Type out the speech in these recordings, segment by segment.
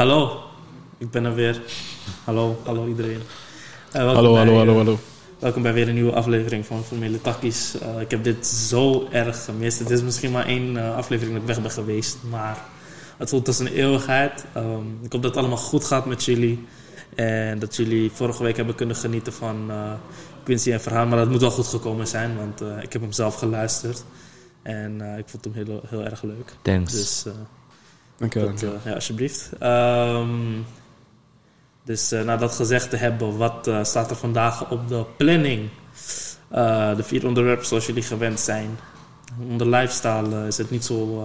Hallo, ik ben er weer. Hallo, hallo iedereen. Eh, welkom Hallo, bij, hallo, hallo, eh, hallo. Welkom bij weer een nieuwe aflevering van Formele Takkies. Eh, ik heb dit zo erg gemist. Het is misschien maar één eh, aflevering dat ik weg ben geweest, maar het voelt als een eeuwigheid. Ehm, ik hoop dat het allemaal goed gaat met jullie. En dat jullie vorige week hebben kunnen genieten van eh, Quincy en Verhaan. Maar dat moet wel goed gekomen zijn, want eh, ik heb hem zelf geluisterd. En eh, ik vond hem heel, heel erg leuk. Thanks. Dus eh, Dankjewel. eh, ja, alsjeblieft. Ehm, dus eh na dat gezegd te hebben, wat eh, staat er vandaag op de planning? De vier onderwerpen zoals jullie gewend zijn. Onder lifestyle is het niet zo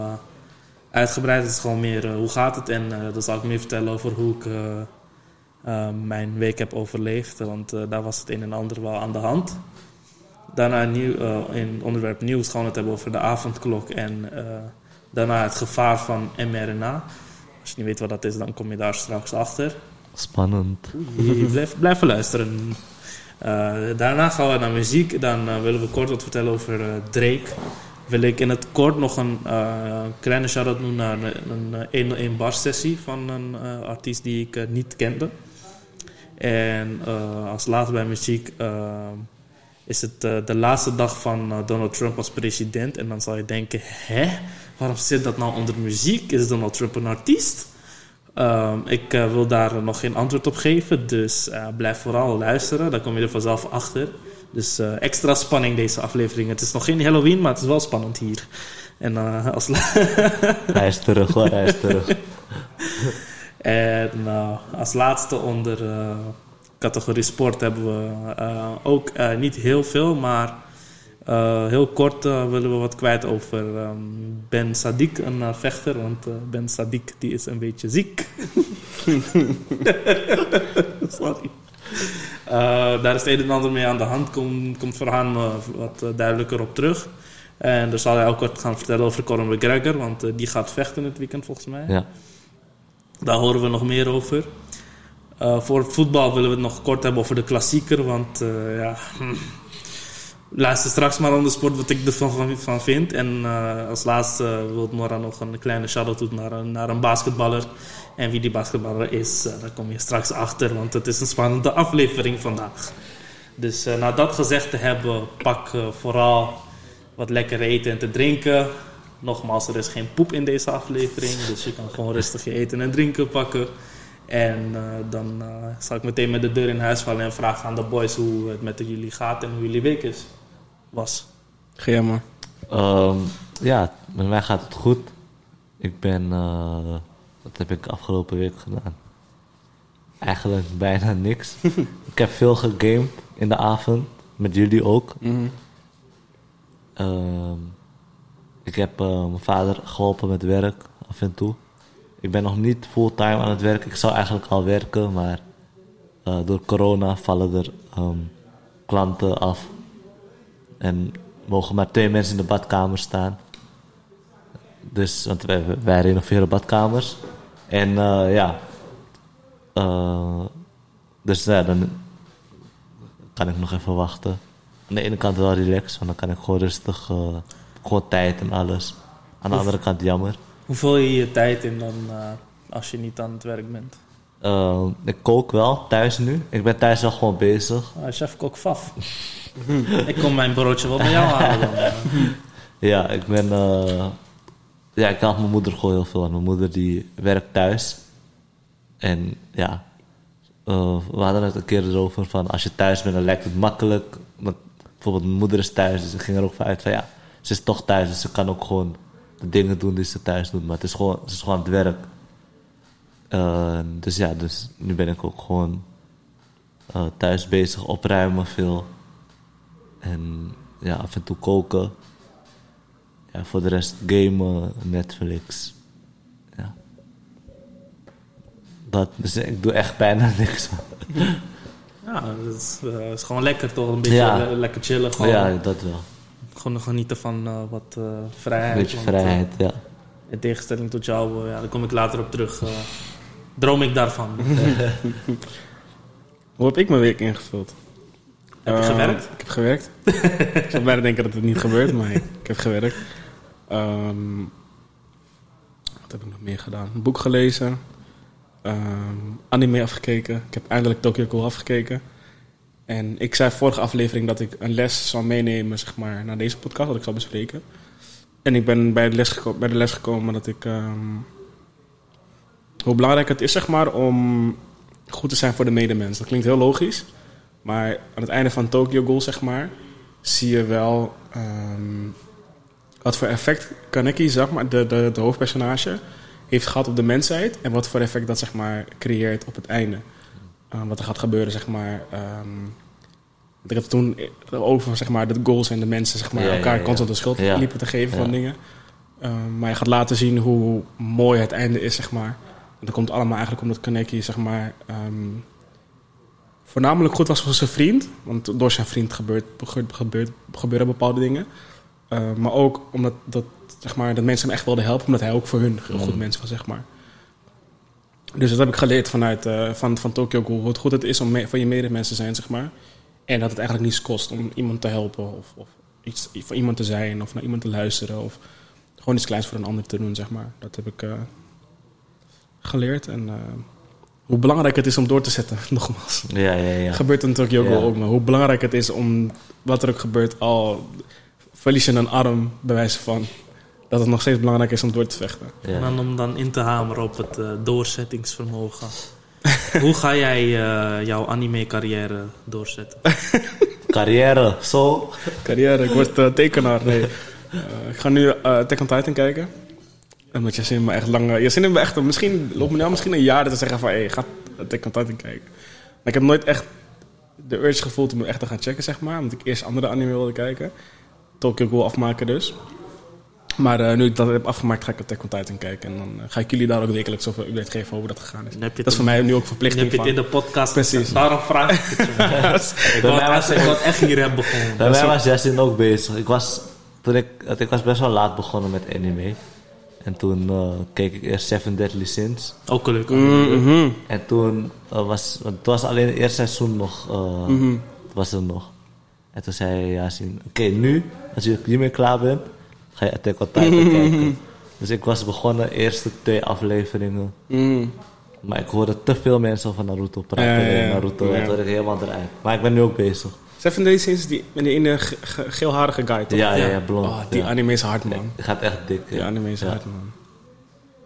uitgebreid. Het is gewoon meer hoe gaat het. En dan zal ik meer vertellen over hoe ik mijn week heb overleefd. Want daar was het een en ander wel aan de hand. Daarna nieuw, eh, in onderwerp nieuws gaan we het hebben over de avondklok en daarna het gevaar van mRNA. Als je niet weet wat dat is, dan kom je daar straks achter. Spannend. Blijf, blijf luisteren. Eh, daarna gaan we naar muziek. Dan eh, willen we kort wat vertellen over eh, Drake. Wil ik in het kort nog een kleine shout-out doen naar een, een eh, 101 bar sessie van een artiest die ik niet kende. En als laatste bij muziek is het de laatste dag van Donald Trump als president. En dan zal je denken, hè? Waarom zit dat nou onder muziek? Is Donald Trump een artiest? Ehm, ik eh, wil daar nog geen antwoord op geven, dus eh, blijf vooral luisteren. Dan kom je er vanzelf achter. Dus eh, extra spanning deze aflevering. Het is nog geen Halloween, maar het is wel spannend hier. En als Hij is terug hoor, hij is terug. En als laatste onder categorie sport hebben we ook niet heel veel, maar eh, heel kort eh, willen we wat kwijt over ehm, Ben Sadiq, een eh, vechter. Want Ben Sadiq die is een beetje ziek. Sorry. Daar is het een en ander mee aan de hand. Komt, komt Verhaan wat duidelijker op terug. En dan zal hij ook kort gaan vertellen over Conor McGregor, want die gaat vechten het weekend volgens mij. Ja. Daar horen we nog meer over. Voor het voetbal willen we het nog kort hebben over de klassieker. Want ja, hm. Luister straks maar aan de sport wat ik ervan van, van vind. En eh, als laatste wil Nora nog een kleine shout-out doen naar, naar een basketballer. En wie die basketballer is, eh, daar kom je straks achter. Want het is een spannende aflevering vandaag. Dus eh, na dat gezegd te hebben, pak vooral wat lekker eten en te drinken. Nogmaals, er is geen poep in deze aflevering, dus je kan gewoon rustig je eten en drinken pakken. En dan eh, zal ik meteen met de deur in huis vallen en vragen aan de boys hoe het met jullie gaat en hoe jullie week is. Was. Ga jij maar. Ehm, ja, met mij gaat het goed. Ik ben, eh, wat heb ik afgelopen week gedaan? Eigenlijk bijna niks. ik heb veel gegamed in de avond, met jullie ook. Mhm. Ehm, ik heb eh, mijn vader geholpen met werk af en toe. Ik ben nog niet fulltime aan het werk. Ik zou eigenlijk al werken, maar eh, door corona vallen er ehm, klanten af. En mogen maar twee mensen in de badkamer staan. Dus, want wij, wij renoveren badkamers. En eh, ja. Eh, dus ja, dan kan ik nog even wachten. Aan de ene kant wel relaxed, want dan kan ik gewoon rustig, eh, gewoon tijd en alles. Aan de andere kant jammer. Hoe vul je je tijd in dan als je niet aan het werk bent? Eh, ik kook wel thuis nu. Ik ben thuis wel gewoon bezig. Ah, chef kok faf. ik kom mijn broodje wel bij jou halen. Ja, ik ben. eh, ja, ik help mijn moeder gewoon heel veel. aan. Mijn moeder die werkt thuis. En ja, eh, we hadden het een keer erover van als je thuis bent, dan lijkt het makkelijk. Want bijvoorbeeld mijn moeder is thuis, dus ik ging er ook van uit van ja, ze is toch thuis, dus ze kan ook gewoon de dingen doen die ze thuis doet. Maar het is gewoon, ze is gewoon aan het werk. Eh, dus ja, dus nu ben ik ook gewoon eh, thuis bezig, opruimen veel. En ja, af en toe koken. Ja, voor de rest gamen, Netflix. Ja. Dat, dus ik doe echt bijna niks. Ja, dat is, eh, is gewoon lekker toch? Een beetje Ja. le- lekker chillen. Gewoon, ja, dat wel. gewoon genieten van eh, wat vrijheid. Een beetje want, vrijheid, ja. in tegenstelling tot jou, ja, daar kom ik later op terug. Droom ik daarvan. Hoe heb ik mijn week ingevuld? Heb je Eh, gewerkt? Ik heb gewerkt. ik zou bijna denken dat het niet gebeurt, maar ik heb gewerkt. Ehm, wat heb ik nog meer gedaan? Een boek gelezen. ehm, anime afgekeken. Ik heb eindelijk Tokyo Ghoul afgekeken. En ik zei vorige aflevering dat ik een les zou meenemen zeg maar, naar deze podcast, wat ik zou bespreken. En ik ben bij de les, geko- bij de les gekomen dat ik... ehm, hoe belangrijk het is zeg maar, om goed te zijn voor de medemens. Dat klinkt heel logisch. Maar aan het einde van Tokyo Ghoul, zeg maar, zie je wel ehm, wat voor effect Kaneki, zeg maar, de, de, de hoofdpersonage, heeft gehad op de mensheid. En wat voor effect dat, zeg maar, creëert op het einde. Eh, wat er gaat gebeuren, zeg maar. ehm, ik het toen over, zeg maar, de goals en de mensen, zeg maar, Ja, elkaar ja. constant de schuld liepen te geven van dingen. Ehm, maar je gaat laten zien hoe mooi het einde is, zeg maar. Dat komt allemaal eigenlijk omdat Kaneki, zeg maar, ehm, voornamelijk goed was voor zijn vriend. Want door zijn vriend gebeurt, gebeurt, gebeuren bepaalde dingen. Uh, maar ook omdat dat, zeg maar, dat mensen hem echt wilden helpen, omdat hij ook voor hun een goed Mm. mens was, zeg maar. Dus dat heb ik geleerd vanuit eh, van, van Tokyo Ghoul. Hoe goed het is om van je medemensen te zijn, zeg maar. En dat het eigenlijk niets kost om iemand te helpen of, of iets voor iemand te zijn of naar iemand te luisteren of gewoon iets kleins voor een ander te doen, zeg maar. Dat heb ik eh, geleerd en eh, hoe belangrijk het is om door te zetten, nogmaals. Ja, ja, ja. Gebeurt in Tokyo Ja. ook, maar hoe belangrijk het is om wat er ook gebeurt, al verlies je een arm, bij wijze van, dat het nog steeds belangrijk is om door te vechten. En ja. om dan in te hameren op het eh, doorzettingsvermogen. Hoe ga jij eh, jouw anime-carrière doorzetten? Carrière, zo. Carrière, ik word tekenaar. Nee. Eh, ik ga nu eh on Titan kijken. Omdat Yasin me echt lang... Yasin heeft me echt... Misschien loopt me nou misschien een jaar te zeggen van... Hé, hey, ga Attack on Titan kijken. Maar ik heb nooit echt de urge gevoeld om het echt te gaan checken, zeg maar. Omdat ik eerst andere anime wilde kijken. Tokyo Ghoul afmaken dus. Maar eh, nu ik dat heb afgemaakt, ga ik Attack on Titan kijken. En dan eh, ga ik jullie daar ook wekelijks over update geven over hoe dat gegaan is. Dat is voor mij nu ook dan verplichting heb je het in de podcast. Precies. Daarom vraag ik het. ik was echt- ik hier hebben begonnen. Bij mij was Justin ook bezig. Ik was, toen ik, ik was best wel laat begonnen met anime. En toen eh, keek ik eerst Seven Deadly Sins. Ook gelukkig. Mhm. En toen eh, was, want het was alleen het eerste seizoen nog, eh, Mhm. was er nog. En toen zei Yasin, oké nu, als je hiermee klaar bent, ga je Attack on Titan kijken. Dus ik was begonnen, eerste twee afleveringen. Mhm. Maar ik hoorde te veel mensen over Naruto praten. Ja, ja, ja. en Naruto, Ja. en toen werd ik helemaal eruit. Maar ik ben nu ook bezig. Seven Days Since die, met die ene ge- ge- geelharige guy, toch? Ja, ja, Ja. blond. Oh, die ja. anime is hard, man. Het gaat echt dik. Die anime is Ja. hard, man.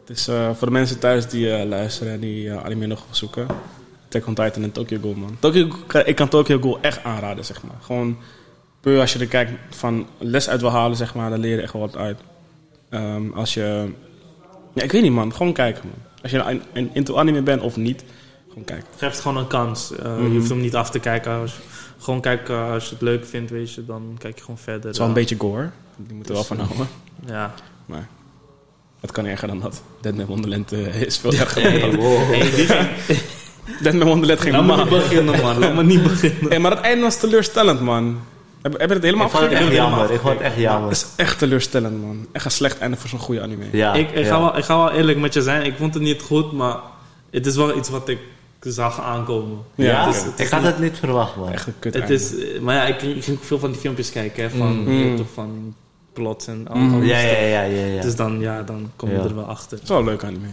Het is eh, voor de mensen thuis die eh, luisteren en die eh, anime nog zoeken. Attack on Titan en Tokyo Ghoul, man. Tokyo, ik kan Tokyo Ghoul echt aanraden, zeg maar. Gewoon puur als je er kijkt van les uit wil halen, zeg maar. Dan leer je echt wel wat uit. Ehm, als je... Ja, ik weet niet, man. Gewoon kijken, man. Als je een- een- into anime bent of niet, gewoon kijken. Geef het gewoon een kans. Eh, Mhm. Je hoeft hem niet af te kijken. Als, gewoon kijken als je het leuk vindt, weet je, dan kijk je gewoon verder. Het is wel een Eh, beetje gore. Die moeten er wel van houden. Ja. Maar het kan erger dan dat. Deadman Wonderland eh, is veel erger Hey, dan dat. hey, die ging- Deadman Wonderland ging Laat me normaal. niet beginnen, man. Laat me niet beginnen. Hey, maar het einde was teleurstellend, man. Heb, heb je het helemaal Ik vond het echt afgekeken? jammer. Ik vond het echt jammer. Het is echt teleurstellend, man. Echt een slecht einde voor zo'n goede anime. Ja, ik, ik, ja. ga wel, ik ga wel eerlijk met je zijn. Ik vond het niet goed, maar het is wel iets wat ik zag aankomen. Ja, het is ik had niet- het niet verwacht, man. Echt een kut Het is, maar ja, ik, ik ging veel van die filmpjes kijken, hè, van, Mm. toch, van plots en al, Mm. al Ja, ja, ja, ja, ja. Dus dan, ja, dan kom je Ja. er wel achter. Het is wel een leuk anime.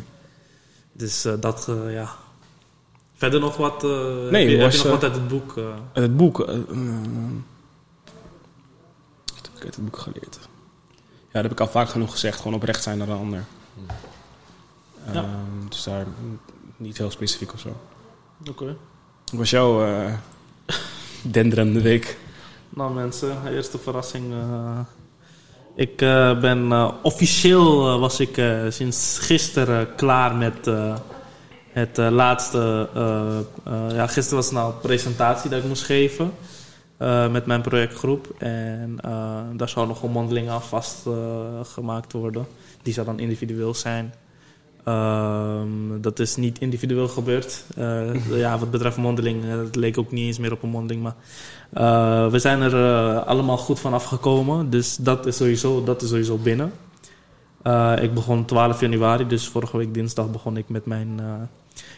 Dus eh, dat, eh, ja. Verder nog wat, eh, Nee, heb, je, heb was, je nog wat uit het boek? eh? En het boek... eh, wat heb ik uit het boek geleerd? Ja, dat heb ik al vaak genoeg gezegd. Gewoon oprecht zijn naar een ander. Ja. Ehm, dus daar mm, niet heel specifiek of zo. Oké. Wat was jouw eh denderende week? Nou mensen, eerste verrassing. eh, ik eh, ben officieel was ik sinds gisteren klaar met het laatste. ja, gisteren was nou een presentatie dat ik moest geven met mijn projectgroep. En daar zou nog een mondeling aan vastgemaakt gemaakt worden. Die zou dan individueel zijn. Ehm, dat is niet individueel gebeurd. Eh, ja, wat betreft mondeling, eh, het leek ook niet eens meer op een mondeling. Maar eh, we zijn er allemaal goed van afgekomen. Dus dat is sowieso, dat is sowieso binnen. Ik begon 12 januari, dus vorige week dinsdag begon ik met mijn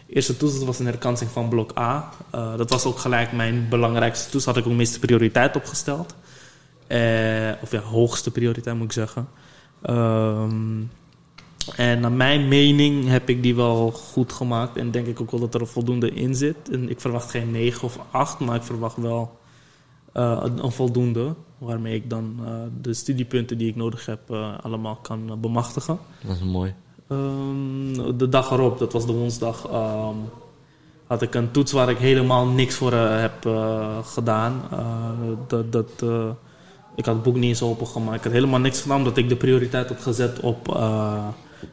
eerste toets. Dat was een herkansing van blok A. Dat was ook gelijk mijn belangrijkste toets. Had ik ook meeste prioriteit opgesteld. Of ja, hoogste prioriteit moet ik zeggen. Ehm, En naar mijn mening heb ik die wel goed gemaakt. En denk ik ook wel dat er voldoende in zit. En ik verwacht geen 9 of 8, maar ik verwacht wel eh, een, een voldoende. Waarmee ik dan eh, de studiepunten die ik nodig heb eh, allemaal kan bemachtigen. Dat is mooi. Ehm, de dag erop, dat was de woensdag, ehm, had ik een toets waar ik helemaal niks voor heb gedaan. Dat, dat, ik had het boek niet eens opengemaakt. Ik had helemaal niks gedaan omdat ik de prioriteit had gezet op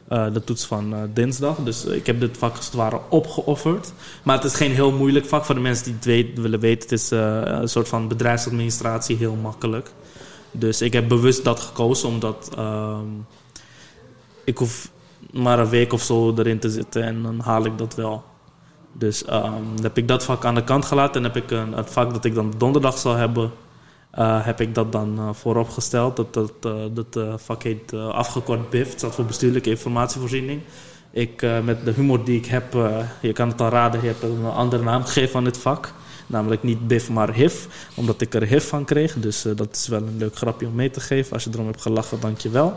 eh, de toets van eh, dinsdag. Dus ik heb dit vak als het ware opgeofferd. Maar het is geen heel moeilijk vak voor de mensen die het willen weten. Het is eh, een soort van bedrijfsadministratie, heel makkelijk. Dus ik heb bewust dat gekozen omdat ehm, ik hoef maar een week of zo erin te zitten en dan haal ik dat wel. Dus ehm, dan heb ik dat vak aan de kant gelaten en heb ik een, het vak dat ik dan donderdag zal hebben, eh, heb ik dat dan eh, voorop gesteld. Dat, dat, eh, dat vak heet afgekort BIF, het staat voor bestuurlijke informatievoorziening. Ik, met de humor die ik heb, je kan het al raden, je hebt een andere naam gegeven aan dit vak. Namelijk niet BIF, maar HIV, omdat ik er HIV van kreeg. Dus dat is wel een leuk grapje om mee te geven. Als je erom hebt gelachen, dank je wel.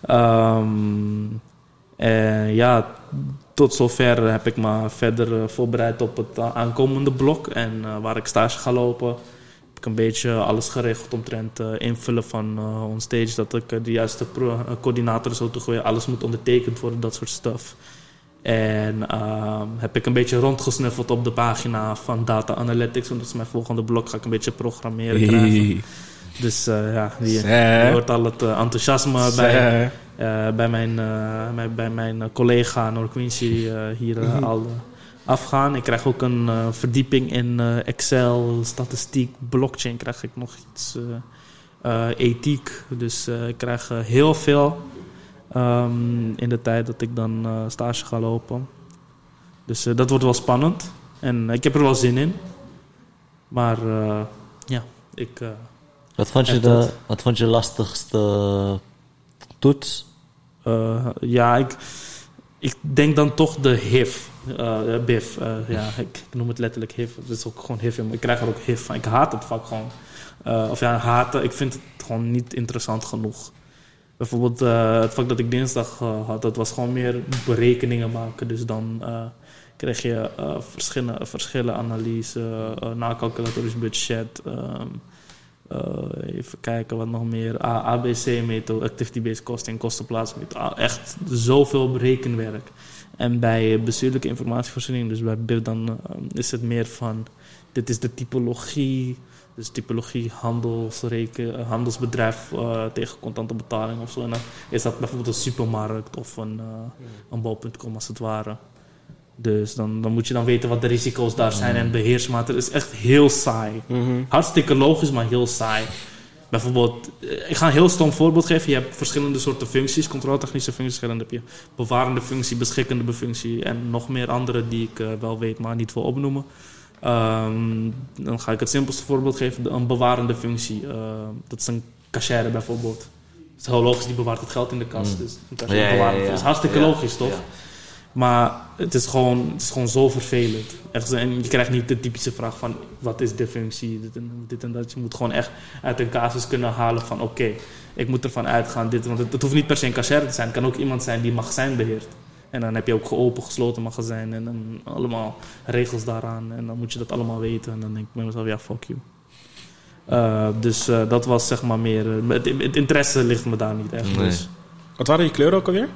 Ehm, en ja, tot zover heb ik me verder voorbereid op het aankomende blok. En waar ik stage ga lopen, ik een beetje alles geregeld omtrent eh, invullen van uh, onstage. Dat ik eh, de juiste eh, coördinator zo te gooien, alles moet ondertekend worden, dat soort stuff. En ehm, heb ik een beetje rondgesnuffeld op de pagina van Data Analytics. Want dat is mijn volgende blok. Ga ik een beetje programmeren krijgen. Dus eh, ja, je, hoort al het eh, enthousiasme bij, eh, bij mijn, eh, mijn- bij mijn eh, collega Noor Quincy eh, hier eh, al eh, afgaan. Ik krijg ook een eh, verdieping in eh, Excel, statistiek, blockchain. Krijg ik nog iets eh, ethiek. Dus ik krijg heel veel ehm, in de tijd dat ik dan stage ga lopen. Dus dat wordt wel spannend. En ik heb er wel zin in. Maar ja, ik... Wat vond je, de, dat. wat vond je lastigste toets? Ja, ik, ik denk dan toch de HIV. Eh BIF. eh, ja, ik, ik noem het letterlijk HIV. Het is ook gewoon. Maar ik krijg er ook HIV van. Ik haat het vak gewoon. Eh, of ja, haten. Ik vind het gewoon niet interessant genoeg. Bijvoorbeeld eh, het vak dat ik dinsdag eh, had, dat was gewoon meer berekeningen maken. Dus dan eh, kreeg je eh, verschillen, verschillen, analyse, eh nakalculatorisch budget. ehm, eh, even kijken wat nog meer. ABC-methode, activity-based costing, kostenplaatsmethode. Echt zoveel berekenwerk. En bij bestuurlijke informatievoorziening, dus bij BIF, dan eh, is het meer van... Dit is de typologie, dus typologie handelsreken, eh, handelsbedrijf eh, tegen contante betaling of zo. En dan is dat bijvoorbeeld een supermarkt of een, eh een bol.com als het ware. Dus dan, dan moet je dan weten wat de risico's daar zijn en beheersmaatregelen. Het is echt heel saai. Mhm. Hartstikke logisch, maar heel saai. Bijvoorbeeld, eh, ik ga een heel stom voorbeeld geven. Je hebt verschillende soorten functies, controletechnische functies. Heb je bewarende functie, beschikkende functie en nog meer andere die ik eh, wel weet, maar niet wil opnoemen. Ehm, dan ga ik het simpelste voorbeeld geven. Een bewarende functie. eh, dat is een cashier bijvoorbeeld. Het is heel logisch, die bewaart het geld in de kas. Mm. Dus een cashier Ja, ja, bewaart ja, is hartstikke logisch, toch? Maar het is, gewoon, het is gewoon zo vervelend. Echt, en je krijgt niet de typische vraag van... wat is de functie, dit en, dit en dat. Je moet gewoon echt uit een casus kunnen halen van... oké, ik moet ervan uitgaan. Dit, want het, het hoeft niet per se een cashier te zijn. Het kan ook iemand zijn die magazijn beheert. En dan heb je ook geopen, gesloten magazijn... en dan allemaal regels daaraan. En dan moet je dat allemaal weten. En dan denk ik bij mezelf, ja, fuck you. Eh, dus eh, dat was zeg maar meer... eh, het, het interesse ligt me daar niet echt. Nee. Dus, Wat waren je kleuren ook alweer?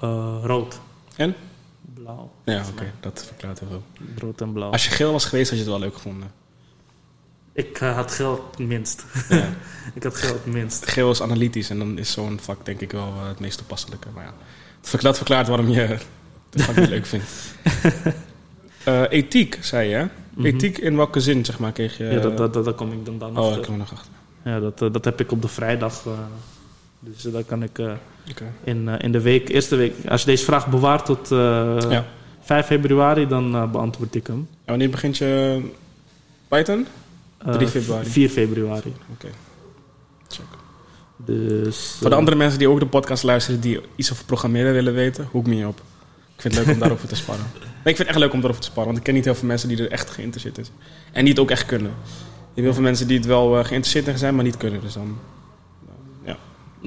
eh, rood. En? Blauw. Ja, oké, dat verklaart heel veel. Rood en blauw. Als je geel was geweest, had je het wel leuk gevonden. Ik eh, had geld het minst. Ja. ik had geld het minst. Geel is analytisch en dan is zo'n vak denk ik wel eh, het meest toepasselijke. Maar ja, dat verklaart, verklaart waarom je het vak niet leuk vindt. Eh, ethiek, zei je? Mhm. Ethiek in welke zin, zeg maar, kreeg je... ja, dat, dat, dat, daar kom ik dan, dan oh, achter. daar kom ik nog achter. Ja, dat, dat heb ik op de vrijdag. Dus eh, daar kan ik eh, in, eh, in de week, eerste week... Als je deze vraag bewaart tot Ja. 5 februari, dan beantwoord ik hem. En wanneer begint je Python? Eh, 3 februari. 4 februari. Oké. Check. Dus, Voor de andere mensen die ook de podcast luisteren die iets over programmeren willen weten, hoek me op. Ik vind het leuk om daarover te sparren. Nee, ik vind het echt leuk om daarover te sparren, want ik ken niet heel veel mensen die er echt geïnteresseerd zijn. En die het ook echt kunnen. Je hebt heel veel mensen die het wel geïnteresseerd in zijn, maar niet kunnen. Dus dan,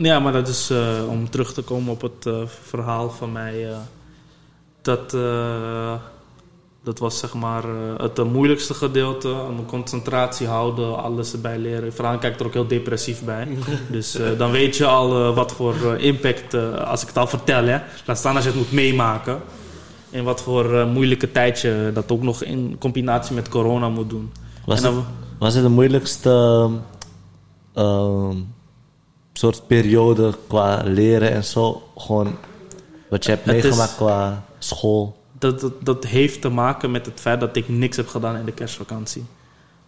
ja. Maar dat is eh, om terug te komen op het eh, verhaal van mij. eh, dat, dat was zeg maar het moeilijkste gedeelte. Mijn concentratie houden, alles erbij leren. Vooral kijk ik er ook heel depressief bij. dus dan weet je al wat voor impact, als ik het al vertel, hè. Laat staan als je het moet meemaken. En wat voor moeilijke tijd je dat ook nog in combinatie met corona moet doen. Was, dan- het, was het de moeilijkste ehm, ehm, soort periode qua leren en zo? Gewoon wat je hebt Het is- meegemaakt qua school? dat, dat, dat heeft te maken met het feit dat ik niks heb gedaan in de kerstvakantie.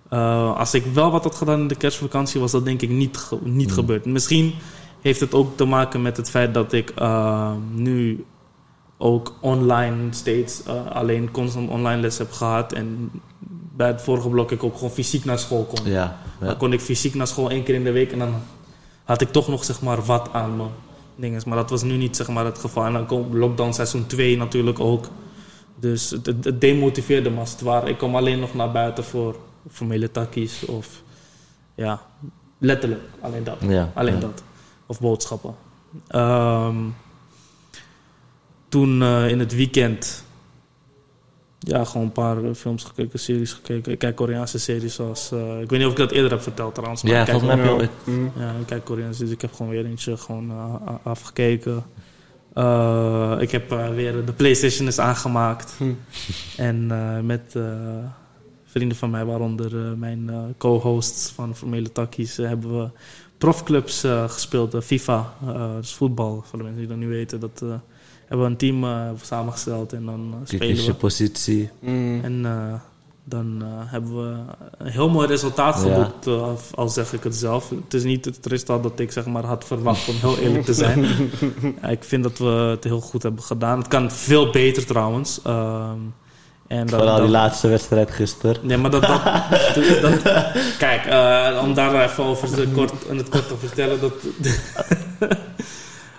Eh, als ik wel wat had gedaan in de kerstvakantie, was dat denk ik niet, ge- niet gebeurd. Misschien heeft het ook te maken met het feit dat ik eh, nu ook online steeds eh, alleen constant online les heb gehad. En bij het vorige blok ik ook gewoon fysiek naar school kon. Ja. ja. Dan kon ik fysiek naar school één keer in de week en dan had ik toch nog zeg maar wat aan mijn dingen. Maar dat was nu niet zeg maar het geval. En dan komt lockdown seizoen 2 natuurlijk ook. Dus het, demotiveerde me als het ware. Ik kom alleen nog naar buiten voor formele takkies of ja, letterlijk alleen dat. Ja, Alleen ja. dat. Of boodschappen. Ehm, toen eh, in het weekend ja, gewoon een paar eh, films gekeken, series gekeken. Ik kijk Koreaanse series zoals... eh, ik weet niet of ik dat eerder heb verteld trouwens. Maar Ja, volgens mij heb je Ja. ooit... Ja, ik kijk Koreaans, dus ik heb gewoon weer eentje gewoon eh, afgekeken. Ik heb weer de PlayStation is aangemaakt. Hm. En met vrienden van mij, waaronder mijn co-hosts van Formele Takkies, hebben we profclubs gespeeld. FIFA, dus voetbal, voor de mensen die dat nu weten. Dat hebben we een team eh, samengesteld en dan eh, spelen je we. positie. Mm. En eh, dan eh, hebben we een heel mooi resultaat Ja. geboekt, eh, al- al zeg ik het zelf. Het is niet het resultaat dat ik zeg maar, had verwacht, om heel eerlijk te zijn. Ja, ik vind dat we het heel goed hebben gedaan. Het kan veel beter trouwens. Ehm, en dat- Vooral die dat- laatste wedstrijd gisteren. Nee, maar dat... dat, dat- dat- kijk, eh, om daar even over te kort, in het kort te vertellen... Dat,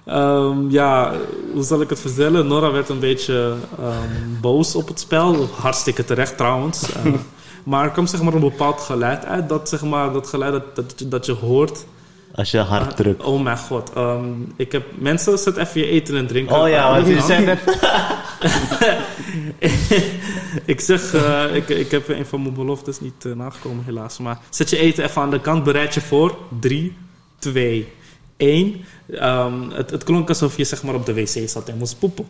Ehm, ja, hoe zal ik het vertellen? Nora werd een beetje ehm, boos op het spel. Hartstikke terecht trouwens. Eh, maar er kwam zeg maar een bepaald geluid uit. Dat, zeg maar, dat geluid dat, dat, je- dat je hoort. Als je hard drukt. Oh mijn god. Ehm, ik heb, mensen, zet even je eten en drinken. Oh ja, want je net... ik zeg, eh, ik, ik heb een van mijn beloftes niet eh, nagekomen helaas. Maar zet je eten even aan de kant, bereid je voor. 3, 2, 1. Ehm, het, het klonk alsof je zeg maar, op de wc zat en moest poepen.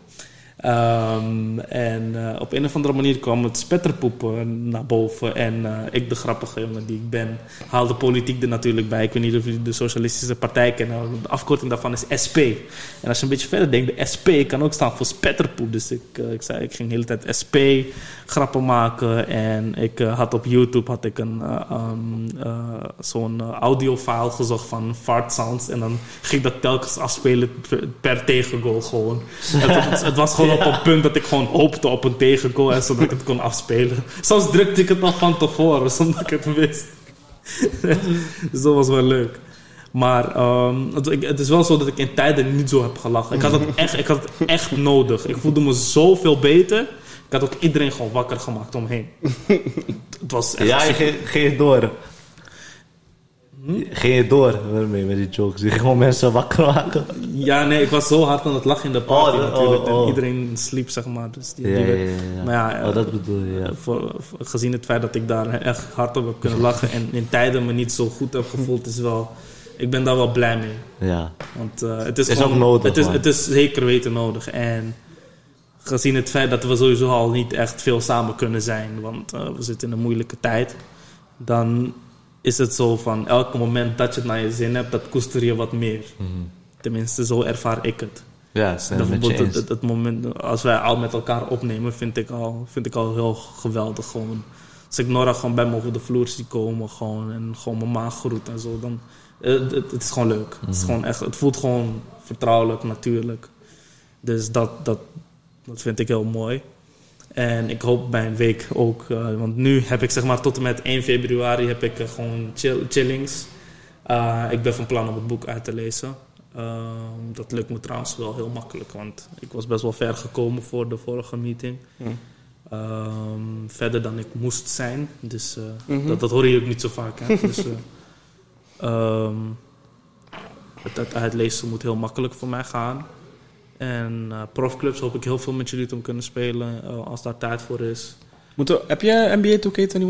Ehm, en eh, op een of andere manier kwam het spetterpoepen naar boven. En eh, ik, de grappige jongen die ik ben, haalde politiek er natuurlijk bij. Ik weet niet of jullie de Socialistische Partij kennen. De afkorting daarvan is SP. En als je een beetje verder denkt, de SP kan ook staan voor spetterpoep. Dus ik, eh, ik, zei, ik ging de hele tijd SP grappen maken. En ik had op YouTube had ik een, eh, zo'n audiofile gezocht van fart sounds. En dan ging ik dat telkens afspelen per, per tegengoal gewoon. het, het, het was gewoon op een punt dat ik gewoon hoopte op een tegengoal. En zodat ik het kon afspelen. Soms drukte ik het nog van tevoren, zonder dat ik het wist. dus dat was wel leuk. Maar ehm, het, is wel zo dat ik in tijden niet zo heb gelachen. Ik had het echt, ik had het echt nodig. Ik voelde me zoveel beter. Ik had ook iedereen gewoon wakker gemaakt omheen. het was echt Ja, je ging, door. Ging je door waarmee met die jokes? Je ging gewoon mensen wakker maken. Ja, nee, ik was zo hard aan het lachen in de party Oh, natuurlijk. oh, oh. En iedereen sliep, zeg maar. Dus die, Ja, die ja, werd- ja, ja. Maar ja, Oh, dat bedoel je, ja. voor, voor- gezien het feit dat ik daar echt hard op heb kunnen lachen... en in tijden me niet zo goed heb gevoeld, is wel... Ik ben daar wel blij mee. Ja. Want eh, het is, Is gewoon, ook nodig, Het is, man. het is zeker weten nodig. En gezien het feit dat we sowieso al niet echt veel samen kunnen zijn, want eh, we zitten in een moeilijke tijd, dan is het zo van elk moment dat je het naar je zin hebt, dat koester je wat meer. Mhm. Tenminste, zo ervaar ik het. Ja, je Bijvoorbeeld het, het, het moment als wij al met elkaar opnemen, vind ik al, vind ik al heel geweldig. Gewoon. Als ik Nora gewoon bij me over de vloer zie komen gewoon, en gewoon mijn maag groet en zo, dan het, het, het is gewoon leuk. Het, is gewoon echt, het voelt gewoon vertrouwelijk, natuurlijk. Dus dat, dat, dat vind ik heel mooi. En ik hoop mijn week ook, eh, want nu heb ik zeg maar tot en met 1 februari heb ik eh, gewoon chill, chillings. Uh, ik ben van plan om het boek uit te lezen. Um, dat lukt me trouwens wel heel makkelijk, want ik was best wel ver gekomen voor de vorige meeting. Mm. Um, verder dan ik moest zijn. Dus Mhm. dat, dat hoor je ook niet zo vaak. Hè? dus, um, het, het uitlezen moet heel makkelijk voor mij gaan. En eh, profclubs hoop ik heel veel met jullie te kunnen spelen eh, als daar tijd voor is. Moeten, heb je NBA 2K21?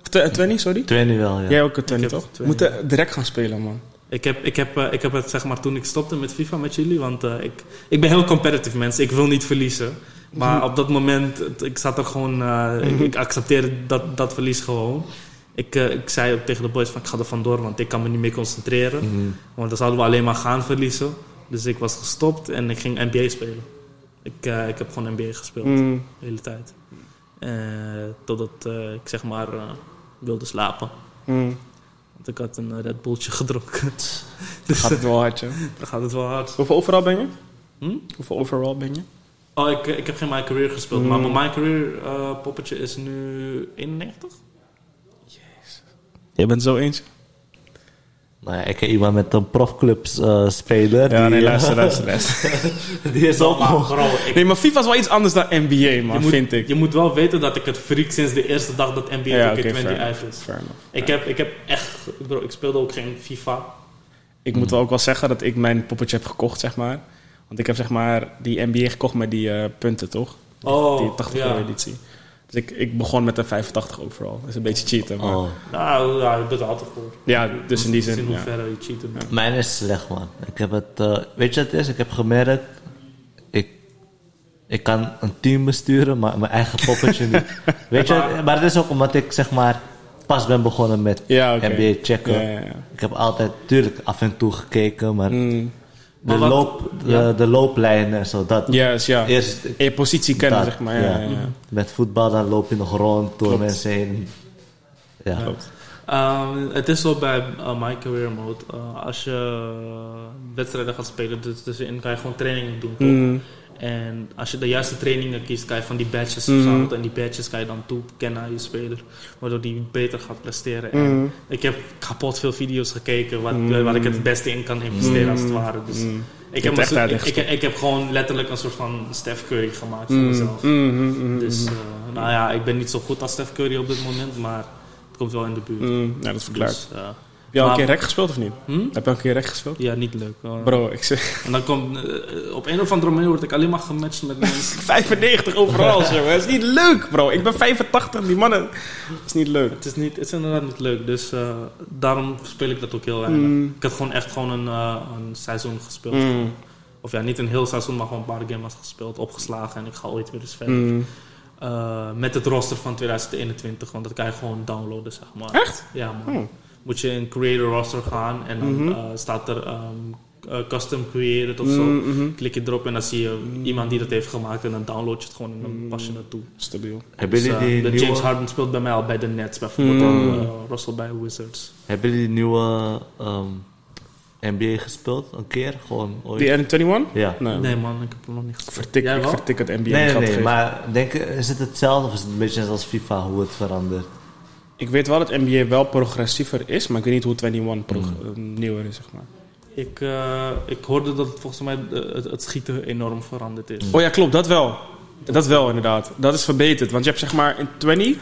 Of tw- eh, 20, sorry? Trainen wel, ja. Jij ook een 20, heb toch? We 20. moeten direct gaan spelen, man. Ik heb, ik, heb, eh, ik heb het zeg maar toen ik stopte met FIFA met jullie, want eh, ik, ik ben heel competitive mensen. Ik wil niet verliezen. Maar op dat moment, ik zat er gewoon, eh, ik, ik accepteerde dat, dat verlies gewoon. Ik, ik zei ook tegen de boys van ik ga er vandoor, want ik kan me niet meer concentreren. Mhm. Want dan zouden we alleen maar gaan verliezen. Dus ik was gestopt en ik ging NBA spelen. Ik, eh, ik heb gewoon NBA gespeeld Mm. de hele tijd. Eh, totdat eh, ik zeg maar wilde slapen. Mm. Want ik had een Red Bulltje gedronken. Gaat het wel hard, hè? Dan gaat het wel hard. Hoeveel overal ben je? Hm? Hoeveel overal ben je? Oh, ik, ik heb geen My Career gespeeld. Mm. Maar mijn My Career poppetje is nu 91. Jij bent zo eens. Nou ja, ik ken iemand met een profclubs eh, speler. Ja, die, nee, luister, luister, luister. die is ook Maar Nee, maar FIFA is wel iets anders dan NBA, je, man, moet, vind ik. je moet wel weten dat ik het freak sinds de eerste dag dat NBA Ja, 2K20 oké, fair uit enough. is. Fair enough. Ik heb, ik heb echt... Bro, ik speelde ook geen FIFA. Ik moet wel ook wel zeggen dat ik mijn poppetje heb gekocht, zeg maar. Want ik heb zeg maar die NBA gekocht met die eh, punten, toch? Oh, die 80 ja. euro editie. Dus ik, ik begon met een 85 overal. Dat is een beetje cheaten, maar... Oh. Nou, ja, bent er altijd voor. Ja, dus in die In zin, ja. hoeverre je cheaten. Ja. Mijn is slecht, man. Ik heb het... eh, weet je wat het is? Ik heb gemerkt... Ik, ik kan een team besturen, maar mijn eigen poppetje niet. Weet je, maar het is ook omdat ik zeg maar pas ben begonnen met Ja, oké. NBA checken. Ja, ja, ja. Ik heb altijd, tuurlijk, af en toe gekeken, maar Mm. De, wat- loop, de, ja. de looplijnen en zo, dat... Yes, ja. Eerst je positie kennen, dat, zeg maar. Ja, ja. ja. Met voetbal dan loop je nog rond door Klopt. mensen heen. Ja. Klopt. Ehm, het is zo bij eh, My Career Mode. eh, als je wedstrijden gaat spelen, dus tussenin kan je gewoon trainingen doen. toch? Mm. En als je de juiste trainingen kiest, kan je van die badges Mhm. verzamelen. En die badges kan je dan toekennen aan je speler. Waardoor die beter gaat presteren. En Mm. ik heb kapot veel video's gekeken waar, Mhm. waar ik het beste in kan investeren als het ware. Dus Mm. ik, heb, ik, ik, ik heb gewoon letterlijk een soort van Steph Curry gemaakt voor Mm. mezelf. Mm, mm, mm, Dus mm. eh, nou ja, ik ben niet zo goed als Steph Curry op dit moment, maar het komt wel in de buurt. Mm. Ja, dat is verklaard. Dus, eh, Heb je al een keer rek gespeeld of niet? hm? Heb je al een keer rek gespeeld? Ja, niet leuk. Eh, Bro, ik zeg En dan komt, eh, op een of andere manier word ik alleen maar gematcht met mensen. 95 overal, zeg maar. Dat is niet leuk, bro. Ik ben 85, die mannen. Dat is niet leuk. Het is, niet, het is inderdaad niet leuk, dus eh, daarom speel ik dat ook heel weinig. Mm. Ik heb gewoon echt gewoon een, eh, een seizoen gespeeld. Mm. Of ja, niet een heel seizoen, maar gewoon een paar games gespeeld, opgeslagen en ik ga ooit weer eens verder. Mm. Met het roster van 2021, want dat kan je gewoon downloaden, zeg maar. Echt? Ja, man. Moet je in Creator Roster gaan en dan Mhm. eh, staat er ehm, eh, Custom Created of zo. Mm, mhm. Klik je erop en dan zie je iemand die dat heeft gemaakt en dan download je het gewoon en dan pas je naartoe. Stabiel. Hebben Dus, jullie eh, die de nieuwe... James Harden speelt bij mij al bij de Nets bijvoorbeeld, Mm. en, Russell bij Wizards. Hebben jullie die nieuwe ehm, NBA gespeeld? Een keer? Gewoon ooit? Die N21? Ja. Nee. Nee man, ik heb hem nog niet gespeeld. Vertik, Jij ik wel? vertik het NBA Nee, nee. Maar denk, je, is het hetzelfde of is het een beetje net als FIFA, hoe het verandert? Ik weet wel dat NBA wel progressiever is, maar ik weet niet hoe 21 prog- eh, nieuwer is, zeg maar. Ik, eh, ik hoorde dat het volgens mij eh, het, het schieten enorm veranderd is. Oh ja, klopt, dat wel. Dat wel, inderdaad. Dat is verbeterd. Want je hebt zeg maar in 20...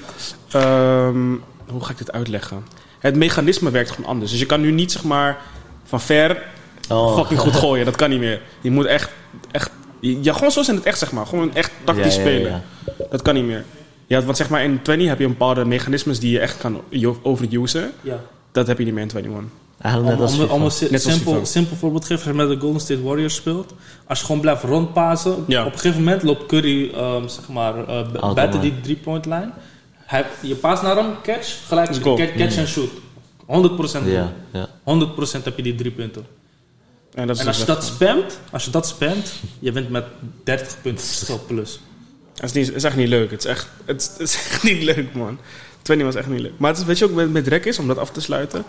ehm, hoe ga ik dit uitleggen? Het mechanisme werkt gewoon anders. Dus je kan nu niet zeg maar van ver Oh. fucking goed gooien. Dat kan niet meer. Je moet echt... echt ja, gewoon zoals in het echt, zeg maar. Gewoon echt tactisch Ja, ja, ja, spelen. Dat kan niet meer. Ja, want zeg maar in 20 heb je een bepaalde mechanismes die je echt kan overusen. Ja. Dat heb je niet meer in 21. Eigenlijk Om, net als om, een simpel, simpel voorbeeld te geven, als je met de Golden State Warriors speelt. Als je gewoon blijft rondpassen, Ja. op een gegeven moment loopt Curry ehm, zeg maar, eh, b- Out buiten die three-point line. Hij, je paast naar hem, catch, gelijk catch, catch en shoot. 100% goal. Ja, ja. 100% heb je die drie punten. En, dat is En dus als je dat spamt, als je dat spamt, je wint met 30 punten verschil plus. Het is, niet, het is echt niet leuk. Het is echt, het, is- het is echt niet leuk, man. 20 was echt niet leuk. Maar het is, weet je ook met, met rek is, om dat af te sluiten.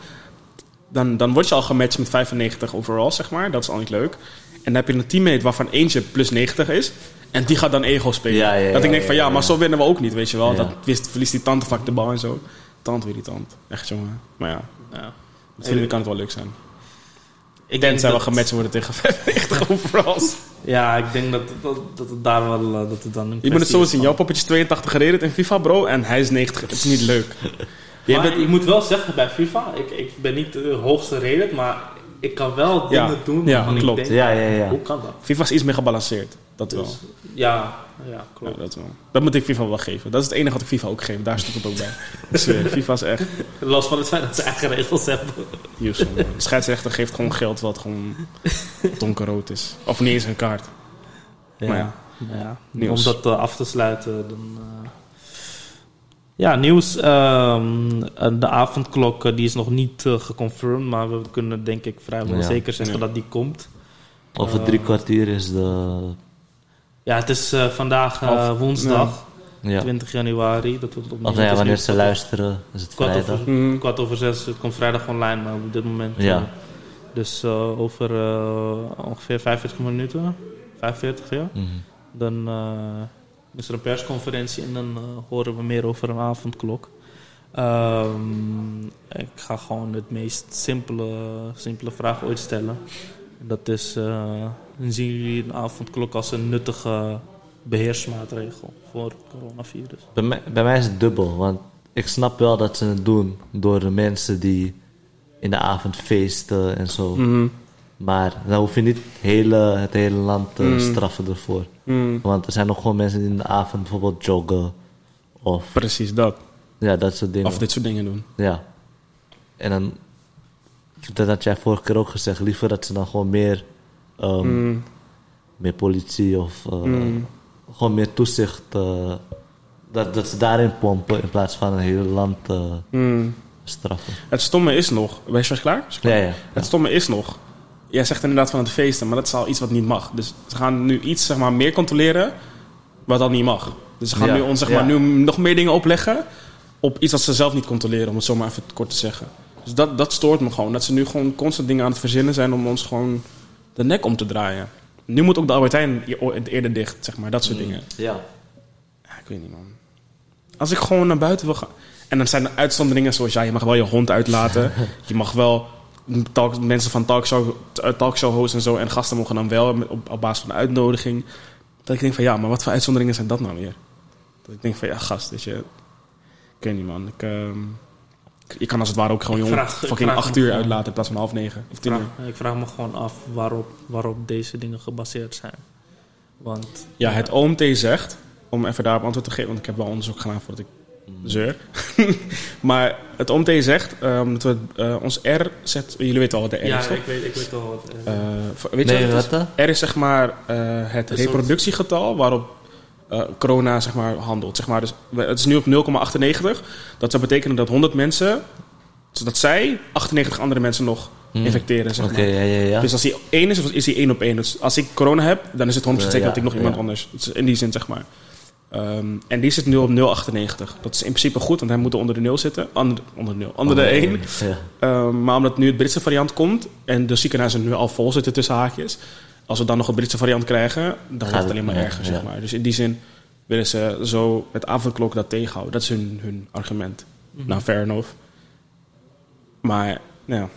Dan, dan word je al gematcht met 95 overall, zeg maar. Dat is al niet leuk. En dan heb je een teammate waarvan eentje plus 90 is. En die gaat dan ego spelen. Ja, ja, dat ik ja, denk van ja, maar zo winnen we ook niet, weet je wel. Ja. Dat wist, verliest die tante vaak de bal en zo. Tand weer die tand. Echt jongen. Maar ja, Ja. met vrienden kan het wel leuk zijn. Ik wel dat- gematcht worden tegen 95 overalls. Ja, ik denk dat, dat, dat het daar wel eh, dat het dan een Je moet het zo zien. Jouw poppetje is 82 gereden in FIFA, bro. En hij is 90. Het is niet leuk. Maar bent- ik moet wel zeggen bij FIFA, ik, ik ben niet de hoogste rated, maar ik kan wel Ja, dingen doen ja, waarvan ik klopt. denk, Ja, ja, ja. hoe kan dat? FIFA is iets meer gebalanceerd. Dat wel. Dus, ja, ja, Ja, klopt. dat wel. Dat moet ik FIFA wel geven. Dat is het enige wat ik FIFA ook geef. Daar stond het ook bij. Zweer, FIFA is echt... Los van het feit dat ze eigen regels hebben. Man. De scheidsrechter geeft gewoon geld wat gewoon donkerrood is. Of niet eens een kaart. Maar ja. Ja, Nieuws. om dat eh, af te sluiten. Dan, eh, ja, nieuws. ehm, eh, de avondklok eh, die is nog niet eh, geconfirmed, maar we kunnen denk ik vrijwel Ja. zeker zeggen Ja. dat die komt. Over drie kwartier is de... Ja, het is eh, vandaag eh, woensdag, Ja. 20 januari. Dat het opnieuw Of nou ja, wanneer ze luisteren, is het Kwart vrijdag. over, Mm. kwart over zes, het komt vrijdag online, maar op dit moment. Ja. eh, dus eh, over eh, ongeveer 45 minuten, 45 ja. Mhm. Dan eh, is er een persconferentie en dan eh, horen we meer over een avondklok. Ehm, ik ga gewoon het meest simpele, simpele vraag ooit stellen. En dat is, eh, zien jullie een avondklok als een nuttige beheersmaatregel voor het coronavirus? Bij, mij, bij mij is het dubbel, want ik snap wel dat ze het doen door de mensen die in de avond feesten en zo. Mhm. Maar dan hoef je niet hele, het hele land te Mm. straffen ervoor. Mm. Want er zijn nog gewoon mensen die in de avond bijvoorbeeld joggen of Precies dat. ja, dat soort dingen. Of dit soort dingen doen. Ja. En dan, dat had jij vorige keer ook gezegd, liever dat ze dan gewoon meer, ehm, Mm. meer politie of eh, Mm. gewoon meer toezicht, eh, dat, dat ze daarin pompen in plaats van een hele land Mm. straffen. Het stomme is nog... Ben je straks klaar? Is het klaar? Ja, ja. Het stomme is nog... Jij zegt inderdaad van het feesten, maar dat is al iets wat niet mag. Dus ze gaan nu iets zeg maar, meer controleren wat dan niet mag. Dus ze gaan Ja, nu, ons, zeg maar, nu nog meer dingen opleggen op iets wat ze zelf niet controleren, om het zo maar even kort te zeggen. Dus dat, dat stoort me gewoon. Dat ze nu gewoon constant dingen aan het verzinnen zijn om ons gewoon de nek om te draaien. Nu moet ook de Albert Heijn eerder dicht, zeg maar. Dat soort dingen. Ja. Ja, ik weet niet, man. Als ik gewoon naar buiten wil gaan... En dan zijn er uitzonderingen zoals... Ja, je mag wel je hond uitlaten. je mag wel... Talk, mensen van talkshow, eh, talkshow hosts en zo... en gasten mogen dan wel op, op basis van de uitnodiging. Dat ik denk van... Ja, maar wat voor uitzonderingen zijn dat nou weer? Dat ik denk van... Ja, gast, weet je... Ik weet niet, man. Ik, ehm, je kan als het ware ook gewoon ik fucking acht uur uitlaten... in plaats van half negen of Ik tien uur. vraag, ik vraag me gewoon af waarop, waarop deze dingen gebaseerd zijn. Want Ja, het OMT zegt, om even daarop antwoord te geven, want ik heb wel onderzoek gedaan voordat ik zeur. maar het OMT zegt um, dat we uh, ons R zet, jullie weten al wat de R ja, is, toch? ik weet, ik weet al wat. Uh, weet nee, je wat is? R is zeg maar uh, het reproductiegetal waarop uh, corona zeg maar, handelt. Zeg maar, dus, het is nu op 0,98. Dat zou betekenen dat 100 mensen, zodat zij 98 andere mensen nog Hmm. infecteren. Zeg maar. ja, ja, ja. Dus als hij één is, is hij één op één. Dus als ik corona heb, dan is het 100% zeker dat ik nog iemand anders. Is In die zin, zeg maar. Um, en die zit nu op 0,98. Dat is in principe goed, want hij moet onder de 0 zitten. Onder, onder de 0. Onder de 1. Ja. Um, maar omdat nu het Britse variant komt en de ziekenhuizen nu al vol zitten tussen haakjes. Als we dan nog een Britse variant krijgen, dan wordt het alleen maar ja, erger, ja. zeg maar. Dus in die zin willen ze zo met avondklok dat tegenhouden. Dat is hun, hun argument. Mhm. Nou, fair enough. Maar, ja, Ik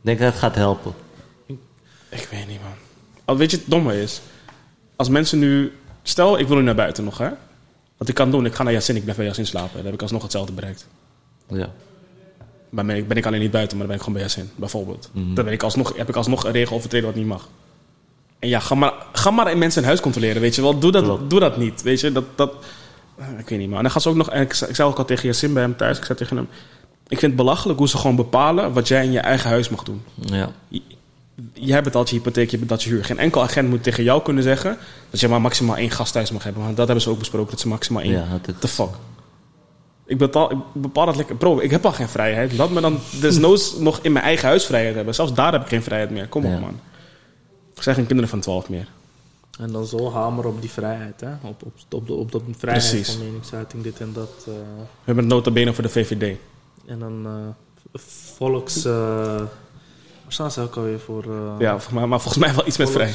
denk dat het gaat helpen. ik weet niet, man. Al weet je, het domme is. Als mensen nu... Stel, ik wil nu naar buiten nog, hè. Wat ik kan doen, ik ga naar Yasin, ik blijf bij Yasin slapen. Dan heb ik alsnog hetzelfde bereikt. Ja. Maar ben ik, ben ik alleen niet buiten, maar dan ben ik gewoon bij Yasin, bijvoorbeeld. Mhm. Dan ben ik alsnog, heb ik alsnog een regel overtreden wat niet mag. En ja, ga maar, ga maar in mensen in huis controleren, weet je wel. Doe dat, Klopt. doe dat niet, weet je. Dat, dat, eh, ik weet niet, man. En dan gaat ze ook nog... En ik, zei- ik zei ook al tegen Yasin bij hem thuis, ik zei tegen hem... Ik vind het belachelijk hoe ze gewoon bepalen wat jij in je eigen huis mag doen. Ja. Jij betaalt je hypotheek, je betaalt je huur. Geen enkel agent moet tegen jou kunnen zeggen dat je maar maximaal één gast thuis mag hebben. Want dat hebben ze ook besproken, dat ze maximaal één. Ja, is- the fuck? Ik bepaal, ik bepaal dat lekker. Bro, ik heb al geen vrijheid. Laat me dan desnoods nog in mijn eigen huis vrijheid hebben. Zelfs daar heb ik geen vrijheid meer. Kom op, Ja. man. Ik zeg geen kinderen van 12 meer. En dan zo hameren op die vrijheid, hè? Op, op, op, de, op de vrijheid Precies. van meningsuiting, dit en dat. eh. We hebben het nota bene voor de VVD. en dan eh, volks. eh waar staan ze ook alweer voor? Ja, maar, maar volgens mij wel iets met vrij.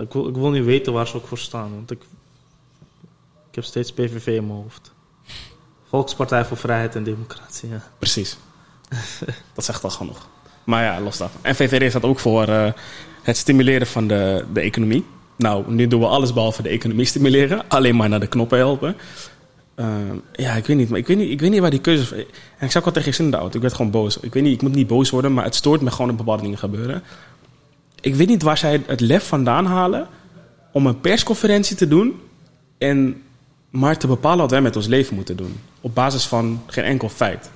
Ik wil, ik wil niet weten waar ze ook voor staan, want ik, ik heb steeds PVV in mijn hoofd. Volkspartij voor Vrijheid en Democratie, ja. Precies. dat zegt al genoeg. Maar ja, los daarvan. En VVD staat ook voor eh, het stimuleren van de, de economie. Nou, nu doen we alles behalve de economie stimuleren. Alleen maar naar de knoppen helpen. Ehm, ja, ik weet niet. Maar ik weet niet, ik weet niet waar die keuze... En ik zag wel tegen zin in de auto. Ik werd gewoon boos. Ik weet niet, ik moet niet boos worden, maar het stoort me gewoon dat bepaalde dingen gebeuren. Ik weet niet waar zij het lef vandaan halen om een persconferentie te doen en maar te bepalen wat wij met ons leven moeten doen. Op basis van geen enkel feit.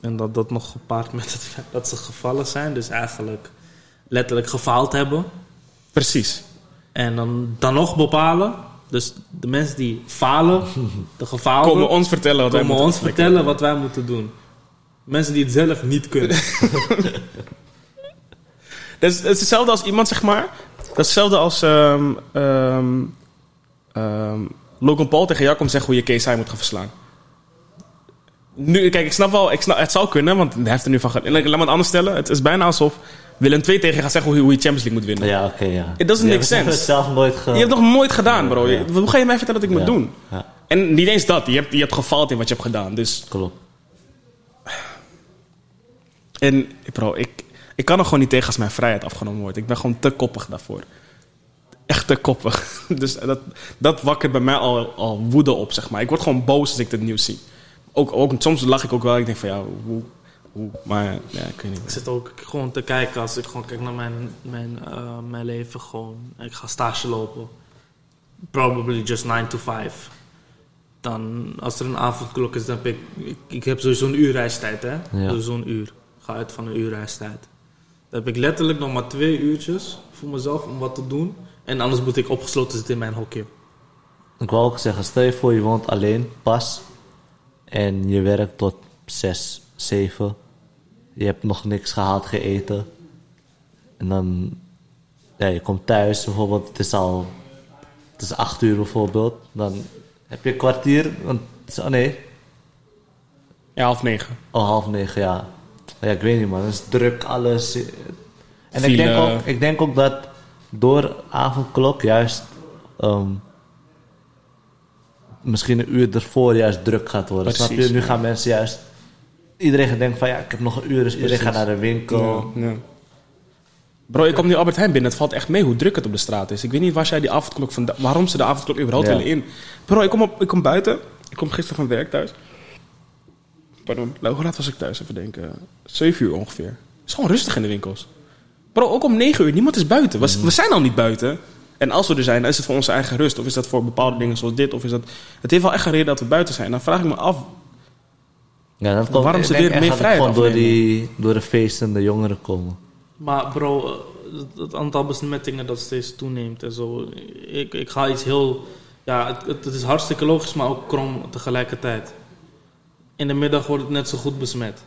En dat dat nog gepaard met het feit dat ze gevallen zijn. Dus eigenlijk letterlijk gefaald hebben. Precies. En dan, dan nog bepalen. Dus de mensen die falen, de gefaalden, Komen ons vertellen wat wij komen moeten ons vertellen wat wij moeten doen. Mensen die het zelf niet kunnen. Dat is, het is hetzelfde als iemand, zeg maar. Dat is hetzelfde als ehm, ehm, ehm, Logan Paul tegen jou komt zeggen hoe je KSI moet gaan verslaan. Nu, kijk, ik snap wel, ik snap, het zou kunnen, want hij heeft er nu van ge- Laat me het anders stellen. Het is bijna alsof Willem II tegen je gaat zeggen hoe je, hoe je Champions League moet winnen. Ja, oké, ja. Doesn't Ja, make we hebben sense. het zelf nooit ge... Je hebt het nog nooit gedaan, bro. Ja. Je- Hoe ga je mij vertellen wat ik moet doen? Ja, En niet eens dat. Je hebt, je hebt gefaald in wat je hebt gedaan. Dus, klopt. en bro, ik, ik kan er gewoon niet tegen als mijn vrijheid afgenomen wordt. Ik ben gewoon te koppig daarvoor. Echt te koppig. Dus dat, dat wakkert bij mij al, al woede op, zeg maar. Ik word gewoon boos als ik dit nieuws zie. Ook, ook, soms lach ik ook wel. Ik denk van, ja, hoe... hoe maar ja, ik weet ik niet. zit ook gewoon te kijken als ik gewoon kijk naar mijn, mijn, eh, mijn leven. Gewoon, ik ga stage lopen. Probably just 9 to 5. Dan, als er een avondklok is, dan heb ik... Ik, ik heb sowieso een uur reistijd, hè. Ja. Sowieso een uur. Ik ga uit van een uur reistijd. Dan heb ik letterlijk nog maar twee uurtjes voor mezelf om wat te doen. En anders moet ik opgesloten zitten in mijn hokje. Ik wou ook zeggen, stel je voor je woont alleen, pas. En je werkt tot 6, 7. Je hebt nog niks gehaald, gegeten. En dan, ja, je komt thuis bijvoorbeeld, het is al, het is 8 uur bijvoorbeeld. Dan heb je een kwartier, want, oh nee, Ja, half negen. oh half negen, ja. Ja, ik weet niet man, het is druk, alles. En ik denk, ook, ik denk ook dat door avondklok juist ehm, misschien een uur ervoor juist druk gaat worden. Precies, Snap je? Nu ja. gaan mensen juist... Iedereen gaat denken van ja, ik heb nog een uur, dus iedereen gaat naar de winkel. Ja, ja. Bro, ik kom nu Albert Heijn binnen. Het valt echt mee hoe druk het op de straat is. Ik weet niet waar zij die avondklok van, waarom ze de avondklok überhaupt willen in. Bro, ik kom, op, ik kom buiten. Ik kom gisteren van werk thuis. Pardon, nou, hoe laat was ik thuis? Even denken. 7 uur ongeveer. Het is gewoon rustig in de winkels. Bro, ook om 9 uur. Niemand is buiten. We, we zijn al niet buiten. En als we er zijn, dan is het voor onze eigen rust. Of is dat voor bepaalde dingen zoals dit? Of is dat... Het heeft wel echt een reden dat we buiten zijn. Dan vraag ik me af... Ja, dat komt, Waarom ze weer meer vrijheid gewoon door, die, door de feesten de jongeren komen. Maar bro, eh, het- aantal besmettingen dat steeds toeneemt en zo. Ik, ik ga iets heel... Ja, het, het, het is hartstikke logisch, maar ook krom tegelijkertijd. In de middag wordt het net zo goed besmet.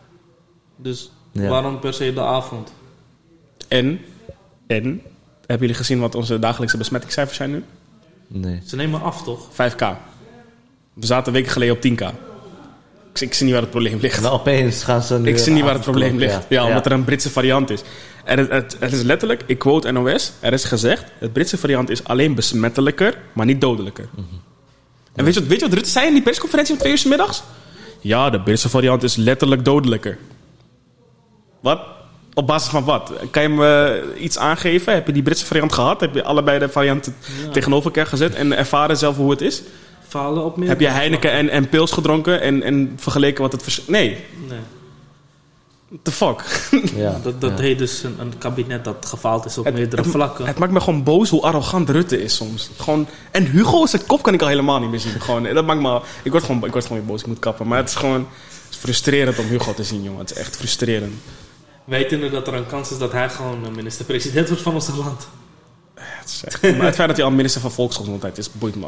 Dus Ja. waarom per se de avond? En... En... Hebben jullie gezien wat onze dagelijkse besmettingscijfers zijn nu? Nee. Ze nemen af, toch? 5k. We zaten weken geleden op 10k. Ik, zie- ik zie niet waar het probleem ligt. Dan opeens gaan ze nu ik zie niet waar het probleem ligt. Ja, omdat er een Britse variant is. En het, het, het is letterlijk, ik quote NOS, er is gezegd, het Britse variant is alleen besmettelijker, maar niet dodelijker. En weet je, wat, weet je wat Rutte zei in die persconferentie om twee uur 's middags? Ja, de Britse variant is letterlijk dodelijker. Wat? Op basis van wat? Kan je me iets aangeven? Heb je die Britse variant gehad? Heb je allebei de varianten tegenover elkaar gezet en ervaren zelf hoe het is? Falen op meer. Heb je Heineken en, en pils gedronken en, en vergeleken wat het verschil... Nee, Nee. the fuck? Ja, Dat, dat ja. heet dus een, een kabinet dat gefaald is op Het- meerdere het, vlakken. Het maakt me gewoon boos hoe arrogant Rutte is soms. Gewoon, en Hugo zijn kop kan ik al helemaal niet meer zien. Gewoon, dat maakt me, ik, word gewoon, ik word gewoon weer boos, ik moet kappen. Maar het is gewoon het is frustrerend om Hugo te zien, jongen. Het is echt frustrerend. Wetende dat er een kans is dat hij gewoon minister-president wordt van ons land. Het is echt- maar het feit dat hij al minister van Volksgezondheid is, boeit me.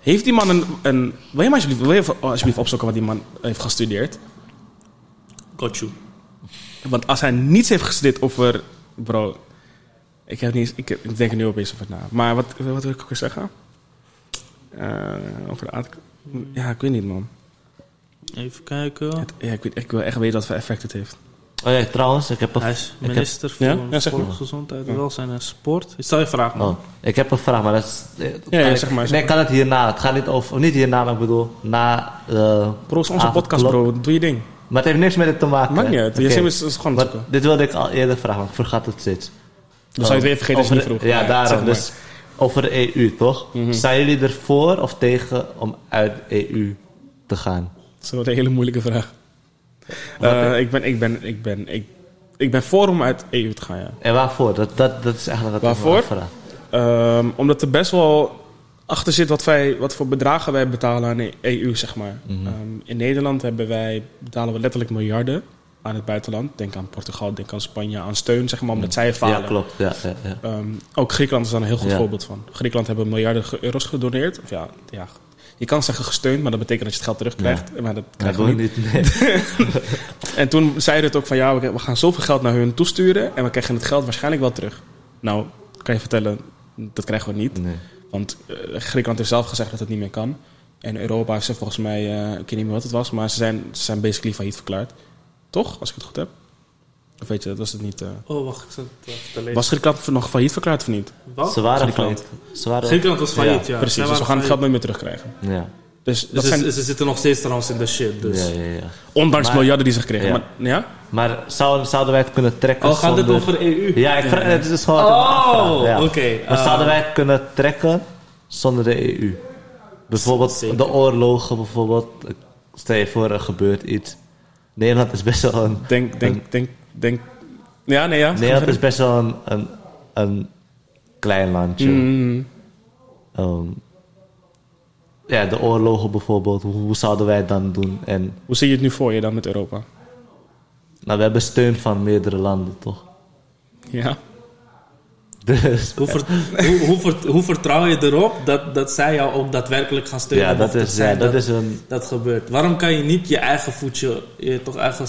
Heeft die man een... een wil je maar alsjeblieft, wil je alsjeblieft opzoeken wat die man heeft gestudeerd? Got you. Want als hij niets heeft gestudeerd over... Bro, ik, heb niet, ik, denk er nu opeens over na. Maar wat, wat wil ik ook zeggen? Eh, over de aard... Ja, ik weet niet, man. Even kijken. Het- ja, ik, weet, ik wil echt weten wat voor effect het heeft. Oh ja, trouwens, ik heb een, Hij is ik heb, minister voor Ja? Ja, zeg maar. Volksgezondheid, Welzijn en Sport. Ik stel je vraag, man. oh, ik heb een vraag, maar dat is... eh, Ja, ja, ik- zeg maar, zeg Nee, kan het hierna. Het gaat niet over... Niet hierna, maar ik bedoel... Na Bro, is onze podcast, bro. Doe je ding. Maar het heeft niks met het te maken. Maakt niet. Je is, is gewoon Maar dit wilde ik al eerder vragen, maar ik vergat het steeds. Dan zou je het weer vergeten als je niet vroeg. Ja, daarom. maar. Dus over de EU, toch? Zijn jullie ervoor of tegen om uit de EU te gaan? Dat is wel een hele moeilijke vraag. Eh, ik, ben, ik, ben, ik, ben, ik, ik ben voor om uit EU te gaan, ja. En waarvoor? Dat, dat, dat is eigenlijk wat Waarvoor? Ehm, omdat er best wel achter zit wat, wij, wat voor bedragen wij betalen aan de EU, zeg maar. Mhm. Ehm, in Nederland hebben wij, betalen we letterlijk miljarden aan het buitenland. Denk aan Portugal, denk aan Spanje, aan steun, zeg maar, omdat zij falen. Mhm. Ja, klopt. Ja, ja, ja. Ehm, ook Griekenland is daar een heel goed voorbeeld van. Griekenland hebben miljarden euro's gedoneerd. Of ja, ja, je kan zeggen gesteund, maar dat betekent dat je het geld terugkrijgt. Maar dat krijgen we niet. Nee. En toen zei het ook van ja, we gaan zoveel geld naar hun toesturen en we krijgen het geld waarschijnlijk wel terug. Nou, kan je vertellen, dat krijgen we niet. nee. Want eh, Griekenland heeft zelf gezegd dat het niet meer kan. En Europa heeft ze volgens mij, eh, ik weet niet meer wat het was, maar ze zijn, ze zijn basically failliet verklaard. Toch, als ik het goed heb? Of weet je, dat was het niet. eh. Oh, wacht, te lezen. Was Griekenland nog failliet verklaard of niet? Wat? Ze waren Griekenland. failliet. Ze waren... Griekenland was failliet, ja. Precies, dus we gaan het geld nooit meer terugkrijgen. Ja. Dus dat Dus zijn, ze, ze zitten nog steeds trouwens in de shit. Dus. Ja, ja, ja. ondanks maar- miljarden die ze gekregen. Ja. Maar, ja? Maar zouden, zouden wij het kunnen trekken Oh, gaat dit zonder... over EU? Ja, ik vraag, het is gewoon Oh, ja. oké. Maar eh, zouden wij het kunnen trekken zonder de EU? Bijvoorbeeld Zeker. de oorlogen, bijvoorbeeld. Stel je voor, er gebeurt iets. Nederland is best wel een... Denk, denk, denk, denk. Ja, nee, ja. Nederland is best wel een, een, een klein landje. Mm, Ehm, ja, de oorlogen bijvoorbeeld. Hoe, hoe zouden wij het dan doen? En hoe zie je het nu voor je dan met Europa? nou, we hebben steun van meerdere landen, toch? Ja. Dus Hoe, ver- hoe, hoe, ver- hoe vertrouw je erop dat, dat zij jou ook daadwerkelijk gaan steunen? ja, dat is, ja, dat is een... dat gebeurt. Waarom kan je niet je eigen voetje, je toch eigen,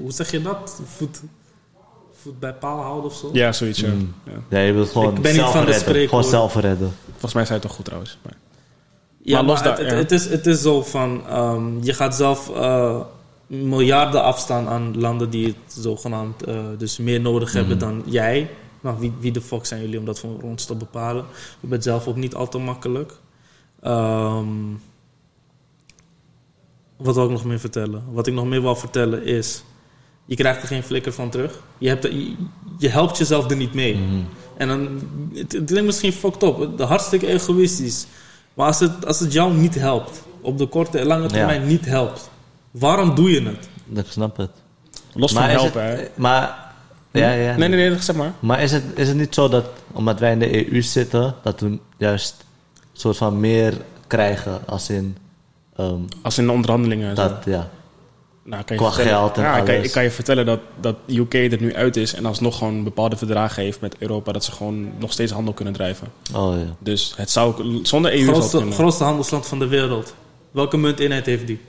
hoe zeg je dat? Voet, voet bij paal houden of zo? Ja, zoiets. ja. Mm. Ja. Ja, je wilt gewoon Ik ben niet zelf van de redden. Gewoon zelf redden. Volgens mij zei het toch goed trouwens. Maar. Ja, Maar maar, los daar- het, ja. het, is, het is zo van, ehm, je gaat zelf eh, miljarden afstaan aan landen die het zogenaamd eh, dus meer nodig hebben dan jij. Nou, wie, wie de fuck zijn jullie om dat voor ons te bepalen? We hebben het zelf ook niet al te makkelijk. Ehm, wat wil ik nog meer vertellen? Wat ik nog meer wil vertellen is, je krijgt er geen flikker van terug. Je, hebt je, je helpt jezelf er niet mee. En dan, het, het klinkt misschien fucked up, hartstikke egoïstisch. Maar als het, als het jou niet helpt, op de korte en lange termijn niet helpt, waarom doe je het? Ik snap het. Los van is helpen, het, hè. Maar, ja, ja. Nee, nee, nee, zeg maar. Maar is het, is het niet zo dat, omdat wij in de EU zitten, dat we juist een soort van meer krijgen als in ehm, Als in de onderhandelingen. en zo. dat, ja. Nou, kan je Qua geld en ja, ik kan, alles. ik kan je vertellen dat, dat UK er nu uit is en alsnog gewoon bepaalde verdragen heeft met Europa, dat ze gewoon nog steeds handel kunnen drijven. Oh ja. Dus het zou zonder EU zou het Grootste, kunnen. grootste handelsland van de wereld. Welke munteenheid heeft die?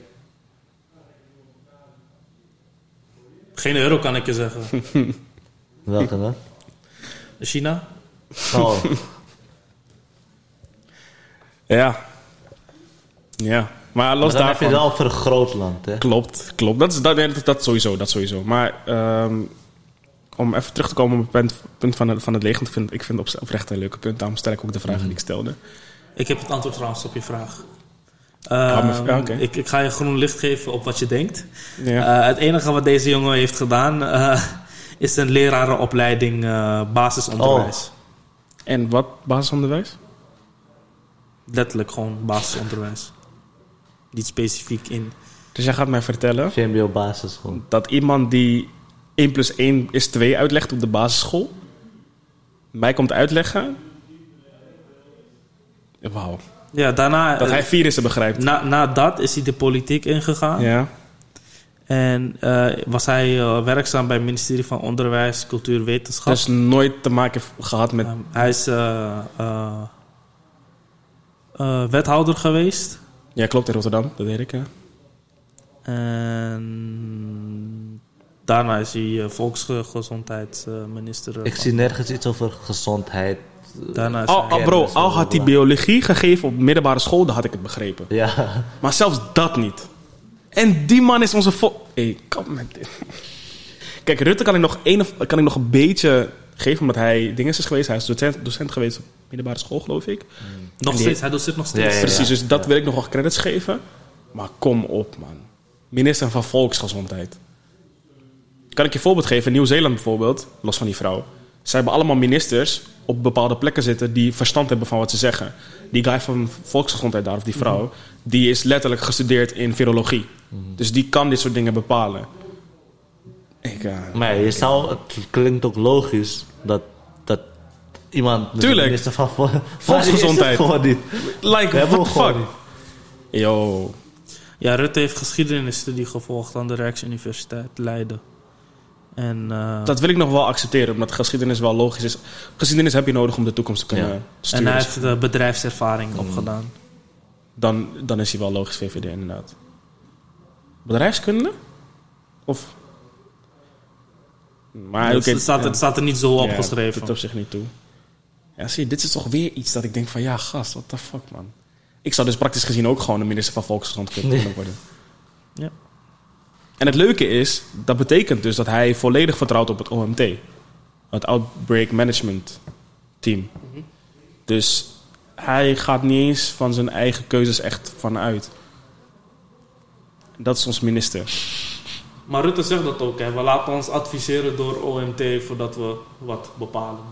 Geen euro kan ik je zeggen. Welke dan? China? Oh, Ja. Ja. Maar maar los dan heb je daarvan... het wel voor een groot land, hè? Klopt, klopt. Dat, is, dat, nee, dat, dat sowieso, dat sowieso. Maar ehm, om even terug te komen op het punt, punt van, het, van het Ik vind, ik vind het op- oprecht een leuke punt. Daarom stel ik ook de vragen die ik stelde. Ik heb het antwoord trouwens op je vraag. Maar- ja, oké. ik, ik ga je groen licht geven op wat je denkt. Ja. Eh, het enige wat deze jongen heeft gedaan eh, is een lerarenopleiding eh, basisonderwijs. en wat basisonderwijs? Letterlijk gewoon basisonderwijs. Niet specifiek in. Dus jij gaat mij vertellen VMBO basisschool. dat iemand die 1 plus 1 is 2 uitlegt op de basisschool... mij komt uitleggen... Wauw. Ja, daarna. Dat eh, hij virussen begrijpt. na, na dat is hij de politiek ingegaan. Ja. En eh, was hij eh, werkzaam bij het ministerie van Onderwijs, Cultuur, Wetenschap. Dus nooit te maken gehad met... Ehm, hij is eh, wethouder geweest. Ja, klopt, in Rotterdam. Dat weet ik, ja. En daarna is hij volksgezondheidsminister. Ik zie nergens iets over gezondheid. Daarna is al, bro, al had hij biologie gegeven op middelbare school, dan had ik het begrepen. Ja, Maar zelfs dat niet. En die man is onze vol... Hé, kom met dit. Kijk, Rutte kan ik nog, een of, kan ik nog een beetje geven, omdat hij dinges is geweest. Hij is docent, docent geweest op middelbare school, geloof ik. nog die- steeds, hij doet het nog steeds. Ja, ja, Precies, dus dat wil ik nog wel credits geven. Maar kom op, man. Minister van Volksgezondheid. Kan ik je een voorbeeld geven? Nieuw-Zeeland bijvoorbeeld, los van die vrouw. Ze hebben allemaal ministers op bepaalde plekken zitten die verstand hebben van wat ze zeggen. Die guy van volksgezondheid daar, of die vrouw, Mhm. die is letterlijk gestudeerd in virologie. Dus die kan dit soort dingen bepalen. Ik, eh, Maar ja, je zou, het klinkt ook logisch dat, dat iemand... Tuurlijk. van vol- Volksgezondheid. Gewoon niet. like, We hebben what the fuck? Yo. Ja, Rutte heeft geschiedenisstudie gevolgd aan de Rijksuniversiteit Leiden. En eh, Dat wil ik nog wel accepteren, omdat geschiedenis wel logisch is. Geschiedenis heb je nodig om de toekomst te kunnen Ja. en sturen. hij heeft de bedrijfservaring opgedaan. dan, dan is hij wel logisch VVD inderdaad. Bedrijfskunde? Of? Maar het, staat, ja. het staat er niet zo Ja, opgeschreven. doet op zich niet toe. Ja, zie je, dit is toch weer iets dat ik denk van... Ja, gast, what the fuck, man. Ik zou dus praktisch gezien ook gewoon de minister van Volksgezondheid kunnen worden. Ja. En het leuke is, dat betekent dus dat hij volledig vertrouwt op het OMT. Het Outbreak Management Team. Dus hij gaat niet eens van zijn eigen keuzes echt vanuit. Dat is ons minister. Maar Rutte zegt dat ook. Hè. We laten ons adviseren door OMT voordat we wat bepalen.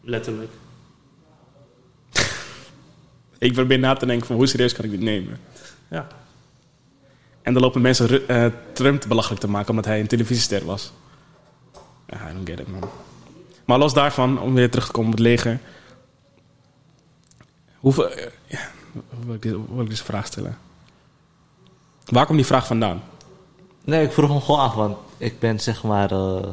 Letterlijk. Ik probeer na te denken van hoe serieus kan ik dit nemen. Ja. En dan lopen mensen eh, Trump belachelijk te maken omdat hij een televisiester was. Ja, I don't get it, man. Maar los daarvan, om weer terug te komen op het leger. Hoeveel, eh, ja, hoe wil ik, dit, wil ik deze vraag stellen? Waar komt die vraag vandaan? Nee, ik vroeg hem gewoon af, want ik ben zeg maar... eh,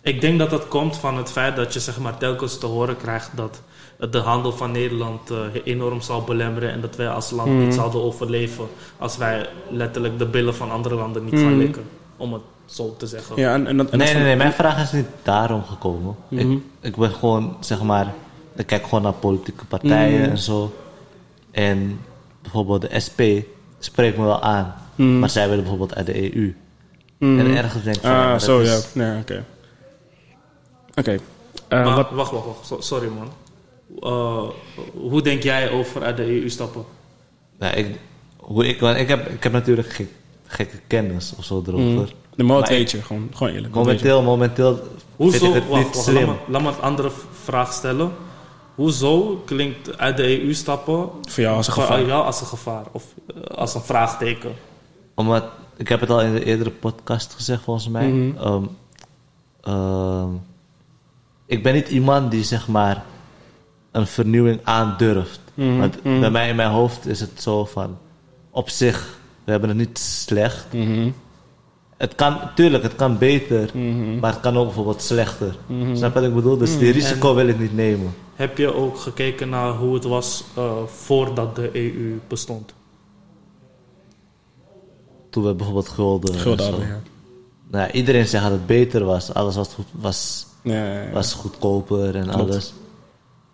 Ik denk dat dat komt van het feit dat je zeg maar, telkens te horen krijgt dat het de handel van Nederland eh, enorm zal belemmeren en dat wij als land niet zouden overleven als wij letterlijk de billen van andere landen niet gaan likken. Om het zo te zeggen. Ja, en, en dat, en dat nee, nee, nee, mijn vraag is niet daarom gekomen. Mhm. ik, ik ben gewoon, zeg maar... Ik kijk gewoon naar politieke partijen en zo. En bijvoorbeeld de SP spreekt me wel aan. Maar zij willen bijvoorbeeld uit de EU. En ergens denk ik van... Ah, zo is- ja. Nee, oké. Oké. Eh, wacht, wacht, wacht. So- sorry man. Eh, hoe denk jij over uit de EU stappen? Ja, ik, hoe ik, want ik, heb, ik heb natuurlijk geen gekke kennis of zo erover. Mhm. De Maar weet je, gewoon, gewoon eerlijk. Momenteel, momenteel Hoezo, vind ik het wacht, niet wacht, slim. laat, me, laat me een andere vraag stellen. Hoezo klinkt uit de EU stappen Voor jou als een voor gevaar. jou als een gevaar? Of eh, als een vraagteken? Omdat, ik heb het al in de eerdere podcast gezegd volgens mij. Mhm. Ehm, ehm, ik ben niet iemand die zeg maar een vernieuwing aandurft. Mhm, Want mhm. bij mij in mijn hoofd is het zo van, op zich, we hebben het niet slecht. Mhm. Het kan, tuurlijk, het kan beter, maar het kan ook bijvoorbeeld slechter. Snap je wat ik bedoel? Dus die risico wil ik niet nemen. Heb je ook gekeken naar hoe het was eh, voordat de EU bestond? Toen we bijvoorbeeld gulden. en Gulden hadden, ja. Nou, ja, iedereen zegt dat het beter was. Alles was, goed, was, Ja, ja, ja. was goedkoper en Klopt. alles.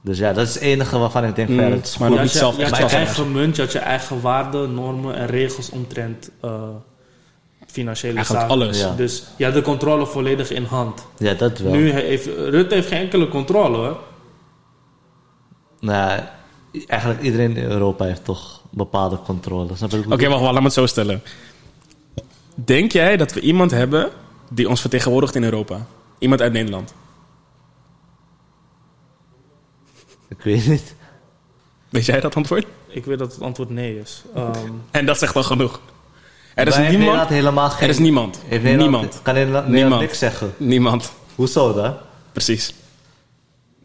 Dus ja, dat is het enige waarvan ik denk, ja, Mm, dat is maar goed. nog je niet zelf je, je had eigen munt, je had je eigen waarden, normen en regels omtrent eh, financiële Eigenlijk zaken. alles. Ja. Dus je had de controle volledig in hand. Ja, dat wel. Nu heeft Rutte heeft geen enkele controle hoor. Nou, ja, eigenlijk iedereen in Europa heeft toch bepaalde controle. Oké, bedoel? wacht, wacht, laat me het zo stellen. Denk jij dat we iemand hebben die ons vertegenwoordigt in Europa? Iemand uit Nederland? Ik weet niet. Weet jij dat antwoord? Ik weet dat het antwoord nee is. Ehm, En dat zegt al genoeg. Er is niemand. Nederland helemaal geen... Er is niemand. Heeft Nederland, Niemand. Kan Nederland, Nederland Niemand. niks zeggen? Niemand. Hoezo dan? Precies.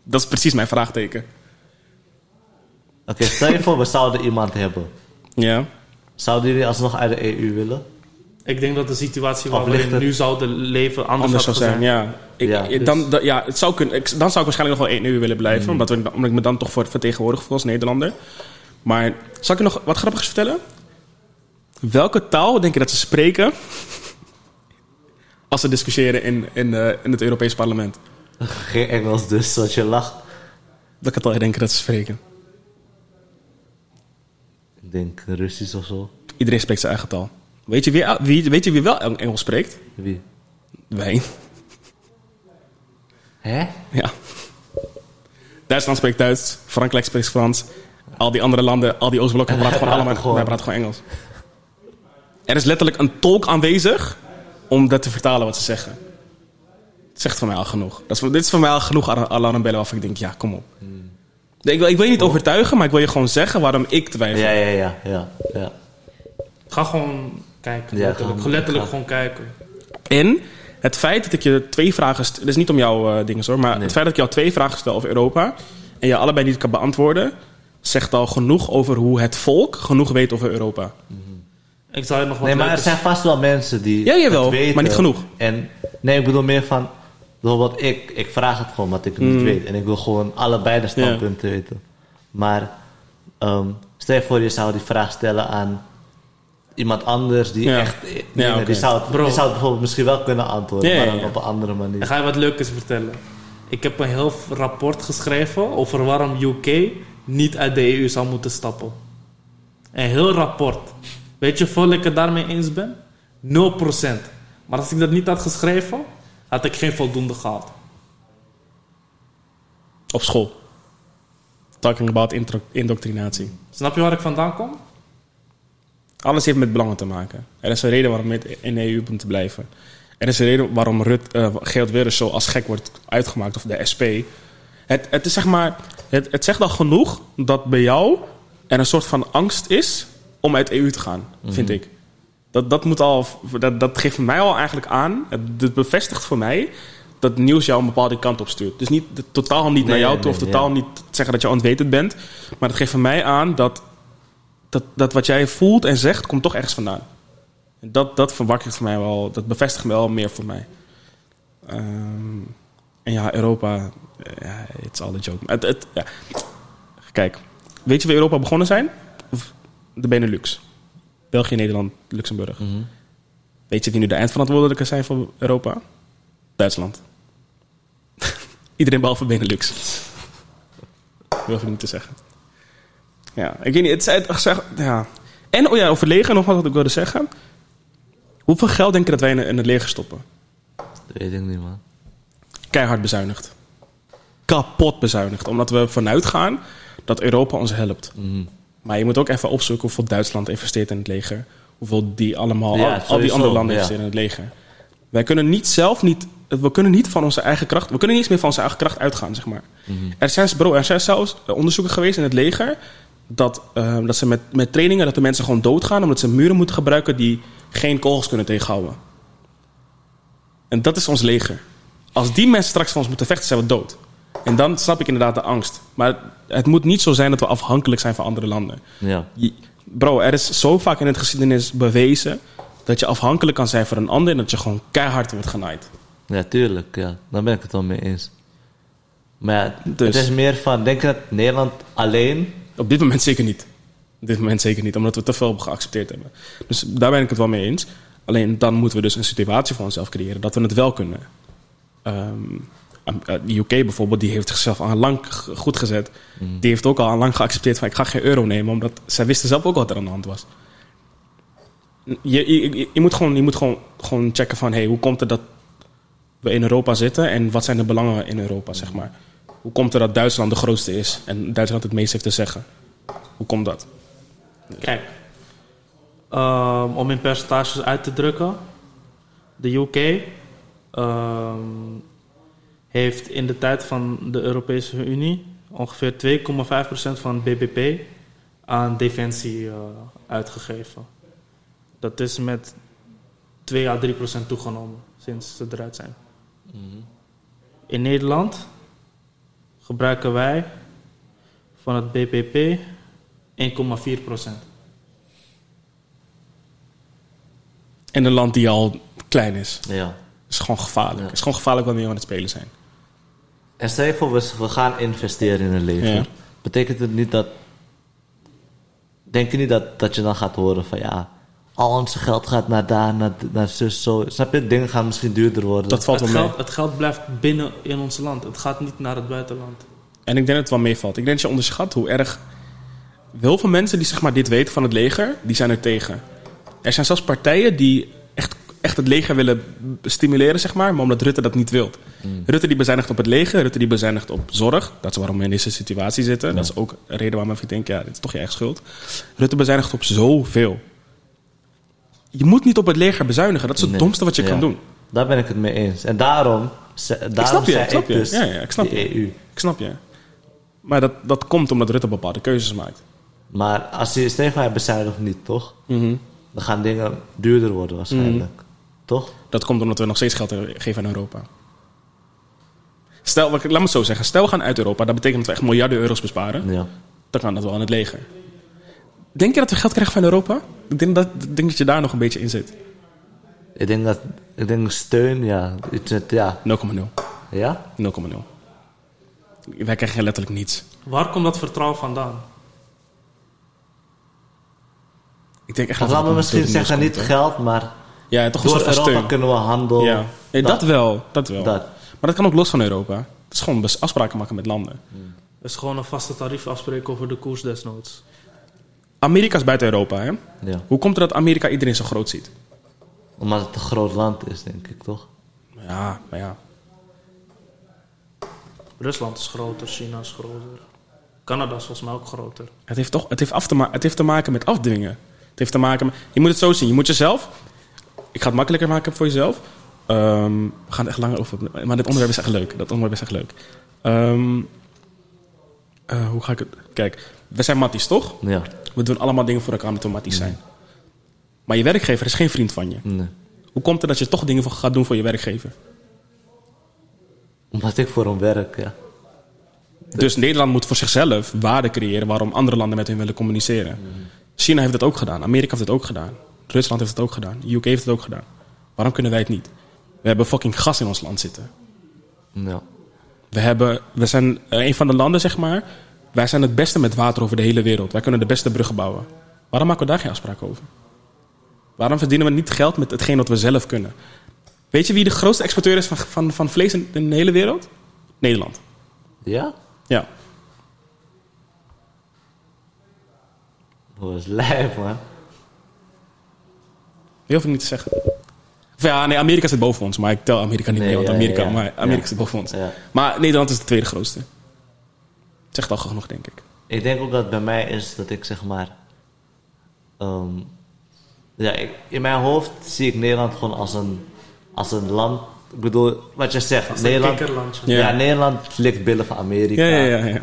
Dat is precies mijn vraagteken. Oké, stel je voor, we zouden iemand hebben. Ja. Zouden jullie alsnog uit de EU willen? ik denk dat de situatie waar we nu zouden leven anders, zou zijn, gezien. ja. Ik, Ja, dus- dan, da- ja, het zou kunnen. Ik, dan zou ik waarschijnlijk nog wel één uur willen blijven. Mm. Omdat, we, omdat ik me dan toch voor vertegenwoordig voel als Nederlander. Maar zal ik je nog wat grappigs vertellen? Welke taal denk je dat ze spreken... als ze discussiëren in, in, eh, in het Europees parlement? Geen Engels dus, zoals je lacht. Welke taal denk je dat ze spreken? Ik denk Russisch of zo. Iedereen spreekt zijn eigen taal. Weet je wie, wie, weet je wie wel Engels spreekt? Wie? Wij. Hè? Ja. Duitsland spreekt Duits, Frankrijk spreekt Frans. Al die andere landen, al die Oostblokken praten gewoon allemaal gewoon. wij praten gewoon Engels. Er is letterlijk een tolk aanwezig om dat te vertalen wat ze zeggen. Het zegt voor mij al genoeg. Dat is, dit is voor mij al genoeg al- alarmbellen waarvan ik denk, ja, kom op. Nee, Ik, wil, ik wil je niet overtuigen, maar ik wil je gewoon zeggen waarom ik twijfel. Ja, ja, ja, ja. ja. Ga gewoon kijken. Ja, letterlijk gaan- letterlijk gewoon kijken. En het feit dat ik je twee vragen... Het is niet om jouw eh dingen hoor, maar Nee. het feit dat ik jou twee vragen stel over Europa... en je allebei niet kan beantwoorden... zegt al genoeg over hoe het volk genoeg weet over Europa. Ik zal je nog wat Nee, maar er zijn vast wel mensen die Ja, jawel, het weten. maar niet genoeg. En, nee, ik bedoel meer van... Bijvoorbeeld ik, ik vraag het gewoon wat ik Mm. niet weet. En ik wil gewoon allebei de standpunten weten. Maar ehm, stel je voor, je zou die vraag stellen aan iemand anders die Ja. echt... Ja, die, zou het, Bro. die zou het bijvoorbeeld misschien wel kunnen antwoorden, maar dan ja. op een andere manier. Ik ga je wat leukers vertellen. Ik heb een heel rapport geschreven over waarom UK niet uit de EU zou moeten stappen. Een heel rapport. Weet je hoeveel ik het daarmee eens ben? 0%. Maar als ik dat niet had geschreven, had ik geen voldoende gehaald. Op school. Talking about indoctrinatie. Snap je waar ik vandaan kom? Alles heeft met belangen te maken. Er is een reden waarom we in de EU moeten blijven. Er is een reden waarom Rut, eh Geert Wilders zo als gek wordt uitgemaakt, of de SP. Het, het, is zeg maar, het, het zegt al genoeg dat bij jou er een soort van angst is om uit de EU te gaan, vind ik. Dat, dat, moet al, dat, dat geeft mij al eigenlijk aan, het, het bevestigt voor mij dat nieuws jou een bepaalde kant op stuurt. Dus niet, totaal niet naar jou nee, toe, of nee, totaal ja. niet zeggen dat je ontwetend bent. Maar het geeft voor mij aan dat dat, dat wat jij voelt en zegt, komt toch ergens vandaan. En Dat, dat verwakkert voor mij wel, dat bevestigt me wel meer voor mij. Ehm, en ja, Europa, ja, it's all a joke. Het, het, ja. Kijk, weet je waar Europa begonnen zijn? Of De Benelux. België, Nederland, Luxemburg. Mhm. Weet je wie nu de eindverantwoordelijke zijn voor Europa? Duitsland. Iedereen behalve Benelux. Hoef ik niet te zeggen. Ja, ik weet niet. Het is het, zeg, ja. En oh ja, over leger nog wat ik wilde zeggen. Hoeveel geld denk je dat wij in, het leger stoppen? Dat weet ik niet, man. Keihard bezuinigd. Kapot bezuinigd. Omdat we vanuit gaan dat Europa ons helpt. Mhm. Maar je moet ook even opzoeken hoeveel Duitsland investeert in het leger. Hoeveel die allemaal, Ja, al, al die andere landen ja. investeren in het leger. Wij kunnen niet zelf niet, we kunnen niet van onze eigen kracht, we kunnen niet eens meer van onze eigen kracht uitgaan, zeg maar. Mhm. Er zijn, bro, er zijn zelfs onderzoeken geweest in het leger dat, eh, dat ze met, met trainingen dat de mensen gewoon doodgaan omdat ze muren moeten gebruiken die geen kogels kunnen tegenhouden. En dat is ons leger. Als die mensen straks van ons moeten vechten, zijn we dood. En dan snap ik inderdaad de angst. Maar het moet niet zo zijn dat we afhankelijk zijn van andere landen. Ja. Bro, er is zo vaak in het geschiedenis bewezen dat je afhankelijk kan zijn van een ander en dat je gewoon keihard wordt genaaid. ja, tuurlijk. Ja. Daar ben ik het wel mee eens. Maar ja, Dus. het is meer van... Denk je dat Nederland alleen... Op dit moment zeker niet. Op dit moment zeker niet, omdat we te veel geaccepteerd hebben. Dus daar ben ik het wel mee eens. Alleen dan moeten we dus een situatie voor onszelf creëren dat we het wel kunnen. Ehm, eh, de UK bijvoorbeeld, die heeft zichzelf al lang goed gezet. Die heeft ook al lang geaccepteerd van ik ga geen euro nemen, omdat zij wisten zelf ook wat er aan de hand was. Je, je, je- je moet gewoon, je moet gewoon, gewoon checken van hey, hoe komt het dat we in Europa zitten en wat zijn de belangen in Europa, zeg maar. Hoe komt het dat Duitsland de grootste is en Duitsland het meest heeft te zeggen? Hoe komt dat? Kijk, ehm, om in percentages uit te drukken, de UK ehm, heeft in de tijd van de Europese Unie ongeveer 2,5% van het BBP aan defensie eh, uitgegeven. Dat is met 2 à 3% toegenomen sinds ze eruit zijn. In Nederland gebruiken wij van het BBP 1,4 procent. En een land die al klein is. Ja. is gewoon gevaarlijk. Ja. is gewoon gevaarlijk wanneer we aan het spelen zijn. En stel je voor, we, we gaan investeren in een leger. Ja. Betekent het niet dat... Denk je niet dat, dat je dan gaat horen van ja... Al ons geld gaat naar daar, naar, naar zus, zo. Snap je? Dingen gaan misschien duurder worden. Dat valt Het wel mee. geld, het geld blijft binnen in ons land. Het gaat niet naar het buitenland. En ik denk dat het wel meevalt. Ik denk dat je onderschat hoe erg... Heel veel mensen die zeg maar, dit weten van het leger, die zijn er tegen. Er zijn zelfs partijen die echt, echt het leger willen stimuleren, zeg maar, maar omdat Rutte dat niet wil. Rutte die bezuinigt op het leger, Rutte die bezuinigt op zorg. Dat is waarom we in deze situatie zitten. Dat is ook een reden waarom ik denk, ja, dit is toch je eigen schuld. Rutte bezuinigt op zoveel. Je moet niet op het leger bezuinigen. Dat is het Nee. domste wat je Ja. kan doen. Daar ben ik het mee eens. En daarom ze- Ik daarom snap je, zei ik snap je. dus Ja, ja, ik snap je. EU. Ik snap je. Maar dat, dat komt omdat Rutte bepaalde keuzes maakt. Maar als je Stefan bezuinigt niet, toch? Mhm. Dan gaan dingen duurder worden waarschijnlijk. Toch? Dat komt omdat we nog steeds geld geven aan Europa. Stel, laat me het zo zeggen. Stel, we gaan uit Europa. Dat betekent dat we echt miljarden euro's besparen. Ja. Dan kan dat wel aan het leger. Denk je dat we geld krijgen van Europa? Ik denk dat, ik denk dat je daar nog een beetje in zit. 0,0. Ik denk dat... Ik denk steun, ja. Iets met- Ja. Ja? 0,0. Wij krijgen letterlijk niets. Waar komt dat vertrouwen vandaan? Ik denk echt Of dat laten we het misschien zeggen, niet geld, maar... Ja, toch Door Europa steun. kunnen we handel... Ja. Nee, dat, wel. Dat wel. Dat. Maar dat kan ook los van Europa. Het is gewoon afspraken maken met landen. is gewoon een vaste tarief afspreken over de koers desnoods. Amerika is buiten Europa, hè? Ja. Hoe komt het dat Amerika iedereen zo groot ziet? Omdat het een groot land is, denk ik, toch? Ja, maar ja. Rusland is groter, China is groter. Canada is volgens mij ook groter. Het heeft, toch, het, heeft af te ma- het heeft te maken met afdwingen. Het heeft te maken met... Je moet het zo zien. Je moet jezelf... Ik ga het makkelijker maken voor jezelf. Ehm, we gaan er echt langer over... Maar dit onderwerp is echt leuk. Dat onderwerp is echt leuk. Ehm, eh, hoe ga ik het... Kijk, we zijn matties, toch? Ja. We doen allemaal dingen voor elkaar omdat we matties zijn. Maar je werkgever is geen vriend van je. Nee. Hoe komt het dat je toch dingen voor gaat doen voor je werkgever? Omdat ik voor hem werk, ja. Dus Nederland moet voor zichzelf waarde creëren waarom andere landen met hun willen communiceren. China heeft het ook gedaan, Amerika heeft het ook gedaan, Rusland heeft het ook gedaan, UK heeft het ook gedaan. Waarom kunnen wij het niet? We hebben fucking gas in ons land zitten. Ja. We, hebben, we zijn eh, een van de landen, zeg maar. Wij zijn het beste met water over de hele wereld. Wij kunnen de beste bruggen bouwen. Waarom maken we daar geen afspraak over? Waarom verdienen we niet geld met hetgeen wat we zelf kunnen? Weet je wie de grootste exporteur is van, van, van vlees in, in de hele wereld? Nederland. Ja? Ja. Dat was lijf, man. Hoeft het niet te zeggen. Of ja, nee, Amerika zit boven ons, maar ik tel Amerika niet Nee, mee, want Amerika, ja, ja. maar Amerika Ja. zit boven ons. Maar Nederland is de tweede grootste. Zegt al genoeg, denk ik. Ik denk ook dat het bij mij is dat ik zeg maar. ehm, ja, ik, in mijn hoofd zie ik Nederland gewoon als een, als een land. Ik bedoel, wat je zegt, Als een Nederland. Ja. Ja. Nederland ligt billen van Amerika. Ja, ja, ja. ja.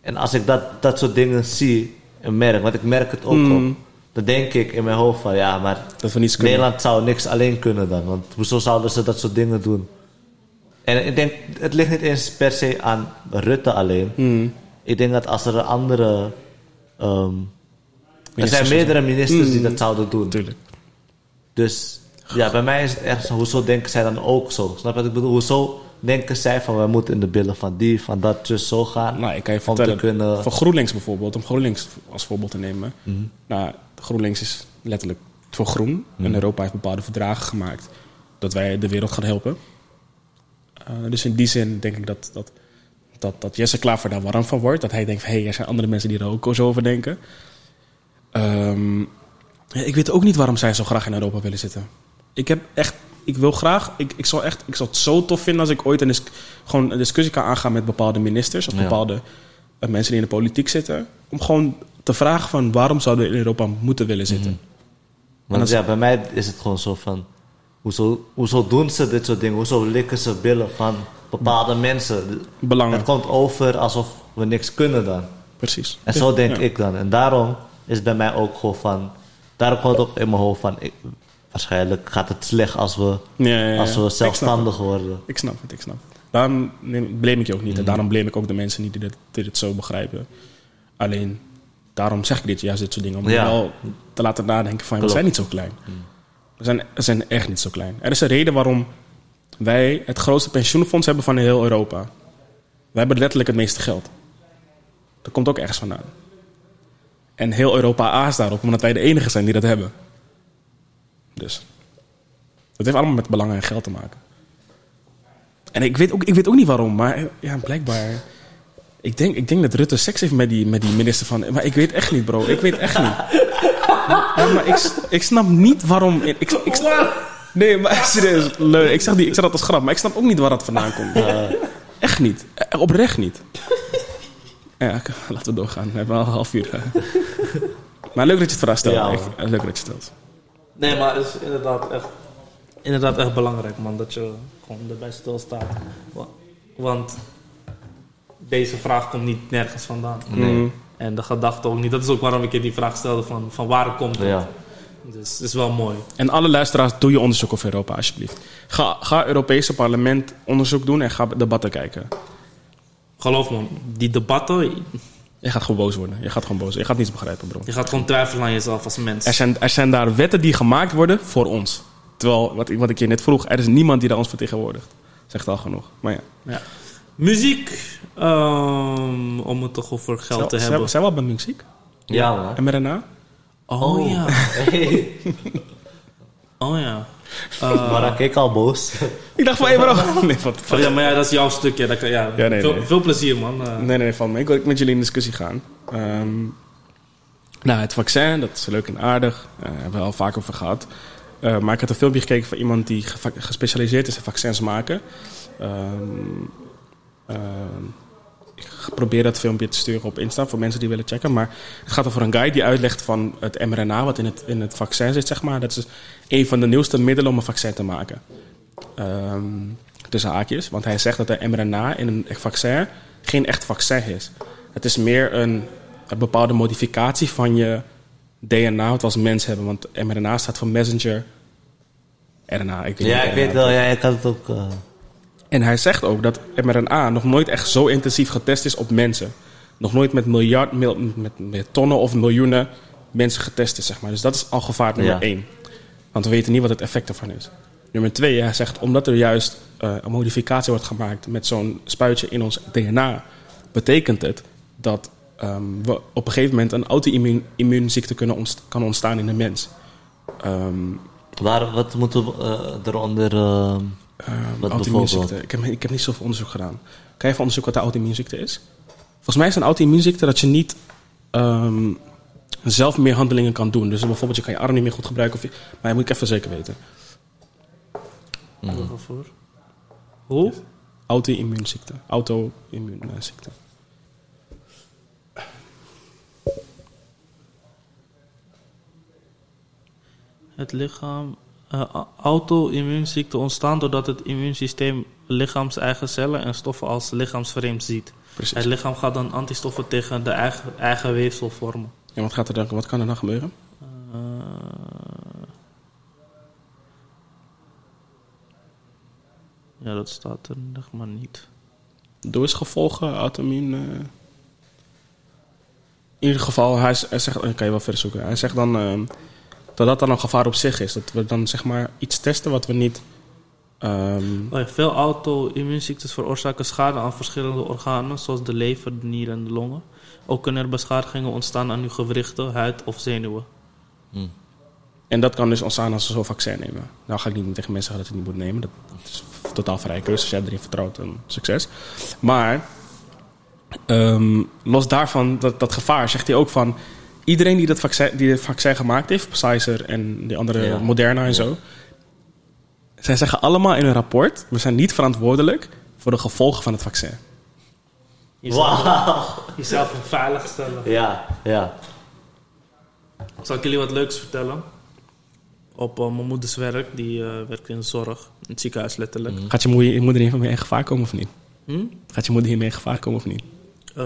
En als ik dat, dat soort dingen zie en merk, want ik merk het ook Mm. op, dan denk ik in mijn hoofd van ja, maar Dat we niets kunnen. Nederland zou niks alleen kunnen dan. Want hoezo zouden ze dat soort dingen doen? En ik denk, het ligt niet eens per se aan Rutte alleen. Mm. Ik denk dat als er een andere. ehm, er zijn meerdere ministers die Mm. dat zouden doen. Dus ja, bij mij is het echt zo. Hoezo denken zij dan ook zo? Snap je wat ik bedoel? Hoezo denken zij van we moeten in de billen van die, van dat, dus zo gaan? Nou, ik kan je vertellen. kunnen. Voor GroenLinks bijvoorbeeld, om GroenLinks als voorbeeld te nemen. Mhm. Nou, GroenLinks is letterlijk voor groen. En Europa heeft bepaalde verdragen gemaakt dat wij de wereld gaan helpen. Eh, dus in die zin denk ik dat, dat, dat, dat Jesse Klaver daar warm van wordt. Dat hij denkt van, hé, hey, er zijn andere mensen die er ook zo over denken. Ehm, ik weet ook niet waarom zij zo graag in Europa willen zitten. Ik heb echt, ik wil graag, ik, ik, zou echt, ik zou het zo tof vinden als ik ooit een, gewoon een discussie kan aangaan met bepaalde ministers of Ja. bepaalde eh, mensen die in de politiek zitten. Om gewoon te vragen van waarom zouden we in Europa moeten willen zitten. Want als- ja, bij mij is het gewoon zo van. Hoezo, hoezo doen ze dit soort dingen? Hoezo likken ze billen van bepaalde mensen? Belangen. Het komt over alsof we niks kunnen dan. Precies. En zo denk Ja. ik dan. En daarom is het bij mij ook gewoon van. Daarom komt het ook in mijn hoofd van. Ik, waarschijnlijk gaat het slecht als we, Ja, ja, ja. als we zelfstandig worden. Ik snap het, ik snap het. Daarom blame ik je ook niet. En daarom blame ik ook de mensen niet die dit, die dit zo begrijpen. Alleen, daarom zeg ik dit, juist dit soort dingen. Om wel te laten nadenken van, we zijn niet zo klein. Zijn, zijn echt niet zo klein. Er is een reden waarom wij het grootste pensioenfonds hebben van heel Europa. We hebben letterlijk het meeste geld. Dat komt ook ergens vandaan. En heel Europa aast daarop, omdat wij de enige zijn die dat hebben. Dus. Het heeft allemaal met belangen en geld te maken. En ik weet ook, ik weet ook niet waarom, maar ja, blijkbaar. Ik denk, ik denk dat Rutte seks heeft met die, met die minister van. Maar ik weet echt niet, bro. Ik weet echt niet. Ja, maar ik, ik snap niet waarom. Ik, ik, ik- nee, maar serieus. leuk. Ik zeg, die, ik zeg dat als grap, maar ik snap ook niet waar dat vandaan komt. Echt niet. Eh, Oprecht niet. Ja, laten we doorgaan. We hebben al een half uur. eh. Maar leuk dat je het vraag stelt. Ja, man. Leuk dat je het stelt. Nee, maar het is inderdaad echt inderdaad echt belangrijk, man. Dat je gewoon erbij stilstaat. Wa- Want deze vraag komt niet nergens vandaan. Nee. Mhm. En de gedachte ook niet. Dat is ook waarom ik je die vraag stelde van, van waar komt het. Ja. Dus het is wel mooi. En alle luisteraars, doe je onderzoek over Europa alsjeblieft. Ga, ga Europese parlement onderzoek doen en ga debatten kijken. Geloof me, die debatten, Je gaat gewoon boos worden. Je gaat gewoon boos. Je gaat niets begrijpen, bro. je gaat gewoon twijfelen aan jezelf als mens. Er zijn, er zijn daar wetten die gemaakt worden voor ons. Terwijl, wat, ik- wat ik je net vroeg, er is niemand die daar ons vertegenwoordigt. Zegt al genoeg. Maar ja. Ja. Muziek, ehm, om het toch over geld te hebben. Zijn we al bij muziek? Ja, man. mRNA? Oh, ja, Hey. oh ja. Eh, maar dan keek al boos. Ik dacht van, hé bro. Nee, wat, oh, ja, maar ja, dat is jouw stukje. Dat kan, ja, Ja, nee, veel, nee. veel plezier, man. Eh, Nee, nee, van me. Ik wil met jullie in discussie gaan. Ehm, nou, het vaccin, dat is leuk en aardig. Daar hebben we al vaak over gehad. Eh, maar ik had een filmpje gekeken van iemand die gespecialiseerd is in vaccins maken. Ehm, ik probeer dat filmpje te sturen op Insta voor mensen die willen checken. Maar het gaat over een guy die uitlegt van het mRNA wat in het, in het vaccin zit, zeg maar. Dat is een van de nieuwste middelen om een vaccin te maken. Ehm, tussen haakjes. Want hij zegt dat de mRNA in een vaccin geen echt vaccin is. Het is meer een, een bepaalde modificatie van je DNA wat we als mens hebben. Want mRNA staat voor messenger RNA. Ik weet Ja, niet ik weet wel. Ja, ik had het ook... eh, En hij zegt ook dat mRNA nog nooit echt zo intensief getest is op mensen. Nog nooit met, miljard, mil- met, met tonnen of miljoenen mensen getest is, zeg maar. Dus dat is al gevaar nummer Ja. één. Want we weten niet wat het effect ervan is. Nummer twee, hij zegt omdat er juist eh, een modificatie wordt gemaakt met zo'n spuitje in ons DNA, betekent het dat ehm, we op een gegeven moment een auto-immuunziekte kunnen kan ontstaan in de mens. Ehm waar, wat moeten we eh, eronder... eh, Ehm, Wat auto-immuunziekte. Ik heb, ik heb niet zoveel onderzoek gedaan. Kan je even onderzoeken wat de auto-immuunziekte is? Volgens mij is een auto-immuunziekte dat je niet ehm, zelf meer handelingen kan doen. Dus bijvoorbeeld je kan je arm niet meer goed gebruiken. Of je, maar je moet ik even zeker weten. Waarvoor? Hoe? Auto-immuunziekte. Auto-immuunziekte. Het lichaam. Eh, a- Auto-immuunziekten ontstaan doordat het immuunsysteem lichaams-eigen cellen en stoffen als lichaamsvreemd ziet. Precies. Het lichaam gaat dan antistoffen tegen de eigen, eigen weefsel vormen. En wat, gaat er dan, wat kan er dan gebeuren? Eh, ja, dat staat er nog maar niet. Doorsgevolgen, auto-immuun... eh. In ieder geval, hij, zegt... kan je wel verder zoeken. Hij zegt dan ehm, dat dat dan een gevaar op zich is. Dat we dan zeg maar iets testen wat we niet... ehm, Oh ja, veel auto-immuunziektes veroorzaken schade aan verschillende organen, zoals de lever, de nieren en de longen. Ook kunnen er beschadigingen ontstaan aan uw gewrichten, huid of zenuwen. En dat kan dus ontstaan als we zo'n vaccin nemen. Nou ga ik niet tegen mensen zeggen dat je het niet moet nemen. Dat, is totaal vrije keuze. Als jij erin vertrouwt, dan succes. Maar ehm, los daarvan, dat, dat gevaar, zegt hij ook van... Iedereen die dat vaccin, die het vaccin gemaakt heeft, Pfizer en die andere Ja. Moderna en zo... Zij zeggen allemaal in hun rapport... we zijn niet verantwoordelijk voor de gevolgen van het vaccin. Jezelf, Wauw. jezelf veilig stellen. Ja, ja. Zal ik jullie wat leuks vertellen? Op eh, mijn moeders werk, die eh, werkt in de zorg, in het ziekenhuis letterlijk. Gaat je moeder, je moeder hiermee in gevaar komen of niet? Hm? Gaat je moeder hiermee in gevaar komen of niet? Eh,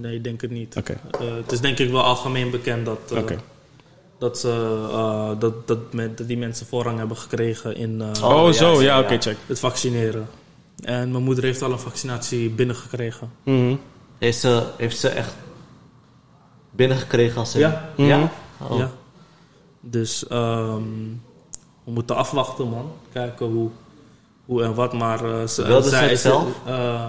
nee, ik denk het niet. Oké. Eh, het is denk ik wel algemeen bekend dat, eh, dat, ze, eh, dat, dat, met, dat die mensen voorrang hebben gekregen in eh, Oh, Oh, ja, zo, ja, ja, ja. oké, check. het vaccineren. En mijn moeder heeft al een vaccinatie binnengekregen. Mhm. Heeft ze, heeft ze echt binnengekregen als ze... Ja. Ja? Oh. Ja. Dus ehm, we moeten afwachten, man. Kijken hoe, hoe en wat. Maar uh, ze, Wilde ze zij het is- zelf? eh,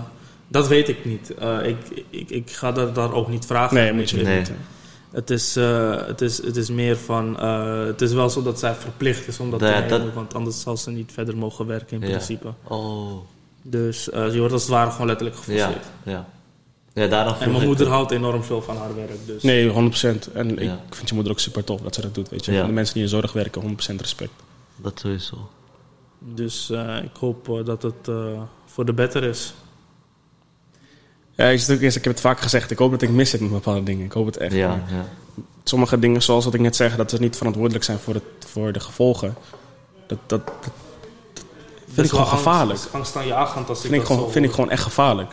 dat weet ik niet. Eh, ik, ik, ik ga daar, daar ook niet vragen. Nee, moet je Nee. niet. Het is, eh, het, is, het is meer van... eh, het is wel zo dat zij verplicht is om dat Ja, te dat- nemen. Want anders zal ze niet verder mogen werken in Ja. principe. Oh, Dus je wordt als het ware gewoon letterlijk geforceerd. ja. Ja, daarom En mijn moeder het. houdt enorm veel van haar werk. Dus. Nee, 100%. En ik vind je moeder ook super tof dat ze dat doet, weet je. Ja. De mensen die in zorg werken, 100% respect. Dat sowieso. Dus ik hoop dat het voor de better is. Ja, ik, zit ook eerst, ik heb het vaak gezegd, ik hoop dat ik mis zit met bepaalde dingen. Ik hoop het echt. Ja, ja. Sommige dingen, zoals wat ik net zeg, dat we niet verantwoordelijk zijn voor, het, voor de gevolgen. Dat, dat, dat Dat vind ik gewoon gevaarlijk. Angst, angst aanjagend als ik Vind ik, dat gewoon, zo vind ik gewoon echt gevaarlijk.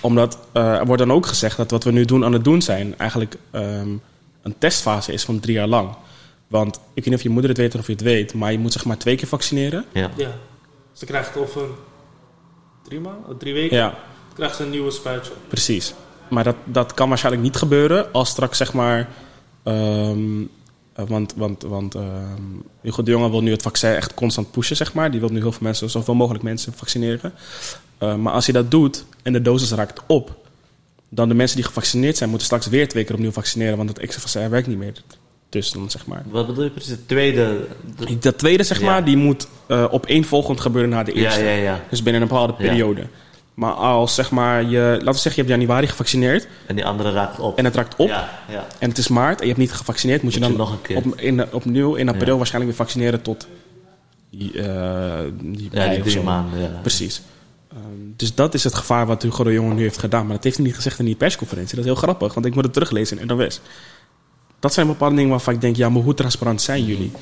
Omdat eh, er wordt dan ook gezegd dat wat we nu doen aan het doen zijn... eigenlijk ehm, een testfase is van drie jaar lang. Want ik weet niet of je moeder het weet of je het weet... maar je moet zeg maar twee keer vaccineren. Ja. Ja. Ze krijgt over drie maanden, drie weken, Ja, krijgt ze een nieuwe spuitje. precies. Maar dat, dat kan waarschijnlijk niet gebeuren als straks zeg maar... ehm, eh, want want, want ehm, Hugo de Jonge wil nu het vaccin echt constant pushen, zeg maar. Die wil nu heel veel mensen, zoveel mogelijk mensen vaccineren. Eh, maar als hij dat doet en de dosis raakt op... dan de mensen die gevaccineerd zijn... moeten straks weer twee keer opnieuw vaccineren... want het extra vaccin werkt niet meer. Dus dan zeg maar... Wat bedoel je precies? De tweede... de- Dat tweede, zeg Ja. maar, die moet eh op één volgend gebeuren na de eerste. ja, ja. Dus binnen een bepaalde Ja. periode. Maar als zeg maar je, laten we zeggen, je hebt januari gevaccineerd En die andere raakt op. en het raakt op Ja, ja. en het is maart en je hebt niet gevaccineerd, moet, Moet je je dan nog een keer. Op, in, opnieuw in april Ja. waarschijnlijk weer vaccineren tot eh, die Ja, die drie maanden. Ja. Precies. Ehm, dus dat is het gevaar wat Hugo de Jonge nu heeft gedaan. Maar dat heeft hij niet gezegd in die persconferentie. Dat is heel grappig, want ik moet het teruglezen in NOS. Dat zijn bepaalde dingen waarvan ik denk, ja, maar hoe transparant zijn jullie?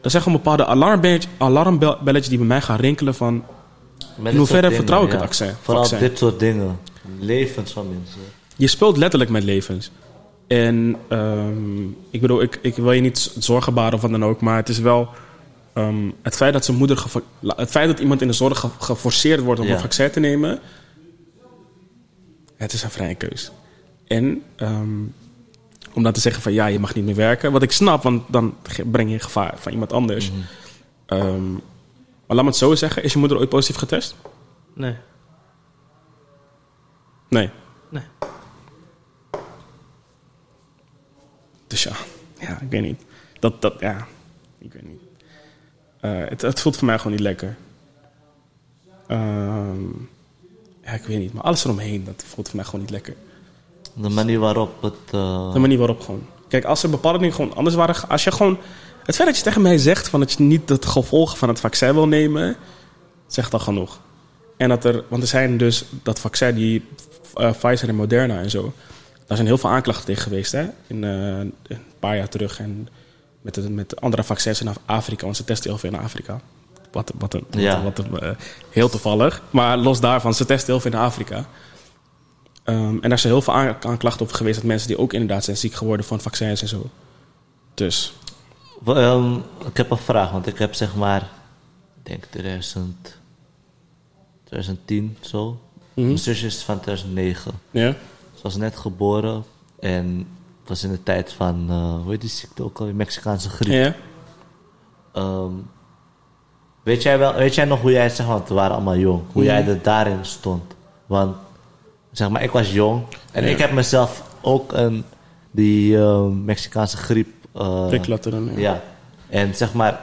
Dat zijn gewoon bepaalde alarmbelletjes, alarmbelletjes die bij mij gaan rinkelen van... In hoeverre vertrouw ik het vaccin- Vooral vaccin? dit soort dingen. Levens van mensen. Je speelt letterlijk met levens. En ehm, ik bedoel, ik, ik wil je niet zorgen baren of wat dan ook, maar het is wel ehm, het feit dat zijn moeder, het feit dat iemand in de zorg ge- geforceerd wordt om Ja. een vaccin te nemen, het is een vrije keus. En ehm, om dan te zeggen van ja, je mag niet meer werken, wat ik snap, want dan breng je gevaar van iemand anders. Ehm, maar laat me het zo zeggen, is je moeder ooit positief getest? Nee. Nee. Nee. Dus ja, ja, ik weet niet. Dat, dat, ja, ik weet niet. Eh, het, het voelt voor mij gewoon niet lekker. Ehm, ja, ik weet niet. Maar alles eromheen, dat voelt voor mij gewoon niet lekker. De manier waarop het... eh, De manier waarop gewoon. Kijk, als er bepaalde dingen gewoon anders waren... Als je gewoon... Het feit dat je tegen mij zegt van dat je niet het gevolgen van het vaccin wil nemen... Zegt al genoeg. En dat er... Want er zijn dus dat vaccin, die eh, Pfizer en Moderna en zo... Daar zijn heel veel aanklachten tegen geweest, hè? In, eh, een paar jaar terug. En met, de, met de andere vaccins in Af- Afrika. Want ze testen heel veel in Afrika. Wat, wat, een, Ja. wat, een, eh, heel toevallig. Maar los daarvan, ze testen heel veel in Afrika. Ehm, en daar zijn heel veel aan- aanklachten over geweest... dat mensen die ook inderdaad zijn ziek geworden van vaccins en zo. Dus, Ehm, ik heb een vraag, want ik heb zeg maar, ik denk 2000, 2010 zo. Mhm. Mijn zusje is van 2009. ja. Ze was net geboren en het was in de tijd van, eh, hoe heet die ziekte ook al, die Mexicaanse griep. Ja. Ehm, weet, jij wel, weet jij nog hoe jij, zeg maar, want we waren allemaal jong, hoe jij er daarin stond? Want, zeg maar, ik was jong en Ja. ik heb mezelf ook een, die eh, Mexicaanse griep... eh, Prik laten doen, ja. ja. En zeg maar,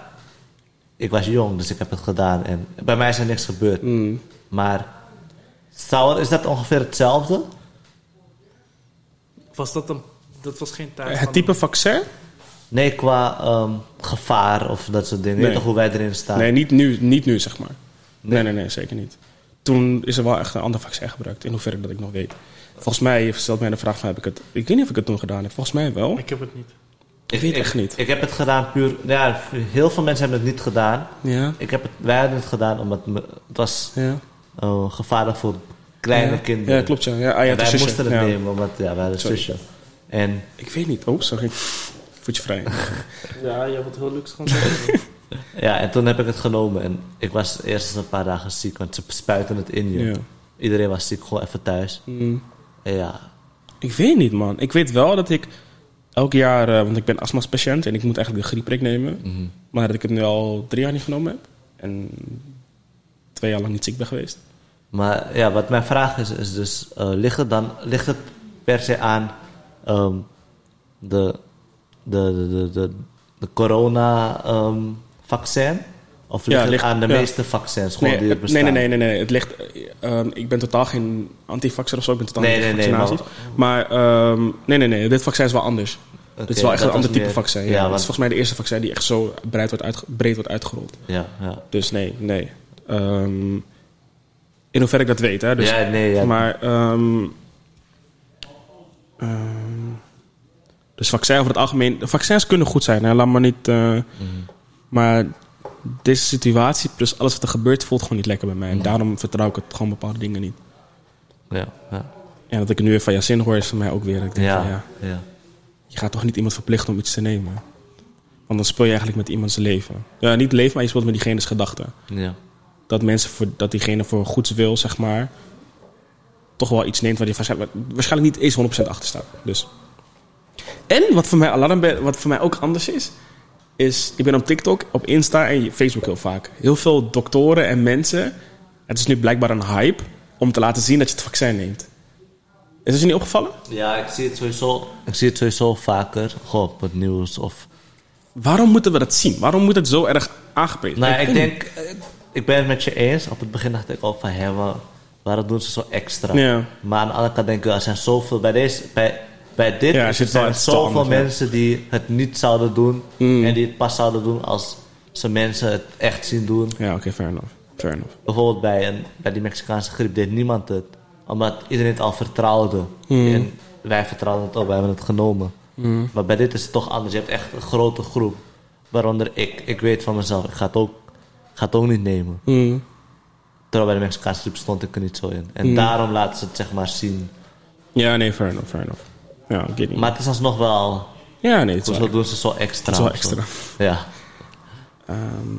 ik was jong, dus ik heb het gedaan en bij mij is er niks gebeurd. Mm. Maar, zou, is dat ongeveer hetzelfde? Was dat een... Dat was geen tijd Het van- type vaccin? Nee, qua ehm, gevaar of dat soort dingen. Weet Nee. je toch hoe wij erin staan? Nee, niet nu, niet nu, zeg maar. Nee, nee, nee, zeker niet. Toen is er wel echt een ander vaccin gebruikt, in hoeverre dat ik nog weet. Volgens mij stelt mij de vraag van, heb ik het... Ik weet niet of ik het toen gedaan heb. Volgens mij wel. Ik heb het niet. Ik weet echt niet. Ik heb het gedaan puur... Ja, heel veel mensen hebben het niet gedaan. Ja, Ik heb het, wij hebben het gedaan omdat me- het was ja. eh, gevaarlijk voor kleine ja. kinderen. Ja, klopt, ja. ja, ah, ja het wij zusje. moesten het Ja. nemen, omdat ja, wij hadden Sorry. zusje. En Ik weet niet. Oh, sorry. Voetje vrij. Ja, je hebt het heel luxe gewoon zeggen. ja, en toen heb ik het genomen. En ik was eerst een paar dagen ziek, want ze spuiten het in je. Ja. Iedereen was ziek, gewoon even thuis. Mm. En ja, Ik weet niet, man. Ik weet wel dat ik elk jaar... eh, want ik ben astma-patiënt en ik moet eigenlijk de griepprik nemen. mhm. Maar dat ik het nu al drie jaar niet genomen heb. En twee jaar lang niet ziek ben geweest. Maar ja, wat mijn vraag is, is dus, eh, ligt, het dan, ligt het per se aan ehm, de, de, de, de, de, de corona-vaccin? Of ligt Ja, het ligt- aan de ja. meeste vaccins gewoon Nee, die er het- bestaan? nee, nee, nee, nee. Het ligt, eh, ehm, ik ben totaal geen antivaxer of zo. Ik ben totaal Nee, niet nee, vaccinaties. maar ehm, nee, nee, nee. Dit vaccin is wel anders. Oké, dit is wel echt een ander type meer- vaccin. Ja, Ja, Dat want- is volgens mij de eerste vaccin die echt zo breed wordt, uitge- breed wordt uitgerold. Ja, ja. Dus nee, nee. Ehm, in hoeverre ik dat weet, hè. Dus, ja, nee, ja. Maar... ehm, ehm, dus vaccin over het algemeen... Vaccins kunnen goed zijn, hè. Laat maar niet... eh, Mhm. Maar deze situatie plus alles wat er gebeurt voelt gewoon niet lekker bij mij. En daarom vertrouw ik het gewoon bepaalde dingen niet. Ja, ja. En dat ik nu weer van Yasin hoor, is voor mij ook weer. Ik denk Ja, van, ja, ja. je gaat toch niet iemand verplichten om iets te nemen. Want dan speel je eigenlijk met iemands leven. Ja, niet leven, maar je speelt met diegene's gedachten. ja. Dat mensen voor, dat diegene voor goeds wil, zeg maar, toch wel iets neemt waar hij waarschijnlijk, waarschijnlijk niet eens 100% achter staat. Dus. En wat voor mij alarm, wat voor mij ook anders is, is ik ben op TikTok, op Insta en Facebook heel vaak. Heel veel doktoren en mensen. Het is nu blijkbaar een hype om te laten zien dat je het vaccin neemt. Is het je niet opgevallen? Ja, ik zie het sowieso, ik zie het sowieso vaker. Gewoon op het nieuws of... Waarom moeten we dat zien? Waarom moet het zo erg aangeprezen Nou, ik weet niet. denk... eh, Ik ben het met je eens. Op het begin dacht ik ook van... Hé, waarom doen ze zo extra? Ja. Maar aan de andere kant denk ik... Er zijn zoveel... Bij, deze, bij, bij dit Ja, er zijn te zoveel anders, ja. mensen die het niet zouden doen. Mm. En die het pas zouden doen als ze mensen het echt zien doen. Ja, oké, fair enough. Fair enough. Bijvoorbeeld bij, een, bij die Mexicaanse griep deed niemand het. Omdat iedereen het al vertrouwde. Mm. En wij vertrouwden het ook, wij hebben het genomen. Maar bij dit is het toch anders. Je hebt echt een grote groep. Waaronder ik. Ik weet van mezelf, ik ga het ook, ga het ook niet nemen. Mm. Terwijl bij de Mexicaanse griep stond ik er niet zo in. En daarom laten ze het zeg maar zien. Ja, nee, fair enough, fair enough. Ja, ik weet niet. Maar het is alsnog wel... ja, nee, het is Hoezo waar. doen ze zo extra? Het is wel extra. Ja. Ehm,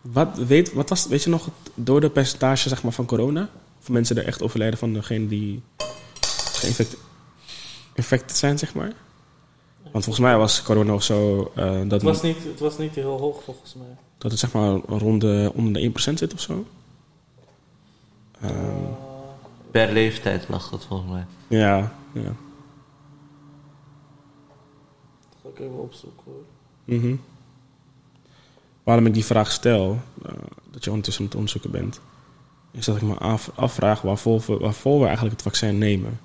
wat, weet, wat was, weet je nog het dode percentage zeg maar, van corona? Of mensen er echt overlijden van degene die geïnfecteerd infected zijn, zeg maar? Want volgens mij was corona of zo eh, dat, Het was, niet, het was niet heel hoog volgens mij. dat het zeg maar rond de, onder de 1% zit of zo. Ehm, Per leeftijd lag het volgens mij. ja, ja. Dat ga ik even opzoeken hoor. Mhm. Waarom ik die vraag stel, eh, dat je ondertussen aan het onderzoeken bent, is dat ik me af, afvraag waarvoor we, waarvoor we eigenlijk het vaccin nemen.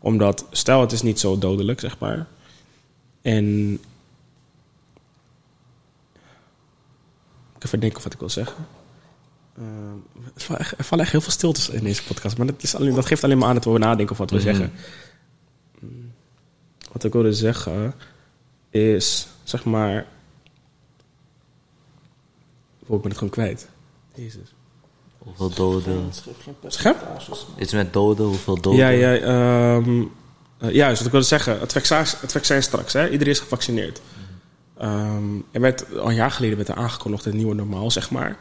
Omdat, stel het is niet zo dodelijk, zeg maar. En. Ik even denken of wat ik wil zeggen. Eh, er vallen echt- heel veel stiltes in deze podcast, maar dat, is alleen, dat geeft alleen maar aan dat we nadenken over wat we Mhm. zeggen. Wat ik wilde zeggen is, zeg maar. Oh, ik ben het gewoon kwijt. Jezus. Hoeveel doden? Schrijf geen Scherp? percentages. Iets met doden, hoeveel doden? Ja, ja, ehm eh, juist, wat ik wilde zeggen. Het vaccin, het vaccin straks, hè? iedereen is gevaccineerd. Ehm, er werd al een jaar geleden werd er aangekondigd het nieuwe normaal, zeg maar.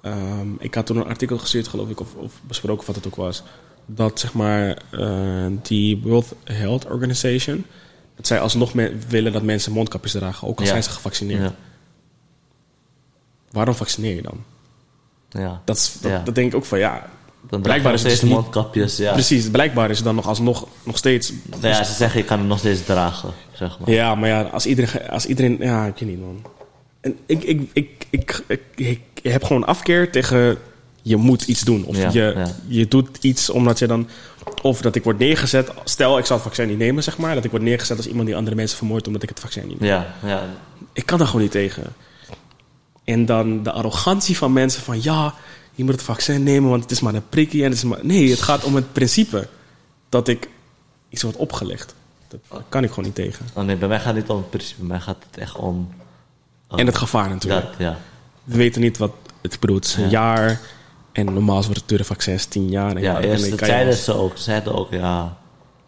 Ehm, ik had toen een artikel gestuurd, geloof ik, of, of besproken wat het ook was. Dat zeg maar eh, die World Health Organization. Dat zij alsnog willen dat mensen mondkapjes dragen, ook al Ja. zijn ze gevaccineerd. Ja. Waarom vaccineer je dan? ja. Dat, is, dat, denk ik ook van ja. Dan Blijkbaar is het dus niet- mondkapjes, ja. Precies, blijkbaar is het dan nog alsnog nog steeds. Nou ja, ze zeggen je kan hem nog steeds dragen, zeg maar. Ja, maar ja, als iedereen, als iedereen ja, ik weet niet man. En ik, ik, ik, ik, ik, ik, heb gewoon afkeer tegen je moet iets doen. Of Ja, je, ja. je doet iets omdat je dan, of dat ik word neergezet, stel ik zou het vaccin niet nemen zeg maar, dat ik word neergezet als iemand die andere mensen vermoordt omdat ik het vaccin niet neem. Ja, ja. Ik kan daar gewoon niet tegen. En dan de arrogantie van mensen van ja, je moet het vaccin nemen, want het is maar een prikkie. En het is maar... Nee, het gaat om het principe dat ik iets wordt opgelegd. Dat kan ik gewoon niet tegen. Oh nee, bij mij gaat het niet om het principe, bij mij gaat het echt om... En het gevaar natuurlijk. Dat, ja. We weten niet wat het bedoelt. Het is een Ja. jaar. En normaal wordt het vaccins tien jaar. En Ja, eerst dat je zeiden ze ook. Ze zeiden ook, ja...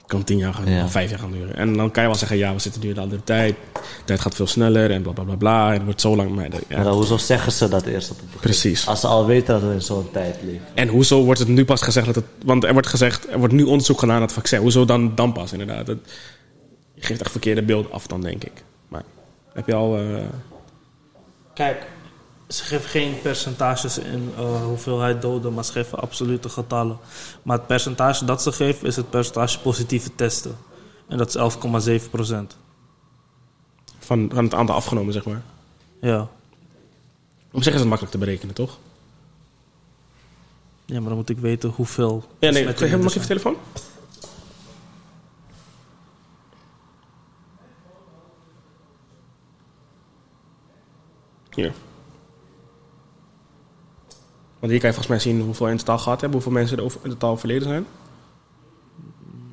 kan tien jaar gaan, Ja. of vijf jaar gaan duren. En dan kan je wel zeggen, ja, we zitten nu in de andere tijd. De tijd gaat veel sneller en bla bla bla bla. En het wordt zo lang. Maar, ja. Maar dan, hoezo zeggen ze dat eerst op het begin? Precies. Als ze al weten dat we in zo'n tijd leven. En hoezo wordt het nu pas gezegd dat het... Want er wordt gezegd, er wordt nu onderzoek gedaan naar het vaccin. Hoezo dan, dan pas, inderdaad? Dat, je geeft echt verkeerde beeld af dan, denk ik. Maar heb je al... eh, Kijk, ze geven geen percentages in eh, hoeveelheid doden, maar ze geven absolute getallen. Maar het percentage dat ze geven is het percentage positieve testen. En dat is 11,7 procent. van, van het aantal afgenomen, zeg maar. Ja. Op zich is het makkelijk te berekenen, toch? ja, maar dan moet ik weten hoeveel. Ja, nee, mag ik even telefoon? Hier. Want hier kan je volgens mij zien hoeveel in totaal gehad hebben, hoeveel mensen er in totaal verleden zijn.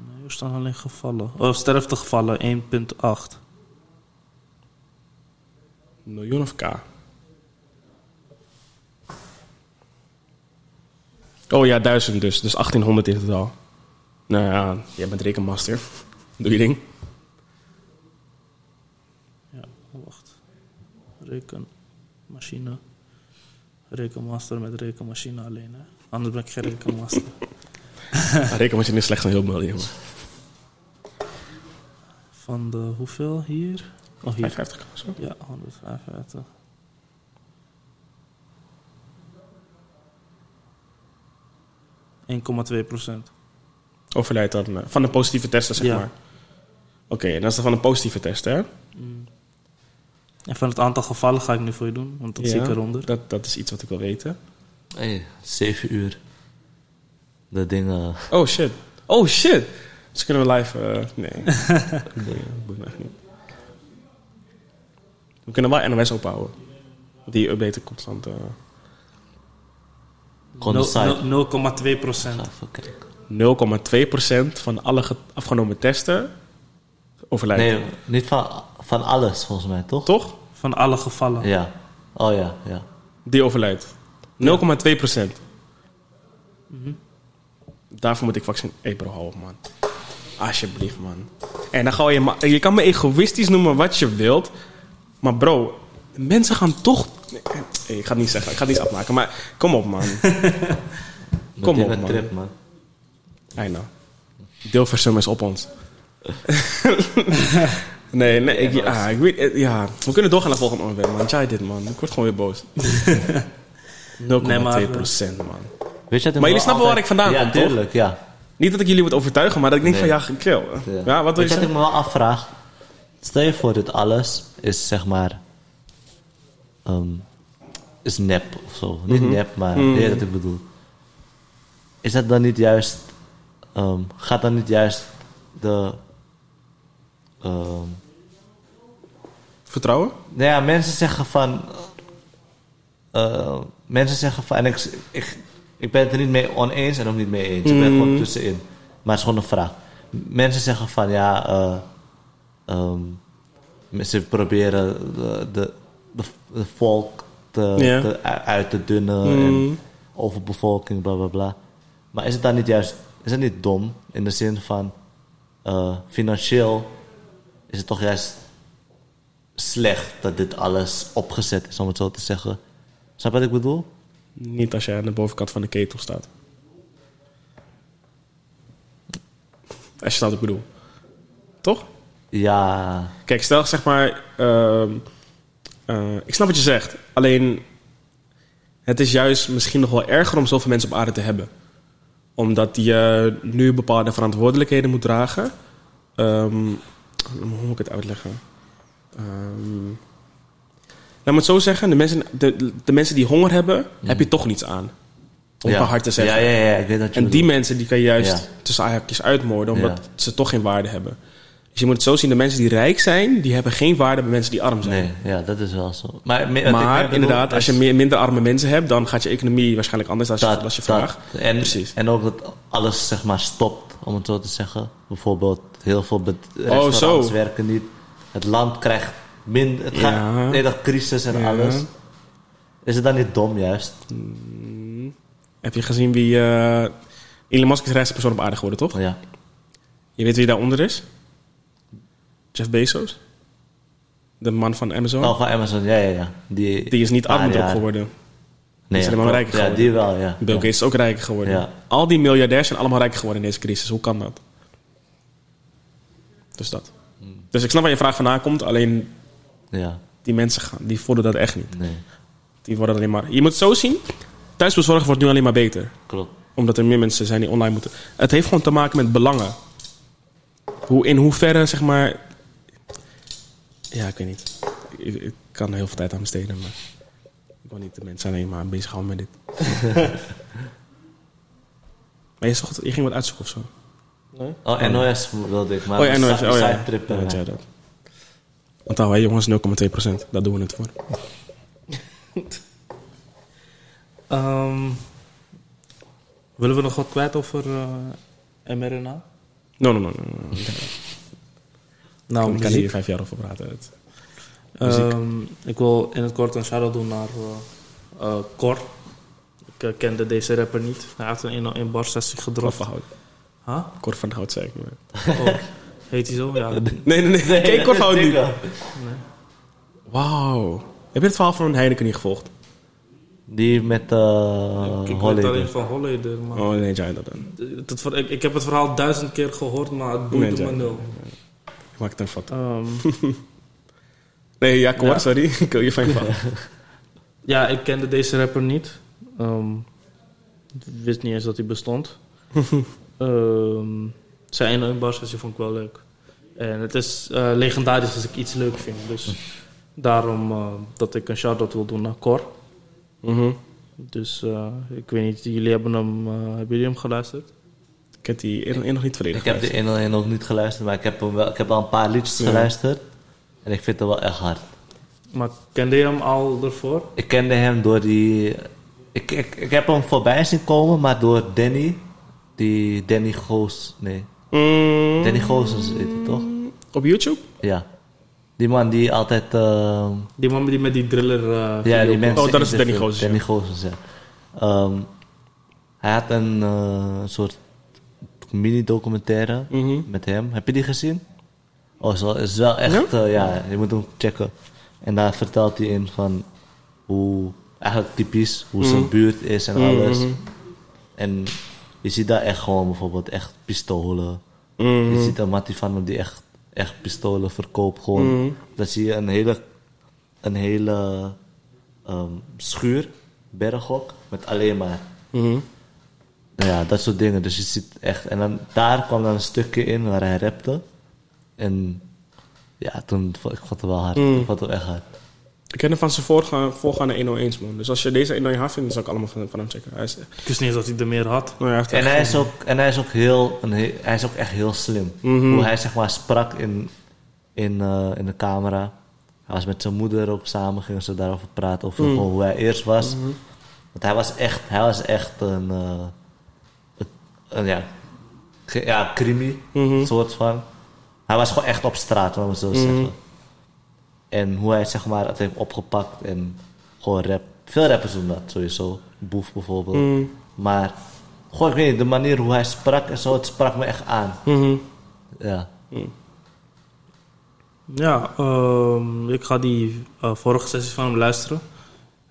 Nee, er staan alleen gevallen. Oh, sterftegevallen 1,8. Miljoen of K? Oh ja, duizend dus. Dus 1800 in totaal. Nou ja, jij bent rekenmaster. Doe je ding. Ja, wacht. Rekenmachine. Rekenmaster met rekenmachine alleen, hè. Anders ben ik geen rekenmaster. Rekenmachine is slecht van heel veel, jongen. Van de hoeveel hier? Oh, hier. 55 of zo. Ja, 155. ...1,2 procent. Overlijdt dan eh, van de positieve testen, zeg Ja. maar. Oké, en dat is dan van een positieve test, hè? En van het aantal gevallen ga ik nu voor je doen, want dat zie ik eronder. Dat, dat is iets wat ik wil weten. Hey, 7 uur. De dingen. Oh shit. Oh shit. Dus kunnen we live... eh, nee. nee, dat boeit me echt niet. We kunnen wel NOS ophouden. Die updaten constant. eh. Nul- nul- 0,2 procent. Even kijken. 0,2% van alle ge- afgenomen testen overlijdt. Nee, niet van, van alles volgens mij, toch? Toch? Van alle gevallen. Ja. Oh ja, ja. Die overlijdt. 0,2%. Daarvoor moet ik vaccin... Hé bro, hou op man. Alsjeblieft man. En dan ga je... Je kan me egoïstisch noemen wat je wilt. Maar bro, mensen gaan toch... Ik ga het niet zeggen. Ik ga het niet afmaken. Maar kom op man. Kom op, een man. trip, man. I know. Deelversum is op ons. nee, nee. Ik, ja, ik weet, eh, ja, we kunnen doorgaan naar het volgende onderwerp, man. Jij dit, man. Ik word gewoon weer boos. 0,2 maar, procent, man. Weet je, dat Maar jullie snappen waar ik vandaan ja, kom, toch? tuurlijk, ja. Niet dat ik jullie moet overtuigen, maar dat ik denk Nee. van, ja, kill. Ja, Ja. wat wil Weet je je wat ik me wel afvraag? Stel je voor, dit alles is zeg maar... ehm, is nep of zo. Niet Mhm. nep, maar je weet wat ik bedoel. Is dat dan niet juist... ehm, gaat dan niet juist de... ehm, Vertrouwen? nou ja, mensen zeggen van... eh, mensen zeggen van... En ik, ik, ik ben het er niet mee oneens en ook niet mee eens. Ik ben gewoon tussenin. Maar het is gewoon een vraag. Mensen zeggen van ja... eh, ehm, ze proberen de, de, de, de volk te, Ja. te, uit te dunnen. En overbevolking, bla bla bla. Maar is het dan niet juist... Is het niet dom? In de zin van... eh, financieel is het toch juist slecht dat dit alles opgezet is, om het zo te zeggen. Snap je wat ik bedoel? Niet als jij aan de bovenkant van de ketel staat. Als je snapt wat ik bedoel. Toch? Ja, Kijk, stel zeg maar. ehm, eh, ik snap wat je zegt. Alleen. Het is juist misschien nog wel erger om zoveel mensen op aarde te hebben. Omdat je nu bepaalde verantwoordelijkheden moet dragen. Ehm, hoe moet ik het uitleggen? Ehm, laat me het zo zeggen. De mensen, de, de mensen die honger hebben, heb je toch niets aan. Om ja. hard te zeggen. Ja, ja, ja, ik weet dat je En die mensen die kan je juist Ja. tussen haakjes uitmoorden, omdat Ja. ze toch geen waarde hebben. Dus je moet het zo zien, de mensen die rijk zijn, die hebben geen waarde bij mensen die arm zijn. Nee, ja, dat is wel zo. Maar, Maar inderdaad, als je meer, minder arme mensen hebt, dan gaat je economie waarschijnlijk anders als je, dat- als je dat- vraagt. En, Precies. en ook dat alles zeg maar stopt, om het zo te zeggen. Bijvoorbeeld, heel veel Oh, restaurants zo. werken niet. Het land krijgt minder... Het gaat nee, dat crisis en Ja. alles. Is het dan niet dom, juist? Heb je gezien wie... eh Elon Musk is rijkste persoon op aarde geworden, toch? Ja. Je weet wie daaronder is? Jeff Bezos. De man van Amazon. Oh, van Amazon, ja, ja, ja. Die, Die is niet jaar- geworden. Nee, ja, alleen maar klopt. rijker Ja, geworden. die wel, ja. Bill ja. Gates is ook rijker geworden. Ja. Al die miljardairs zijn allemaal rijker geworden in deze crisis. Hoe kan dat? Dus dat. Dus ik snap waar je vraag vandaan komt. Alleen Ja, die mensen gaan, die voelen dat echt niet. nee, Die worden alleen maar... Je moet het zo zien. Thuisbezorgen wordt nu alleen maar beter. klopt. Omdat er meer mensen zijn die online moeten. Het heeft gewoon te maken met belangen. Hoe, in hoeverre, zeg maar... Ja, ik weet niet. Ik, ik kan er heel veel tijd aan besteden, maar... Ik wil niet de mensen alleen maar bezighouden met dit. maar je, zocht, je ging wat uitzoeken of zo? Oh, NOS wilde ik, maar oh ja, NOS. Oh ja. sidetrip, ja, ja, dat. Onthoud, hè, jongens, 0,2%. Daar doen we het voor. Ehm, willen we nog wat kwijt over eh, mRNA? No, no, no. no, no. Nou, Ik kan hier vijf jaar over praten. Het- Ehm, ik wil in het kort een shout-out doen naar eh, eh, Cor. eh, kende deze rapper niet. Hij heeft een 101 bar sessie gedropt. van hout. Huh? Kort van hout, zei ik. maar. Oh, heet hij zo? Ja. Nee, nee, nee. Kijk, kort van hout niet. Dikke. Wauw. Heb je het verhaal van Heineken niet gevolgd? Die met ik uh, ik weet alleen van Holleder, maar... Oh, nee, jij dat dan. Ik, ik heb het verhaal duizend keer gehoord, maar het Nee, Jack. me nul. Ik maak het een vat. Ehm, Nee, ja, kom Ja. maar, sorry. Ik wil je van je ja, ik kende deze rapper niet. Ehm, ik wist niet eens dat hij bestond. Ehm, zijn 101 bar sessie vond ik wel leuk. En het is eh, legendarisch als ik iets leuk vind. Dus daarom eh, dat ik een shout-out wil doen naar Cor. Mhm. Dus eh, ik weet niet, jullie hebben hem, eh, hebben jullie hem geluisterd? Ik heb die nog niet volledig Ik heb de 101 nog niet geluisterd, maar ik heb, hem wel, ik heb al een paar liedjes Ja. geluisterd. En ik vind het wel echt hard. Maar kende je hem al ervoor? Ik kende hem door die... Ik, ik, ik heb hem voorbij zien komen, maar door Danny. Die Danny Goos... Nee, Mm, Danny Goosens heet hij toch? Op YouTube? Ja. Die man die altijd... ehm, Die man die met die driller. eh, ja, die mensen Oh, dat is Danny. Goosens. Danny Goosens, ja. Ehm, hij had een eh, soort mini-documentaire Mhm. met hem. Heb je die gezien? Oh, wel, is wel echt... Ja? ja, je moet hem checken. En daar vertelt hij in van hoe... Eigenlijk typisch, hoe zijn buurt is en alles. Mhm. En je ziet daar echt gewoon bijvoorbeeld echt pistolen. Mhm. Je ziet een mattie van hem die echt, echt pistolen verkoopt. Gewoon. Mhm. Dan zie je een hele, een hele ehm, schuur, berghok, met alleen maar. Mhm. Nou ja, dat soort dingen. Dus je ziet echt... En dan, daar kwam dan een stukje in waar hij rapte. En ja, toen vond ik vond het wel hard. Mm. Ik vond het wel echt hard. Ik ken hem van zijn voorgaande, voorgaande 101 man. Dus als je deze 101 hard vindt, dan zou ik allemaal van, van hem checken. Hij is, Ik wist niet eens dat hij er meer had. nou, hij En hij is ook, en hij is ook heel, een hij is ook echt heel slim. Mhm. Hoe hij zeg maar sprak in, in, eh, in de camera. Hij was met zijn moeder ook samen, gingen ze daarover praten. Over Mhm. gewoon hoe hij eerst was. Want hij was echt, hij was echt een, eh, een, een, ja, ja, crimi, Mhm. soort van. Hij was gewoon echt op straat, laten we zo zeggen. En hoe hij zeg maar het heeft opgepakt en gewoon rap. Veel rappers doen dat sowieso. Boef bijvoorbeeld. Mhm. Maar gewoon, ik weet niet, de manier hoe hij sprak en zo, het sprak me echt aan. Mhm. Ja. Ja, ehm, ik ga die eh, vorige sessie van hem luisteren.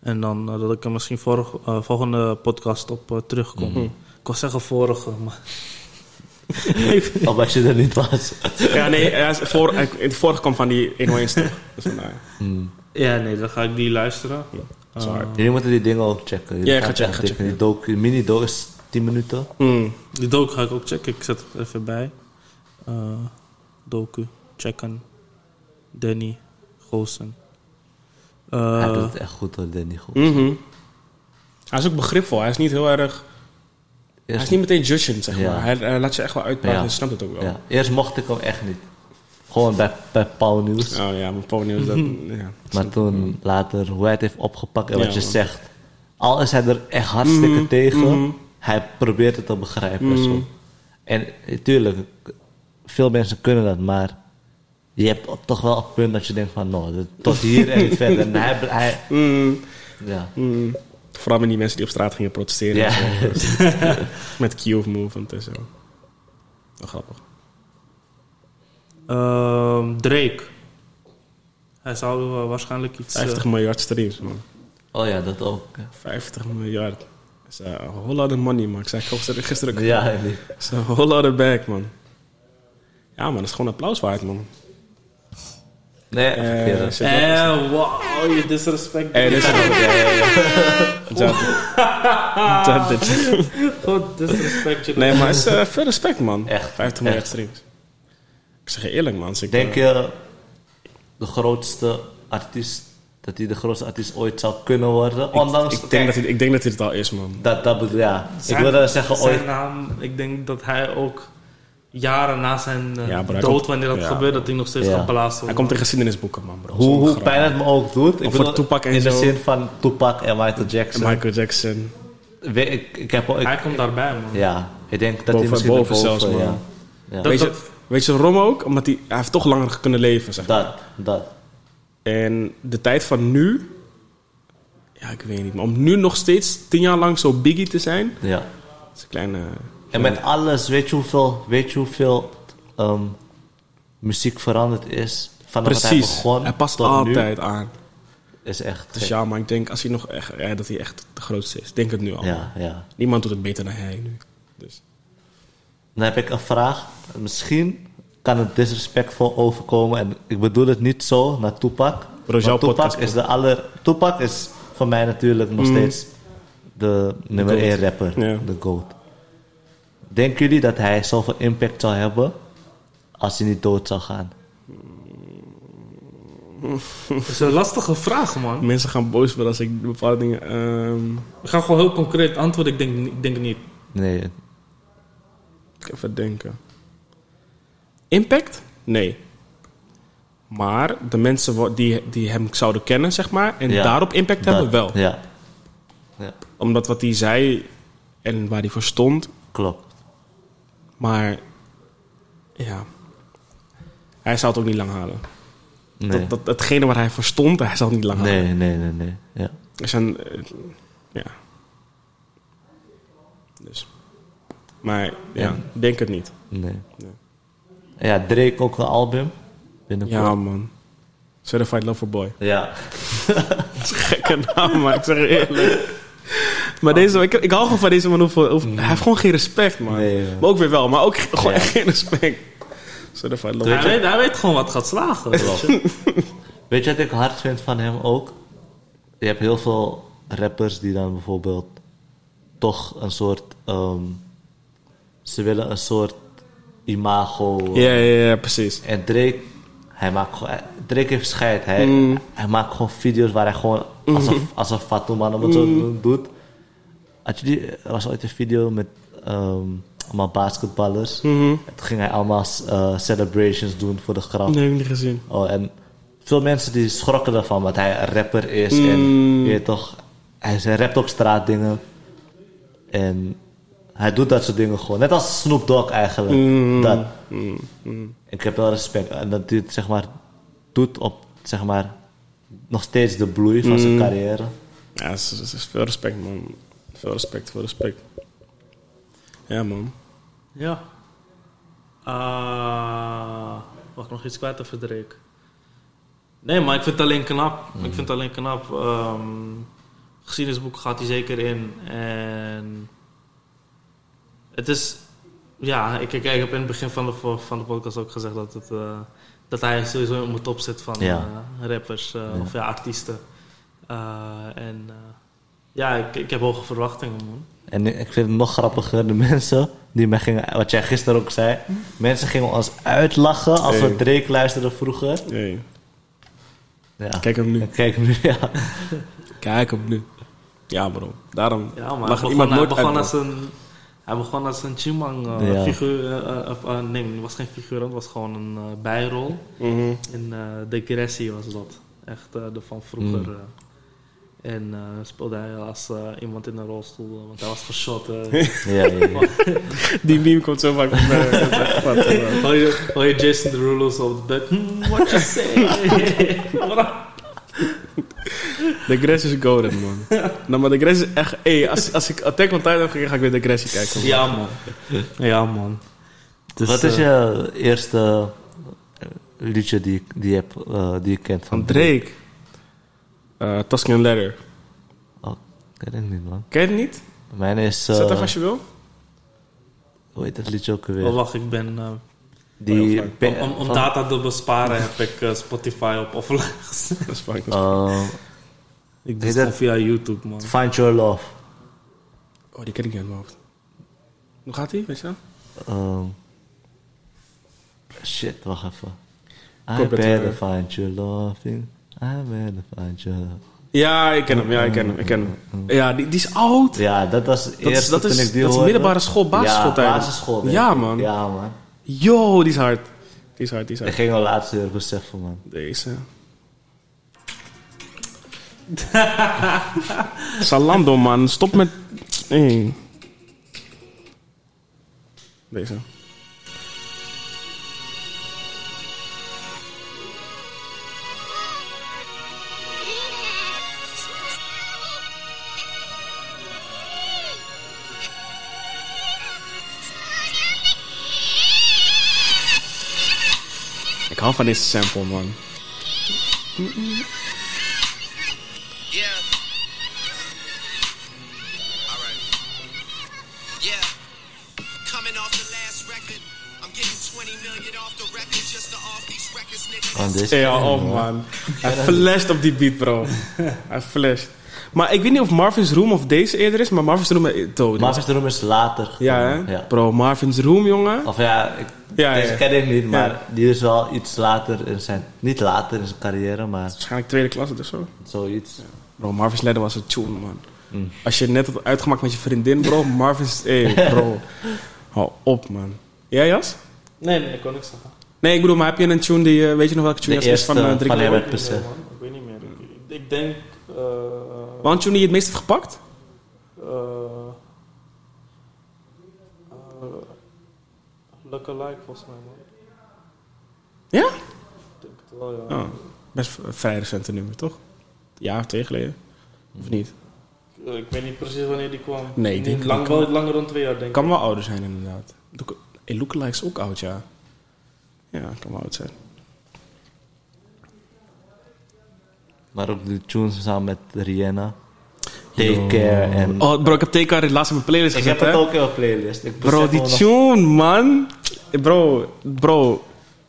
En dan eh, dat ik er misschien vorig, eh, volgende podcast op terugkom. Ik wou zeggen vorige, maar... Omdat je er niet was. Ja, nee, hij is voor, het vorige kwam van die 101 stuk. Dus vandaar. Hmm. ja, nee, dan ga ik die luisteren. Dat is hard. Jullie moeten die dingen ook checken. Ja, ik ga checken. Die docu, die mini-docu is 10 minuten. Mm. Die docu ga ik ook checken. Ik zet het even bij. Eh, docu, checken. Danny, Goosen. Eh, hij doet het echt goed hoor, Danny. Goed. Mhm. Hij is ook begripvol. Hij is niet heel erg... Hij is niet meteen judging, zeg maar. Hij, hij laat je echt wel uitpraten en snapt het ook wel. Ja. Eerst mocht ik hem echt niet. Gewoon bij, bij Pauw Nieuws. Oh ja, mijn pony is dat... ja. Maar toen later, hoe hij het heeft opgepakt en wat je zegt. Al is hij er echt hartstikke Mhm, tegen, mhm. hij probeert het te begrijpen. en Mhm. zo. En natuurlijk, veel mensen kunnen dat, maar je hebt toch wel een punt dat je denkt van, no, dit- tot hier en niet verder. En hij, hij, ja. Vooral met die mensen die op straat gingen protesteren. Ja. en zo. met Q of Movement en zo. Wel grappig. Ehm, Drake. Hij zou eh, waarschijnlijk iets... eh, 50 miljard streams, man. Oh ja, dat ook. 50 miljard. Dat is uh, a whole lot of money, man. Ik zei gisteren, gisteren ook. Ja, Dat is a whole lot of bag, man. Ja, man. Dat is gewoon applaus waard, man. Nee, Eh, verkeerde. wel- Eh, wow, je disrespect. Eh, dit- Goed, disrespect. je. Nee, maar het is eh, veel respect, man. Echt, 50 miljard streams. Ik zeg je eerlijk, man. Ik, Denk eh, je de grootste artiest, dat hij de grootste artiest ooit zou kunnen worden? Ondanks, ik, denk dat hij, ik denk dat hij het al is, man. dat, dat bedoel ja. Zijn- ik wilde zeggen zijn ooit. naam, ik denk dat hij ook jaren na zijn eh, Ja, dood, komt- wanneer dat ja. gebeurt, dat hij nog steeds Ja. geplaatst Hij komt in geschiedenisboeken, man, bro. Hoe, hoe pijn het me ook doet. Ik voor bedoel, Tupac en in de zin van Tupac en Michael Jackson. En Michael Jackson. Ik, ik heb ik- Hij komt daarbij, man. ja, ik denk dat Boven- hij misschien boven erboven, zelfs, man. ja. Ja. Dat- weet, je, dat- weet je waarom ook? Omdat hij, hij heeft toch langer kunnen leven, zeg maar. Dat, dat. En de tijd van nu Ja, ik weet niet. Maar om nu nog steeds tien jaar lang zo biggie te zijn... Ja. is een kleine... En met alles, weet je hoeveel, weet je hoeveel ehm, muziek veranderd is? Vanaf dat hij Precies. begon Hij past altijd aan. is echt Dus ja, maar ik denk als hij nog echt, ja, dat hij echt de grootste is. Denk het nu al. Ja, ja. Niemand doet het beter dan hij nu. Dus. Dan heb ik een vraag. Misschien kan het disrespectvol overkomen. En ik bedoel het niet zo naar Tupac. Bro, Tupac is de aller... Tupac is voor mij natuurlijk nog steeds de nummer Mm. Goat. 1 rapper. Ja. De GOAT. Denken jullie dat hij zoveel impact zou hebben als hij niet dood zou gaan? Dat is een lastige vraag, man. Mensen gaan boos worden als ik bepaalde dingen... ehm, Ik ga gewoon heel concreet antwoorden. Ik denk, ik denk niet. Nee. even denken. Impact? Nee. Maar de mensen die, die hem zouden kennen, zeg maar... en Ja. daarop impact hebben, wel. Ja. Ja, Omdat wat hij zei en waar hij voor stond... klopt. Maar... Ja... Hij zou het ook niet lang halen. Nee. Dat, dat, hetgene waar hij voor stond, hij zal het niet lang halen. nee, nee, nee, nee. Ja. Er zijn, eh, ja. Dus. Maar ja, denk het niet. Nee. Nee. Ja, Drake ook een album. Binnenkort. Ja, man. Certified Lover Boy. Ja. Dat is een gekke naam, maar ik zeg eerlijk. Maar deze, ik, ik hou gewoon van deze man. Hoeveel, hoeveel- Hij heeft gewoon geen respect, man. Nee, maar ook weer wel, maar ook gewoon Ja. echt geen respect. Certified Lover Hij weet, hij weet gewoon wat gaat slagen. weet je. Weet je wat ik hard vind van hem ook? Je hebt heel veel rappers die dan bijvoorbeeld toch een soort. ehm, ze willen een soort imago. Ja, ja, ja, precies. En Drake, hij maakt gewoon. Drake heeft scheid. Hij, Mm. hij maakt gewoon video's waar hij gewoon alsof, alsof Fatou man om het Mm. zo doet. Had je die, er was ooit een video met ehm, allemaal basketballers. Mhm. En toen ging hij allemaal eh, celebrations doen voor de grap. Nee, heb ik niet gezien. Oh, en veel mensen die schrokken ervan, want hij een rapper is. Mm. En je weet toch, hij, hij rapt ook straatdingen. En hij doet dat soort dingen gewoon. Net als Snoop Dogg eigenlijk. Mm. Dat. Mm, mm. Ik heb wel respect. En dat hij het zeg maar doet op, zeg maar, nog steeds de bloei van zijn Mm. carrière. Ja, is, is, is veel respect, man. Veel respect, veel respect. Ja, man. Ja. Ah, mag ik nog iets kwijt over Drake? Nee, maar ik vind het alleen knap. Ik vind het alleen knap. Ehm geschiedenisboek gaat hij zeker in. En het is... Ja, ik, ik, ik heb in het begin van de, van de podcast ook gezegd dat, het, eh, dat hij sowieso in mijn top zit van Ja. eh, rappers eh, Ja. of ja, artiesten. Eh, en eh, ja, ik, ik heb hoge verwachtingen, man. En ik vind het nog grappiger, de mensen die mij gingen, wat jij gisteren ook zei, mensen gingen ons uitlachen als we. Drake luisterden vroeger. Hey. Ja. Kijk hem nu. Kijk nu, ja. Kijk hem nu. Ja, bro. Daarom Ja, maar lag iemand nooit begon uit, als een, hij begon als een Chimang eh, Ja. figuur. eh, eh, nee, het was geen figuur, het was gewoon een eh, bijrol. bro. Mhm. In eh Degressie was dat. Echt eh, de van vroeger. Mm. eh. en eh, speelde hij als eh, iemand in een rolstoel, want hij was geschot. eh. ja, ja, ja. Die meme komt zo vaak eh, Hoor je, Jason Derulo's op het bed? Hmm, what you say? De Gress is golden, man. nou, maar de Gress is echt... Ey, als, als ik Attack on Titan ga, ga ik weer de Gressie kijken. ja, man. Ja, man. Dus, Wat is eh, je eerste eh, liedje die, die, je, hebt, eh, die je kent van Drake. Uh, Tuscan Leather. Oh, ik weet het niet, man. Ken je het niet? Mijn is... Zet even als je wil. hoe heet dat liedje ook Oh, alweer? wacht, ik ben... Die... Oh, om, om van- data te besparen heb ik Spotify op offline gezet. Dat is fijn. Ik doe het via YouTube, man. Find Your Love. Oh, die ken ik niet uit mijn hoofd. Hoe gaat die, weet je wel? Ehm, shit, wacht even. I better find your loving. I better find your love. Ja, ik ken hem. Ja, ik ken hem. Ik ken hem. Ja, die, die is oud. Ja, dat was het Dat is, dat toen is, ik die dat is middelbare school, basisschooltijd. Ja, basisschool. denk Ja, ik. man. Ja, man. Yo, die is hard. Die is hard, die is Ik hard. ging al laatst weer beseffen, man. Deze. Salando, man. Stop met... Nee. Deze. Ik hou van deze sample, man. Mm -mm. Ja, oh man. Hij flasht op die beat, bro. Hij flasht. Maar ik weet niet of Marvin's Room of deze eerder is, maar Marvin's Room... eh, Toad. Marvin's Room is later. Ja, hè? gekomen, Ja. Bro, Marvin's Room, jongen. Of ja, ik, Ja, deze ja. ken ik niet, maar Ja. die is wel iets later in zijn... Niet later in zijn carrière, maar Waarschijnlijk tweede klasse of zo. zoiets. Bro, Marvin's Ladder was een tune, man. Mm. Als je net had uitgemaakt met je vriendin, bro. Marvin's... Hey, bro. Hou op, man. Jij, Jas? Nee, nee, ik kon niks zeggen. Nee, ik bedoel, maar heb je een tune die... eh, weet je nog welke tune dat is van eerste uh, Drik van Leeuwen? Herbert ik weet niet meer. Ik, ik denk... eh Wat een tune die je het meest heeft gepakt? eh eh, Lookalike, volgens mij, man. Ja? Ik denk het wel, ja. Oh, best v- vrij recente nummer, toch? Ja, twee geleden. Of niet? Eh, Ik weet niet precies wanneer die kwam. Nee, ik Niet denk- lang, wel kan- langer dan twee jaar, denk Kan ik. wel ouder zijn, inderdaad. Look, hey, Lookalike is ook oud, ja. Ja, kan wel oud zijn. Maar ook de tunes samen met Rihanna. Take Care en... Oh, bro, ik heb TK laatst in mijn playlist ik gezet, heb het ook in mijn playlist. Ik Bro, die tune, man. Bro, bro.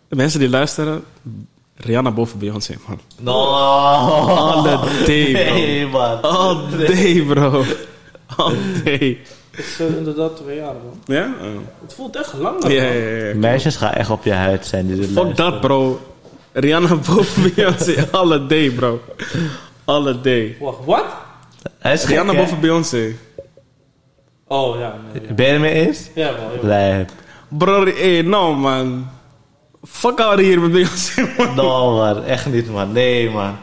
De mensen die luisteren... Rihanna boven Beyoncé, man. No. All day, bro. Nee, man. All day, bro. All day. Het is eh, inderdaad twee jaar, man. Ja? Oh. Het voelt echt langer, Ja, man. ja, ja. Meisjes gaan echt op je huid zijn die dit Fuck dat, bro. Rihanna boven Beyoncé. Alle day, bro. Alle day. Wacht, wat? Hij is gek, Rihanna boven Beyoncé. Oh, ja. Nee, ja. Ben je er mee eens? Ja, wel. ja. Lijp. Bro, hey, no, man. Fuck out hier met Beyoncé, man. No, man. Echt niet, man. Nee, man.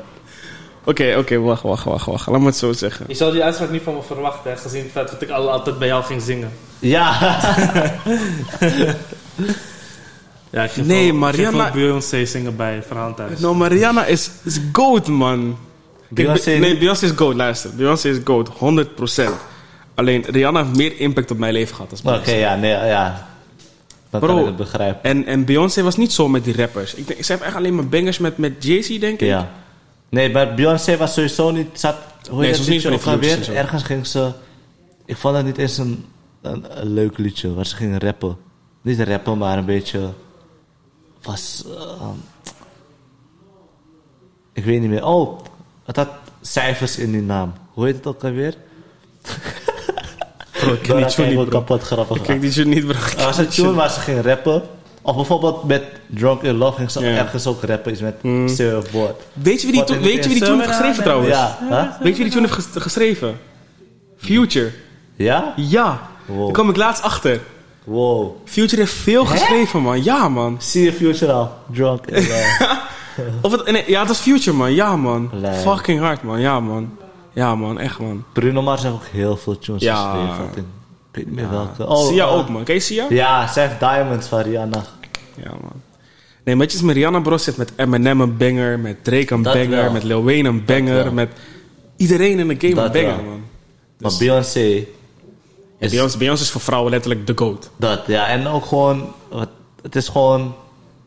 Oké, oké, wacht, wacht, wacht, wacht. Laat me het zo zeggen. Je zou die uitspraak niet van me verwachten, hè, gezien het feit dat ik al- altijd bij jou ging zingen. Ja. Ja, ik ging Nee, maar ik Beyoncé zingen bij Verhaal thuis. No, maar Rihanna is, is goat, man. Beyoncé Be- nee? Beyoncé is goat, luister. Beyoncé is goat, 100%. Alleen, Rihanna heeft meer impact op mijn leven gehad als Oké, ja. Nee, ja. Dat Bro. kan ik het begrijpen. En, en Beyoncé was niet zo met die rappers. Ik denk, ze heeft echt alleen maar bangers met, met Jay-Z, denk ik. Ja. Nee, maar Beyoncé was sowieso niet... Zat, hoe Nee, dat niet liedje ook zo. Ergens ging ze... Ik vond dat niet eens een, een, een leuk liedje. Waar ze ging rappen. Niet rappen, maar een beetje... Was... ehm, ik weet niet meer. Oh, het had cijfers in die naam. Hoe heet het ook alweer? Bro, ik kijkt niet, kapot grappig. Ik ken die tune niet, bro. Was een tune waar ze ging rappen. Of bijvoorbeeld met Drunk in Love ging ze ergens ook rappen. Iets met Mm. surfboard. Weet je wie die, weet je wie die tune heeft geschreven, trouwens? Ja. Huh? Weet je wie die tune heeft ges- geschreven? Future. Ja? Ja. Wow. Daar kwam ik laatst achter. Wow. Future heeft veel geschreven, man. Ja, man. Zie je Future al? Drunk in Love. Of het, nee, ja, het was Future, man. Ja, man. Fucking hard, man. Ja, man. Ja, man. Echt, man. Bruno Mars heeft ook heel veel tunes Ja. geschreven. Ik weet niet meer Ja. welke. Sia eh, ook, man. Ken je Sia? Ja, zij heeft Diamonds van Rihanna. Ja, man. Nee, met je met Rihanna, bro, zit met Eminem een banger, met Drake een Dat banger, wel. met Lil Wayne een banger, met iedereen in de game een banger, wel. man. Maar Beyoncé, Ja, is- Beyoncé, Beyoncé is voor vrouwen letterlijk de GOAT. dat ja. En ook gewoon, wat, het is gewoon,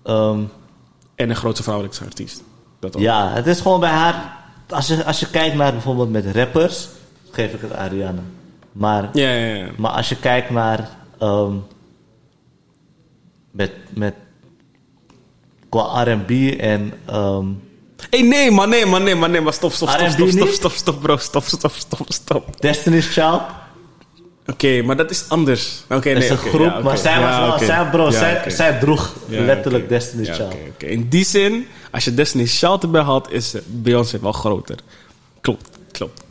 ehm, En de grootste vrouwelijke artiest. Dat ook. ja, het is gewoon bij haar. Als je, als je kijkt naar bijvoorbeeld met rappers, geef ik het aan Rihanna. Maar, Ja, ja, ja. maar als je kijkt naar, ehm, met, met, qua R&B en, ehm, Hey, nee, man, nee, man, nee, man, nee, maar stop, stop, stop, stop, stop, stop, stop, bro, stop, stop, stop, stop. Oké, Destiny's Child, maar dat is anders. Oké, nee, is een oké, groep, ja, oké. maar zij was wel, oké. zij, bro, Ja, zij, oké. zij droeg letterlijk oké. Destiny's Child. oké, oké. In die zin, als je Destiny's Child erbij had, is Beyoncé wel groter. Klopt, klopt,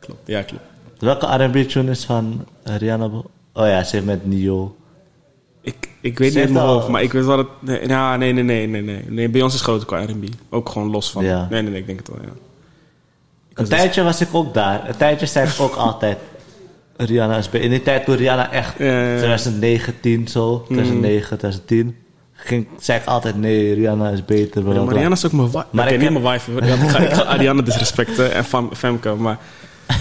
klopt, ja, klopt. Welke R&B tune is van eh, Rihanna? Oh ja, ze heeft met Nio. Ik, ik weet niet mijn al- hoofd, maar ik weet wel dat... Nee, ja, nee, nee, nee, nee, nee. nee Beyoncé is groter qua R&B. Ook gewoon los van... Ja. Nee, nee, nee, ik denk het wel, ja. Een tijdje was ik ook daar. Een tijdje zei ik ook altijd... Rihanna is beter. In die tijd toen Rihanna echt... Ja, ja, ja. 2019 zo. 2009, 2010. Ging, zei ik altijd nee, Rihanna is beter. bla. Marianne is ook mijn wife. Maar ik niet heb- mijn wife. ik, ga, Ariana disrespecten en Femke. Maar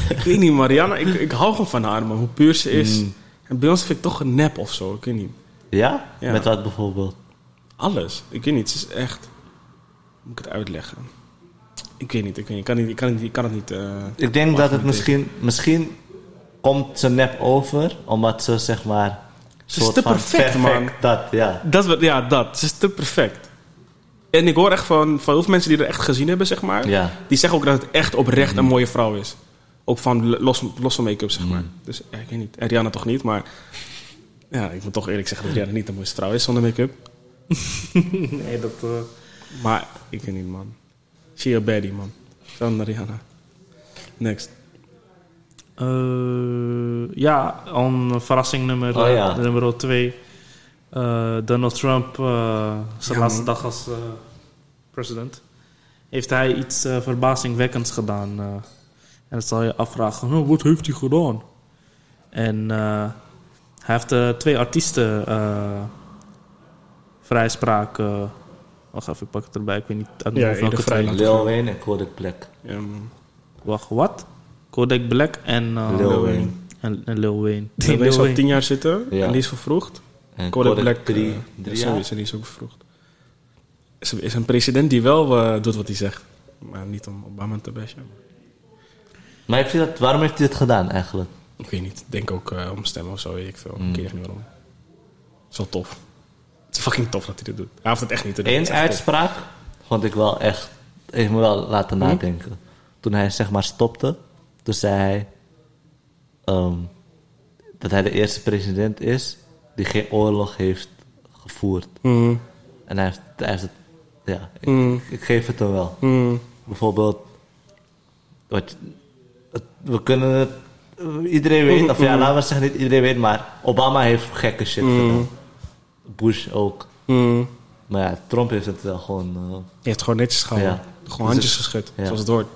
ik weet niet, Marianne, ik, ik hou gewoon van haar, man. Hoe puur ze is. Mm. En bij ons vind ik toch een nep of zo. Ik weet niet. Ja? Ja. Met wat bijvoorbeeld? Alles. Ik weet niet, ze is echt... moet ik het uitleggen? Ik weet niet, ik, weet niet, ik, kan, niet, ik, kan, niet, ik kan het niet... eh, Ik denk dat het misschien... Misschien komt ze nep over, omdat ze zeg maar... Ze is te perfect, man. Dat, ja. Dat, ja, dat. Ze is te perfect. En ik hoor echt van, van heel veel mensen die er echt gezien hebben, zeg maar. Ja. Die zeggen ook dat het echt oprecht een mooie vrouw is. Ook van los, los van make-up, zeg maar. Dus ja, ik weet niet. En Rihanna toch niet, maar... Ja, ik moet toch eerlijk zeggen dat Rihanna niet de mooiste vrouw is zonder make-up. Nee, dat... eh, Maar ik weet niet, man. She a baddie, man. Zonder Rihanna. Next. eh, ja, een verrassing nummer, Oh, eh, ja. nummer twee. Eh, Donald Trump, eh, zijn Ja, laatste man. dag als eh, president, heeft hij iets eh, verbazingwekkends gedaan. En dan zal je afvragen, nou, wat heeft hij gedaan? En eh, hij heeft eh, twee artiesten eh, vrijspraak... wacht even, ik pak het erbij. Ik weet niet uit Ja, welke twee. Lil Wayne en Kodak Black. Ja. Wacht, wat? Kodak Black en, eh, Lil Lil Wayne. En, en Lil Wayne. Lil Wayne Lil zal Wayne. tien jaar zitten Ja. en die is vervroegd. En Kodak, Kodak, Black, drie, drie ja, jaar. sowieso, die is ook vervroegd. Is, is een president die wel eh, doet wat hij zegt. Maar niet om Obama te bashen. Maar heeft hij dat, waarom heeft hij het gedaan eigenlijk? Ik weet niet. Ik denk ook eh, om stemmen of zo, weet ik veel. Mm. Ik weet echt niet waarom. Het is wel tof. Het is fucking tof dat hij dit doet. Hij hoeft het echt niet te doen. Eén echt tof. uitspraak vond ik wel echt... Heeft me wel laten Hm? nadenken. Toen hij zeg maar stopte, toen zei hij... ehm, dat hij de eerste president is die geen oorlog heeft gevoerd. Mm, En hij heeft, hij heeft het... Ja, ik, ik geef het hem wel. Bijvoorbeeld... Wat, we kunnen het... Iedereen weet, of ja, laten we zeggen niet iedereen weet, maar Obama heeft gekke shit gedaan. Bush ook. mm. Maar ja, Trump heeft het wel gewoon... eh, Je hebt gewoon netjes gehouden. Ja. Gewoon Dus handjes geschud, ja. zoals het hoort.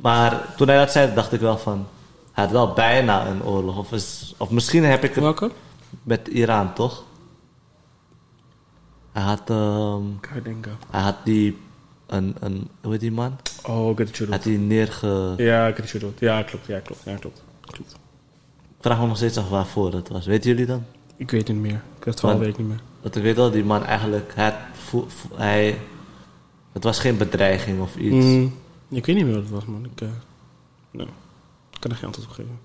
Maar toen hij dat zei, dacht ik wel van... Hij had wel bijna een oorlog. Of, is, of misschien heb ik het Welke? met Iran, toch? Hij had, denken. hij had die... Een, een, hoe heet die man? Oh, Hij had die neerge... Ja, doet. Ja, klopt. Ja, klopt. Ja, klopt. klopt. Ik vraag me nog steeds af waarvoor dat was. Weten jullie dan? Ik weet het niet meer. Ik weet het verhaal weet ik niet meer. Dat ik weet wel, die man eigenlijk... Hij, had vo- vo- hij, het was geen bedreiging of iets. Mm, ik weet niet meer wat het was, man. Ik, eh, nee. ik kan er geen antwoord op geven.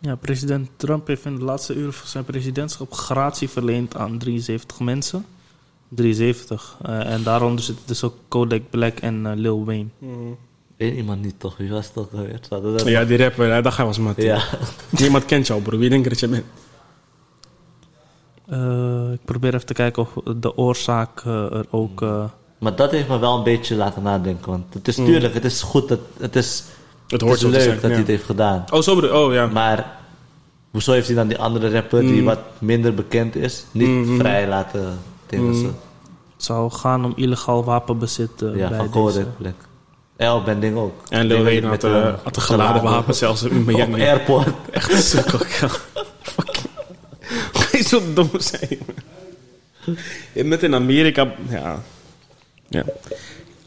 Ja, president Trump heeft in de laatste uren van zijn presidentschap gratie verleend aan 73 mensen. 73. Eh, en daaronder zitten dus ook Kodak Black en eh, Lil Wayne. Eén iemand niet toch? Wie was het alweer? Hadden dat- Ja, die rapper, ja, dat gaan we eens met. ja. Niemand kent jou, bro. Wie denk je dat je bent? Eh, ik probeer even te kijken of de oorzaak er ook... eh, Maar dat heeft me wel een beetje laten nadenken. Want het is tuurlijk, het is goed. Dat, het is, Het het hoort is te leuk zijn. dat ja. hij het heeft gedaan. Oh, zo bedoel Oh, ja. Maar hoezo heeft hij dan die andere rapper die Mm. wat minder bekend is, niet Mhm. vrij laten tegen ze? het zou gaan om illegaal wapenbezit eh, Ja, bij van deze. Black. El ben ding ook. En Lil Wayne had, Met, had een geladen wapen zelfs in Miami. Op airport. Echt een sukkel, ja. Fucking. Zo dom zijn? man? Met in Amerika, ja. ja.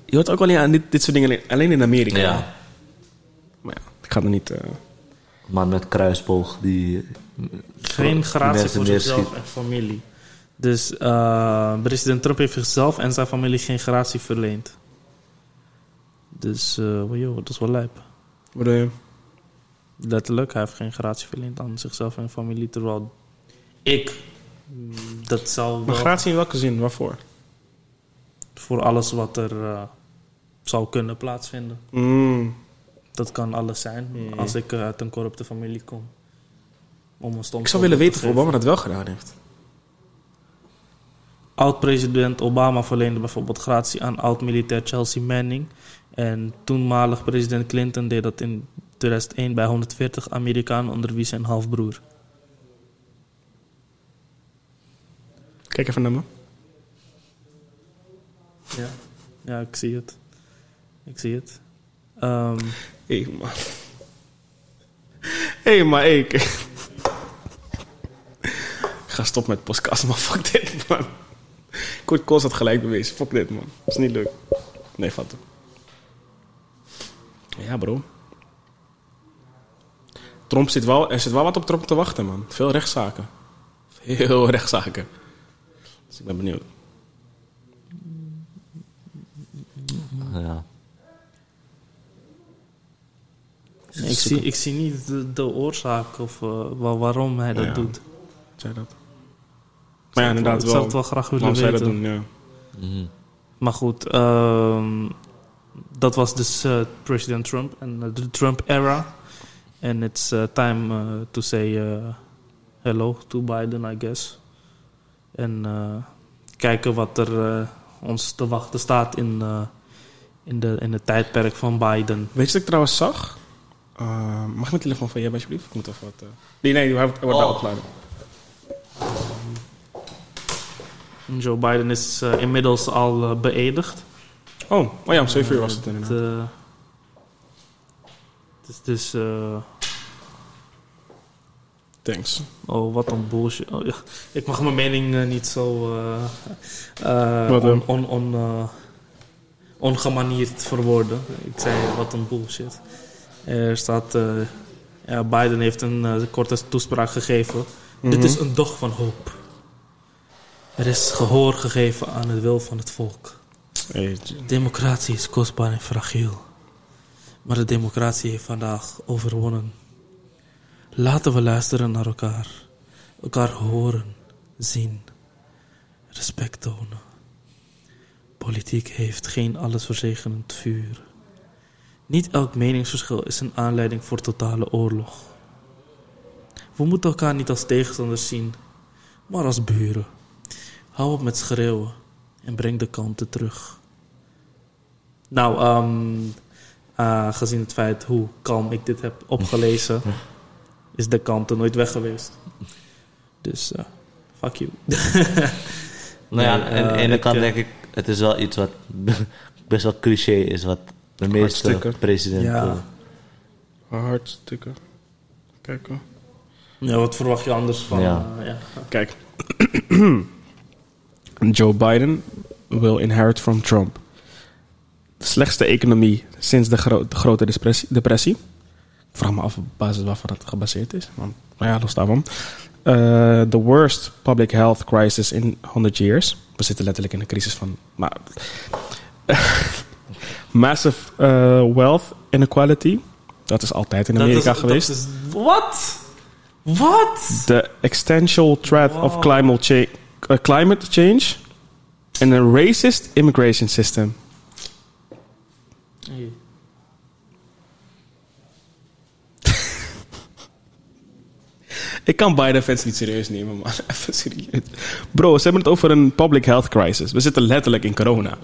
Je hoort ook alleen aan dit, dit soort dingen alleen- alleen in Amerika. Ja. Maar ja, ik ga er niet... eh, Man met kruisboog die... Geen gratie mensen voor zichzelf en familie. Dus eh, president Trump heeft zichzelf en zijn familie geen gratie verleend. Dus, eh joh, dat is wel lijp. wat je? Letterlijk, hij heeft geen gratie verleend aan zichzelf en familie. Terwijl ik, mm, dat zou Maar wel gratie in welke zin? Waarvoor? voor alles wat er eh, zou kunnen plaatsvinden. Mm. Dat kan alles zijn als ik uit een corrupte familie kom. Om een Ik zou willen weten te of. Obama dat wel gedaan heeft. Oud-president Obama verleende bijvoorbeeld gratie aan oud-militair Chelsea Manning. En toenmalig president Clinton deed dat in 2001 bij 140 Amerikanen onder wie zijn halfbroer. Kijk even naar me. Ja, ja ik zie het. Ik zie het. Ehm, Hé, hey, man. Hey, maar ik... ik ga stoppen met podcast, man. Fuck dit, man. Kort Kos had gelijk bewezen. Fuck dit, man. Dat is niet leuk. Nee, vat Ja, bro. Trump zit wel... Er zit wel wat op Trump te wachten, man. Veel rechtszaken. Veel rechtszaken. Dus ik ben benieuwd. Ja. Ik zie, ik zie niet de, de oorzaak of eh, wa- waarom hij dat Ja. doet. Zei dat. Maar ja, Ik inderdaad zou wel. het wel graag willen dat weten. doen, ja. Mhm. Maar goed, ehm, dat was dus eh, president Trump en eh, de Trump-era. And it's eh, time to say hello to Biden, I guess. En eh, kijken wat er ons te wachten staat in, eh, in, de, in het tijdperk van Biden. Weet je wat ik trouwens zag? Uh, mag ik mijn telefoon van je hebben, alsjeblieft? Ik moet even wat... eh, Nee, nee, hij wordt Oh. opgeladen. Joe Biden is eh, inmiddels al eh, beëdigd. Oh, oh ja, om 7 uur was het Het, inderdaad. eh, het is dus... eh, Thanks. Oh, wat een bullshit. Oh, ja. Ik mag mijn mening eh, niet zo eh, eh, Wat, on, eh? on, on, eh, ongemanierd verwoorden. Ik zei wat een bullshit. Er staat, eh, ja, Biden heeft een eh, korte toespraak gegeven. Dit is een dag van hoop. Er is gehoor gegeven aan het wil van het volk. Democratie is kostbaar en fragiel. Maar de democratie heeft vandaag overwonnen. Laten we luisteren naar elkaar. Elkaar horen, zien, respect tonen. Politiek heeft geen allesverzegenend vuur. Niet elk meningsverschil is een aanleiding voor totale oorlog. We moeten elkaar niet als tegenstanders zien, maar als buren. Hou op met schreeuwen en breng de kalmte terug. Nou, ehm, eh, gezien het feit hoe kalm ik dit heb opgelezen, is de kalmte nooit weg geweest. Dus, eh, fuck you. Nou ja, Nee, aan de eh, ene ik, kant eh, denk ik, het is wel iets wat best wel cliché is, wat de meeste presidenten... Ja. Hartstikke. Kijken. ja, wat verwacht je anders van? Ja. eh, ja. Kijk. Joe Biden will inherit from Trump. De slechtste economie sinds de, gro- de grote depressie, depressie. Ik vraag me af op basis waarvan dat gebaseerd is. Want, nou ja, los daarvan. Eh, the worst public health crisis in 100 years. We zitten letterlijk in een crisis van... Maar, massive eh, wealth inequality. Dat is altijd in Dat Amerika is- geweest. dat is- Wat? Wat? the existential threat of climate, cha- uh, climate change and a racist immigration system. Hey. Ik kan beide fans niet serieus nemen, man. Even serieus. Bro, ze hebben het over een public health crisis. We zitten letterlijk in corona.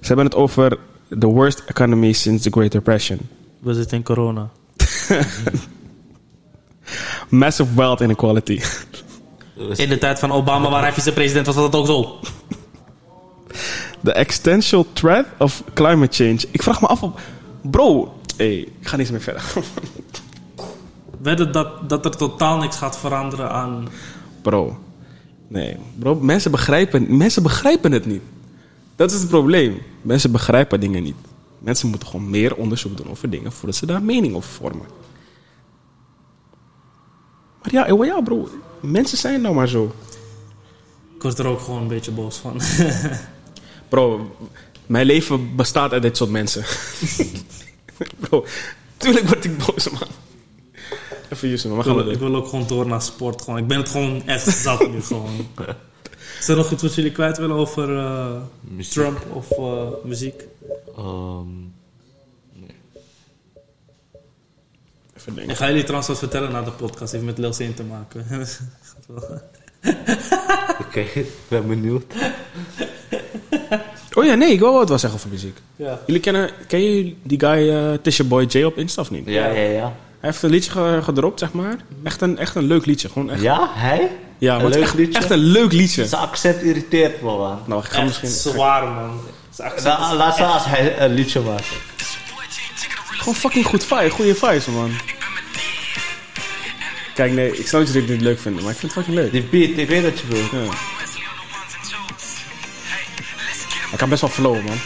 Ze hebben het over the worst economy since the Great Depression. We zitten in corona. Massive wealth inequality. In de tijd van Obama, waar hij vicepresident was, was dat ook zo. The existential threat of climate change. Ik vraag me af op... Bro, hey, ik ga niet meer verder. Wedden dat, dat er totaal niks gaat veranderen aan... Bro. Nee, bro, mensen begrijpen, mensen begrijpen het niet. Dat is het probleem. Mensen begrijpen dingen niet. Mensen moeten gewoon meer onderzoek doen over dingen voordat ze daar mening over vormen. Maar ja, eh, ja, bro, mensen zijn nou maar zo. Ik word er ook gewoon een beetje boos van. Bro, mijn leven bestaat uit dit soort mensen. bro, tuurlijk word ik boos, man. Even Yusuf, man, we ik, gaan ik wil ook gewoon door naar sport. Gewoon. Ik ben het gewoon echt zat nu gewoon. Is er nog iets wat jullie kwijt willen over eh. Trump of eh, muziek? Ehm, Even Ik ga jullie trouwens wat vertellen na de podcast. Heeft met Lil Zane te maken. Gaat wel. Oké, ik ben benieuwd. Oh ja, nee, ik wil wel wat wel zeggen over muziek. ja. Jullie kennen, ken je die guy uh, Tisha Boy J op Insta of niet? Ja, ja, ja. Hij heeft een liedje ge- gedropt, zeg maar. Echt een, echt een leuk liedje. Gewoon echt, Ja, hij? ja, een leuk echt, liedje? echt een leuk liedje. Zijn accent irriteert me, man. Nou, ik ga Echt misschien... zwaar, man. Zijn accent Nou, laat staan als hij een liedje maakt. Gewoon fucking goed vibe, goede vibes, man. Kijk, nee, ik snap dat jullie dit niet leuk vinden, maar ik vind het fucking leuk. Die beat, ik weet wat je bedoelt. Ja. Hij kan best wel flowen, man.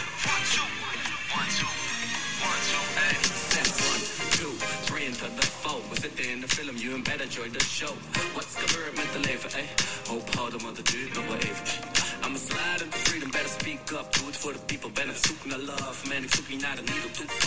to a up. Do it for the people, love. Man, needle, toe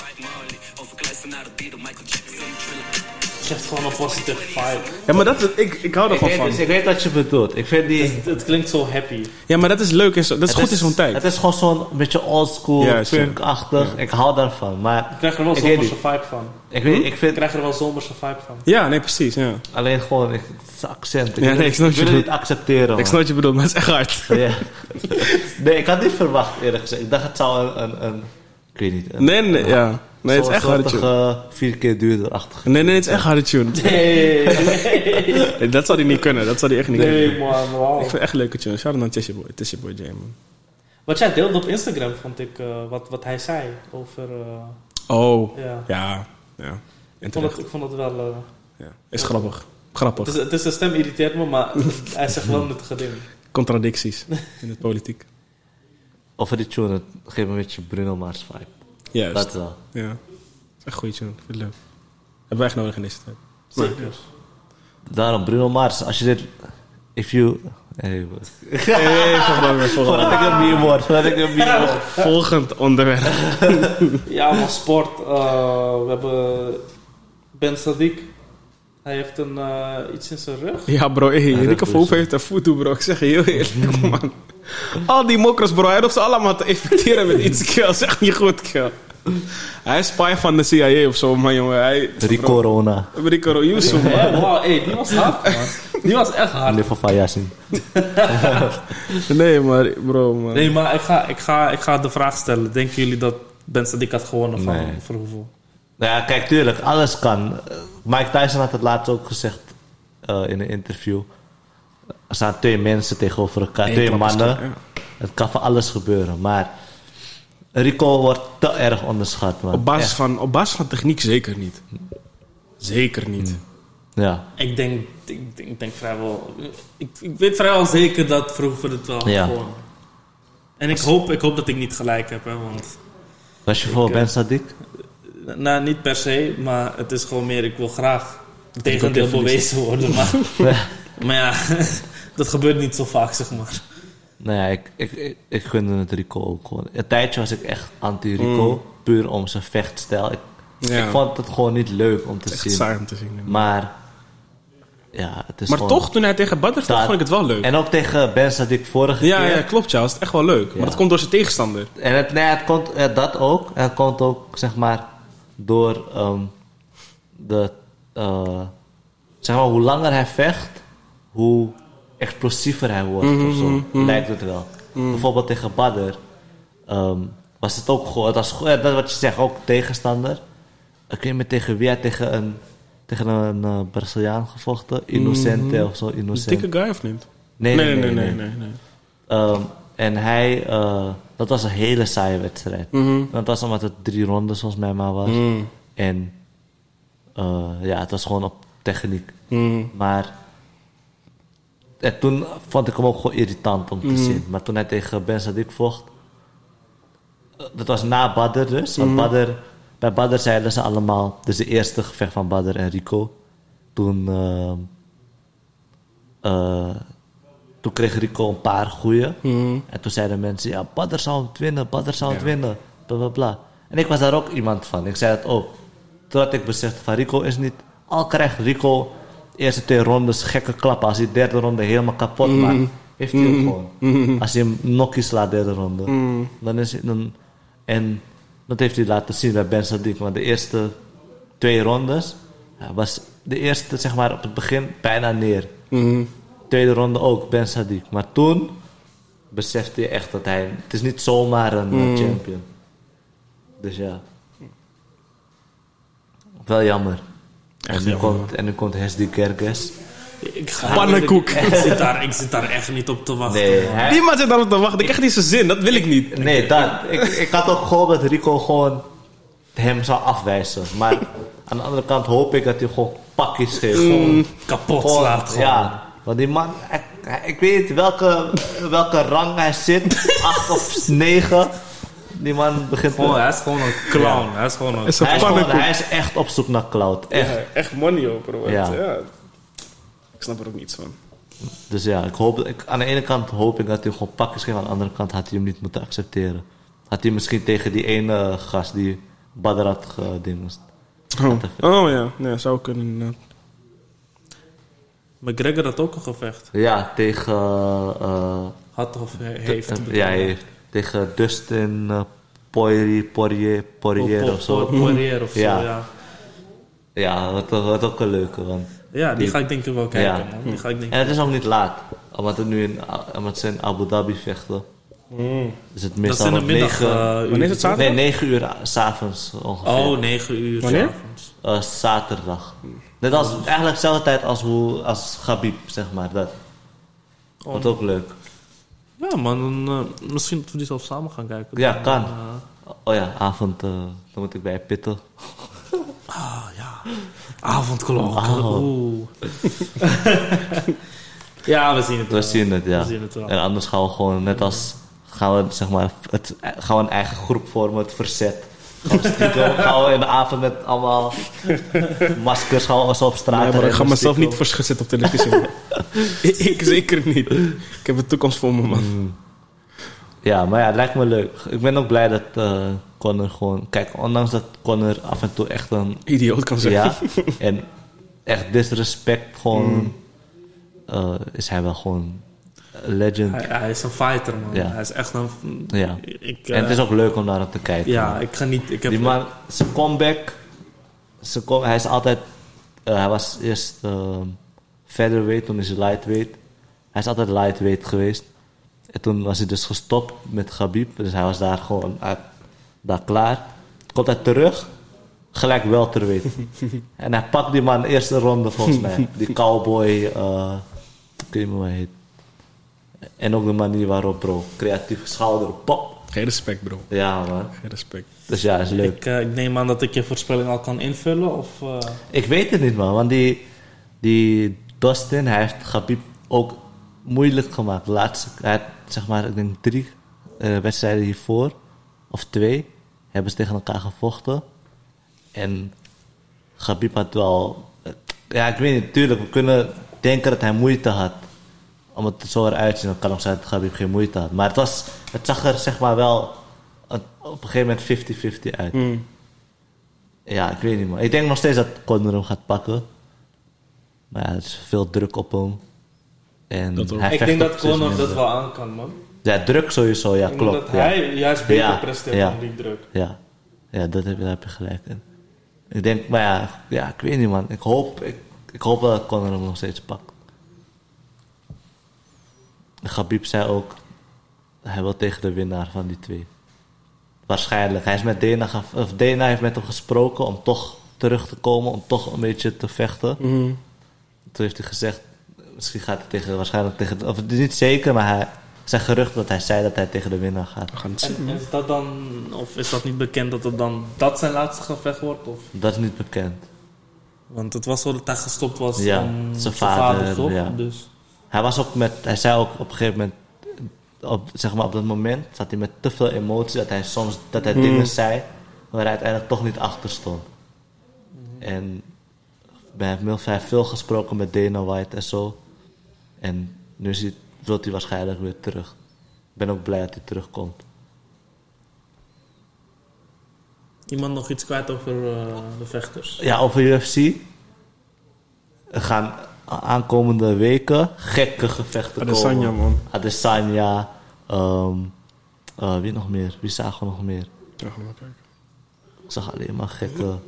geeft gewoon een positive vibe. Ja, maar dat, ik, ik hou er Ik gewoon van. dus ik weet wat je bedoelt. Ik vind die... Het, het klinkt zo happy. Ja, maar dat is leuk. en zo- Dat is het goed in zo'n tijd. Het is gewoon zo'n beetje oldschool, ja. funkachtig. Ik hou daarvan. Maar Ik krijg er wel Ik zomerse vibe van. ik, weet, ik Ik vind krijg er wel zomerse vibe van. Ja, nee, precies. Ja. alleen gewoon ik, het accent. Ik, Ja, wil- nee, ik snap ik je niet accepteren. Ik snap wat je bedoelt, maar het is echt hard. Ja. nee, ik had niet verwacht eerlijk gezegd. Ik dacht het zou een, een, een ik weet niet. Een, Nee, nee, ja. Nee, het is echt harde tune. eh, vier keer duurder-achtige. Nee, nee, het is echt harde tune. Nee, Nee, Dat zou hij niet kunnen. Dat zou hij echt niet kunnen. nee man, wauw. Ik vind het echt een leuke tune. Shout out naar Tisha Boy. Tisha Boy Jam. man. Wat jij deelde op Instagram vond ik, eh, wat, wat hij zei over... eh, Oh, ja. ja. Ja. Ik, En vond het, ik vond het wel... eh, Ja. Is grappig. het, Grappig. is, het is de stem irriteert me, maar hij zegt wel nuttige dingen. Contradicties in het politiek. Over die tune, het geeft me een beetje Bruno Mars vibe. Juist. Dat wel. Ja. Het is echt een goede tune. Ik vind het leuk. Hebben wij echt nodig in deze tijd. Zeker. Daarom, Bruno Mars, als je dit... If you... Hey, voordat ik een meme word, voordat ik een meme word. Volgend onderwerp. Ja, maar sport. eh, we hebben Ben Sadiq. Hij heeft een, eh, iets in zijn rug. Ja, bro. Hey. Verhoeven heeft een voet bro. Ik zeg je heel eerlijk, kom man. Al die mokros, bro. Hij hoeft ze allemaal te infecteren met iets, kill. Dat is echt niet goed, kill. Hij is spy van de CIA of zo, man, jongen. Hij... Rico Rona. Rico Yusuf, man. Ja, wow, hey, die was hard, man. Die was echt hard. Meneer van Yasin. Nee, maar bro, man. Nee, maar ik ga, ik, ga, ik ga de vraag stellen. Denken jullie dat Ben Sadiq had gewonnen van Nee. Verhoeven? Nou ja, kijk, tuurlijk, alles kan. Eh, Mike Tyson had het laatst ook gezegd eh, in een interview. Er staan twee mensen tegenover elkaar, Eén twee mannen. ja. Het kan van alles gebeuren, maar Rico wordt te erg onderschat, man. Op basis, Echt. van, op basis van techniek zeker niet. Zeker niet. Ja, Ik denk, ik, denk- ik denk vrijwel... Ik, ik weet vrijwel zeker dat Verhoeven het wel Ja. gewonnen. En ik hoop, ik hoop dat ik niet gelijk heb, hè, want... was je voor Ik, Ben eh, Sadik? Nou, niet per se, maar het is gewoon meer... Ik wil graag tegendeel bewezen worden, maar... maar ja, dat gebeurt niet zo vaak, zeg maar. Nou ja, ik, ik, ik, ik gunde het Rico ook gewoon. Een tijdje was ik echt anti-Rico, puur om zijn vechtstijl. Ik, Mm. Ja. ik vond het gewoon niet leuk om te Echt zien. saai om te zien. Maar, ja, het is Maar gewoon... toch, toen hij tegen Badr Dat- vond ik het wel leuk. En ook tegen Ben Sadik vorige Ja, keer. ja, klopt, ja. Dat is echt wel leuk. Maar dat komt door zijn tegenstander. En het, nee, het komt, ja, dat ook. En het komt ook, zeg maar, door ehm, de... eh, zeg maar, hoe langer hij vecht, hoe explosiever hij wordt of zo. Lijkt het wel. Bijvoorbeeld tegen Badr ehm, was het ook gewoon... Het was, dat wat je zegt, ook tegenstander. Ik weet niet meer tegen wie hij tegen een, tegen een eh, Braziliaan gevochten. Innocente of zo, Een Innocente. dikke guy of niet? Nee, nee, nee. nee, nee. nee, nee. Ehm, en hij, eh, dat was een hele saaie wedstrijd. Dat was omdat het drie rondes volgens mij maar was. En eh, ja, het was gewoon op techniek. Maar en toen vond ik hem ook gewoon irritant om te zien. Maar toen hij tegen Ben Sadik vocht, eh, dat was na Badr dus. Want Badr, bij Badr zeiden ze allemaal, dus de eerste gevecht van Badr en Rico. Toen, ehm, eh, toen kreeg Rico een paar goeie. En toen zeiden mensen, ja, Badr zou het winnen, Badr zou het winnen. Bla bla bla. En ik was daar ook iemand van. Ik zei het ook. Totdat ik besefte van Rico is niet... Al krijgt Rico eerste twee rondes gekke klappen. Als hij de derde ronde helemaal kapot maakt, heeft hij hem gewoon. Als hij hem nokkie slaat derde ronde. Dan is hij... Dan, en dat heeft hij laten zien bij Ben Sadiq. Want de eerste twee rondes was de eerste, zeg maar, op het begin bijna neer. Tweede ronde ook, Ben Sadiq. Maar toen besefte je echt dat hij... Het is niet zomaar een eh, champion. Dus ja. Wel jammer. En nu, komt, en nu komt Hesdy Kerkes. Ik ga, Pannenkoek. Ik, zit daar, ik zit daar echt niet op te wachten. Nee, hij- Die man zit daarop te wachten. Ik krijg niet zijn zin. Dat wil ik niet. nee dat. Ik, ik had ook gehoopt dat Rico gewoon hem zou afwijzen. Maar aan de andere kant hoop ik dat hij gewoon pakjes geeft. Gewoon, Kapot gewoon- slaat gewoon. Ja, want die man... hij- ik weet niet welke, welke rang hij zit. Acht of negen. Die man begint... Gewoon, hij is gewoon een clown. Hij is gewoon een... Is een hij, is gewoon, hij is echt op zoek naar cloud. Echt. Ja, echt money, hoor, bro. Ja. Ja. Ik snap er ook niets van. Dus ja, ik hoop, ik, aan de ene kant hoop ik dat hij hem gewoon pakjes geeft. Aan de andere kant had hij hem niet moeten accepteren. Had hij misschien tegen die ene gast die Badr had gedingest. Oh, oh ja. ja, zou kunnen inderdaad. McGregor had ook een gevecht. Ja, tegen... eh, Had of he- heeft. eh, ja, hij heeft. Tegen Dustin uh, Poirier, Poirier, Poirier of zo. Poirier of zo, Ja. ja. Ja, wat, wat ook een leuke. Want Ja, die Die- ga ik denk ik wel kijken, Ja. man. Die ga ik denk En het is ook niet laat. Omdat, het nu in, omdat ze in Abu Dhabi vechten. Is het Dat is meestal in de middag. 9, eh, Wanneer is het zaterdag? nee, 9 uur a- s'avonds ongeveer. Oh, 9 uur Wanneer? s'avonds. Eh, zaterdag. Net als, eigenlijk dezelfde tijd als, hoe, als Gabib, zeg maar. Dat. Oh. Wat ook leuk. Ja, man. Dan, eh, misschien dat we die zelf samen gaan kijken. Ja, Dan, kan. eh, Oh ja, avond, eh, dan moet ik bij Pitten. ah, ja. Avondklok. Oh. Oeh. ja, we zien het We wel. zien het, ja. We zien het wel. En anders gaan we gewoon, net als, gaan we, zeg maar, het, gaan we een eigen groep vormen, het verzet. Gaan we in de avond met allemaal maskers ons op straat Nee, maar ik ga mezelf niet voor schut zetten op televisie. ik, ik zeker niet. Ik heb een toekomst voor me, man. Ja, maar ja, het lijkt me leuk. Ik ben ook blij dat eh Connor gewoon... Kijk, ondanks dat Connor af en toe echt een... Idioot kan zijn. Ja, en echt disrespect gewoon... eh, is hij wel gewoon legend. Hij, hij is een fighter, man. Ja. Hij is echt een... Ja. Ik, en het is eh, ook leuk om naar te kijken. Ja, ik ga niet... Ik heb, Die man, zijn comeback... Zijn hij is altijd... eh, hij was eerst uh, featherweight, toen is hij lightweight. Hij is altijd lightweight geweest. En toen was hij dus gestopt met Gabib. Dus hij was daar gewoon uit, daar klaar. Komt hij terug, gelijk welterweight. en hij pakt die man eerste ronde volgens mij. Die cowboy, eh ik weet niet hoe hij heet. En ook de manier waarop, bro. Creatieve schouder, pop. Geen respect, bro. Ja, man. Geen respect. Dus ja, is leuk. ik, eh, ik neem aan dat ik je voorspelling al kan invullen. Of, eh, Ik weet het niet, man. Want die, die Dustin, hij heeft Gabib ook moeilijk gemaakt. Laatste, hij had, zeg maar, ik denk drie eh, wedstrijden hiervoor, of twee, hebben ze tegen elkaar gevochten. En Gabib had wel... Ja, ik weet niet, tuurlijk, we kunnen denken dat hij moeite had. Om het zo eruit te zien, dan kan ook zijn dat Gabib geen moeite had. Maar het, was, het zag er, zeg maar, wel op een gegeven moment 50-50 uit. Mm. Ja, ik weet niet man. Ik denk nog steeds dat Conor hem gaat pakken. Maar ja, er is veel druk op hem. En Dat hij ik denk dat Conor dat wel aan kan, man. Ja, druk sowieso, ja, Ik klopt. dat ja. hij juist beter Ja, presteert ja. dan die druk. Ja, ja dat heb je, daar heb je gelijk in. Ik denk, maar ja, ja, ik weet niet man. Ik hoop, ik, ik hoop wel dat Conor hem nog steeds pakt. Gabib zei ook, hij wil tegen de winnaar van die twee. Waarschijnlijk. Hij is met Dana, ge- of Dana heeft met hem gesproken om toch terug te komen, om toch een beetje te vechten. Mm. Toen heeft hij gezegd, misschien gaat hij tegen, waarschijnlijk tegen, of het is niet zeker, maar hij, zijn geruchten dat hij zei dat hij tegen de winnaar gaat. We gaan het En zien. is dat dan, of is dat niet bekend dat het dan dat zijn laatste gevecht wordt? Of? Dat is niet bekend. Want het was zo dat hij gestopt was Ja, om zijn vader, toch? ja. Dus, Hij was ook met, hij zei ook op een gegeven moment, op, zeg maar op dat moment zat hij met te veel emotie dat hij soms dat hij dingen zei waar hij uiteindelijk toch niet achter stond. En heel- hij heeft veel gesproken met Dana White en zo. En nu is hij, wil hij waarschijnlijk weer terug. Ik ben ook blij dat hij terugkomt. iemand nog iets kwijt over eh, de vechters? Ja, over UFC. Er gaan aankomende weken gekke gevechten Adesanya, komen. man. Adesanya. ehm, eh, wie nog meer? Wie zagen we nog meer? Ja, gaan we maar kijken. Ik zag alleen maar gekke...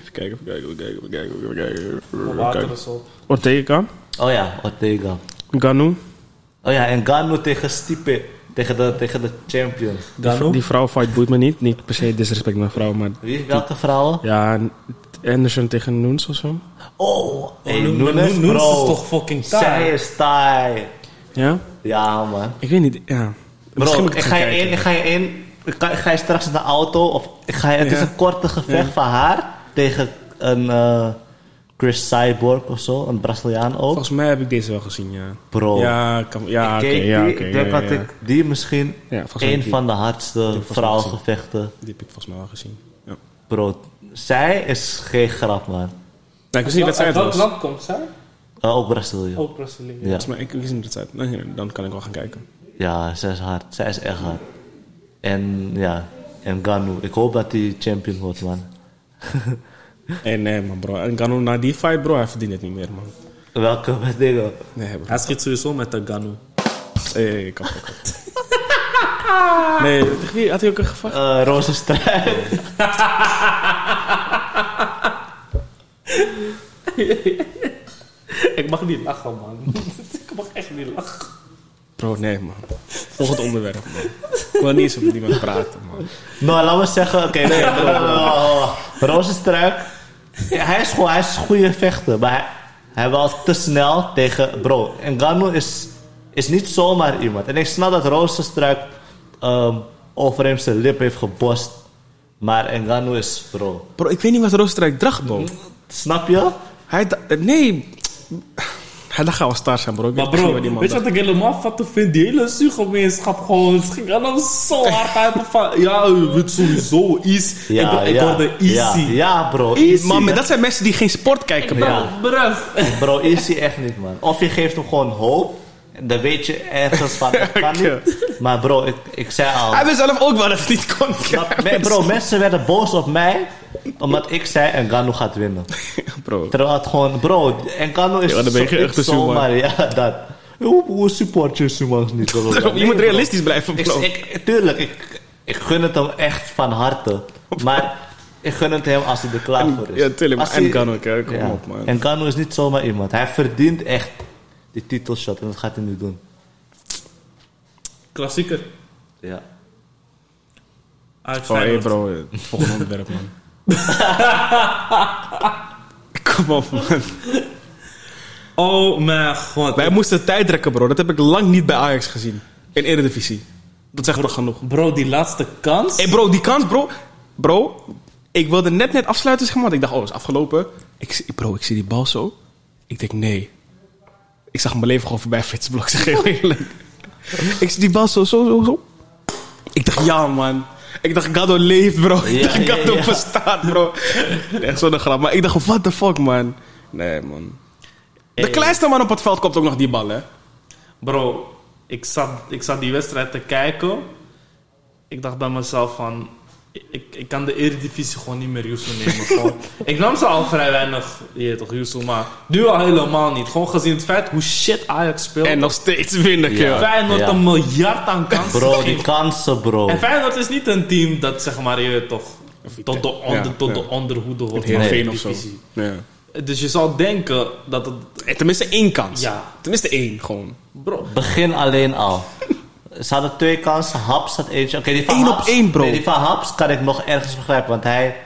Even kijken, even kijken, even kijken, even kijken, even kijken. Even Water kijken. is op. Ortega, Oh ja, Ortega. Ganu. Oh ja, en Ganu tegen Stipe. Tegen de, tegen de champion. Die, die vrouw fight boeit me niet. Niet per se disrespect naar vrouw, maar... Wie? Welke vrouwen? Ja, Anderson tegen Noens of zo. Oh, hey, Nunes, Noen bro. is toch fucking taai? Zij is taai. Ja? Ja, man. Ik weet niet, ja. Bro, Misschien moet ik ga, je in, ik ga je in. Ik ga, ik ga je straks in de auto. Of ik ga je, het is een korte gevecht van haar tegen een eh, Chris Cyborg of zo, een Braziliaan ook. Volgens mij heb ik deze wel gezien, ja. Bro, Ja, kan, ja oké, ja, die, oké. ik denk ja, dat ja. ik die misschien een van de hardste vrouwengevechten. Die heb ik volgens mij wel gezien. Ja. Bro, zij is geen grap, man. Nou, ik wist niet dat zij het Uit welk was. land komt zij? Eh, ook Brazilië. Ook Brazilië. Ja. Mij, ik wist niet dat zij... Nee, dan kan ik wel gaan kijken. Ja, zij is hard. Zij is echt hard. En ja, en Ganu. Ik hoop dat hij champion wordt, man. En nee, man, bro. En Gano na die fight, bro, hij verdient het niet meer, man. Welke met dingen? Nee, bro. Hij schiet sowieso met de Ganu. Hey, hey, kap, kap, kap. Nee, tegen wie had hij ook een gevacht? Eh Rozenstruik. Ik mag niet lachen, man. ik mag echt niet lachen. Bro, nee, man. Volgend onderwerp, man. Ik wil niet eens over iemand praten, man. Nou, laten we zeggen, oké, nee, oh, Rozenstruik. Ja, hij is gewoon, hij is een goede vechter, maar hij, hij was te snel tegen, bro. En Ganu is, is niet zomaar iemand. En ik snap dat Rozenstruik ehm over hem zijn lip heeft gebost. Maar Engano is, bro. Bro, ik weet niet wat Roosterijk dacht, bro. Snap je? Hij eh, nee. Hij dacht, was star zijn, bro. Ik Maar weet bro, die weet je wat ik helemaal vatte vind? Die hele zuurgemeenschap gewoon. Het ging allemaal zo hard uit. Van, ja, je weet sowieso iets. ik, ben- ik hoorde Ja, easy. ja, bro. Easy. Man, dat zijn mensen die geen sport kijken, bro. Ja. Bro, easy echt niet, man. Of je geeft hem gewoon hoop. Dan weet je ergens van, dat kan niet. Maar bro, ik, ik zei al... Hij wist zelf ook wel dat het niet kon. Me- bro, mensen werden boos op mij. Omdat ik zei, Engano gaat winnen. Bro. Terwijl het gewoon, bro, Engano is Ja, dan ben je zo- echt een zomaar, ja, dat. Hoe, hoe support je Sumans niet? Je moet realistisch blijven, bro. ik, tuurlijk, ik, ik gun het hem echt van harte. Maar ik gun het hem als hij er klaar voor is. Ja, tuurlijk, maar hij- Ngannou, kijk, kom ja. op, man. Ngannou is niet zomaar iemand. Hij verdient echt die titelshot en dat gaat hij nu doen. Klassieker. Ja. Ajax Oh, hey bro, volgende onderwerp, man. Kom op, man. Oh mijn god. Wij moesten tijd trekken, bro. Dat heb ik lang niet bij Ajax gezien. In Eredivisie. Dat zegt toch genoeg. Bro, die laatste kans. Hé, bro, die kans, bro. Bro, ik wilde net net afsluiten, zeg maar. Want ik dacht, oh, is afgelopen. Ik, bro, ik zie die bal zo. Ik denk, nee. Ik zag mijn leven gewoon voorbij flitsen, blok. Zeg heel eerlijk. ik zie die bal zo, zo, zo, zo. Ik dacht, ja, man. Ik dacht, Gado leeft, bro. Ik dacht, ja, Gado ja. bestaat, bro. Echt zo'n grap. Maar ik dacht, what the fuck, man. Nee, man. De kleinste man op het veld komt ook nog die bal, hè. Bro, ik zat, ik zat die wedstrijd te kijken. Ik dacht bij mezelf van... Ik, ik kan de Eredivisie gewoon niet meer Yusu nemen. gewoon. Ik nam ze al vrij weinig, je toch, Yusu, maar nu al helemaal niet. Gewoon gezien het feit hoe shit Ajax speelt. En nog steeds winnen, ja. Feyenoord Ja. een miljard aan kansen. Bro, die kansen, bro. En Feyenoord is niet een team dat, zeg maar, je toch... Tot de, onder, Ja, tot ja. de onderhoede hoort van de Heerenveen of zo. Eredivisie. Dus je zou denken dat het... Eh, Tenminste één kans. Ja. Tenminste één, gewoon. Bro, Begin alleen al. Ze hadden twee kansen. Haps had eentje. Oké, die van Eén op één, bro. Nee, die van Haps kan ik nog ergens begrijpen. Want hij,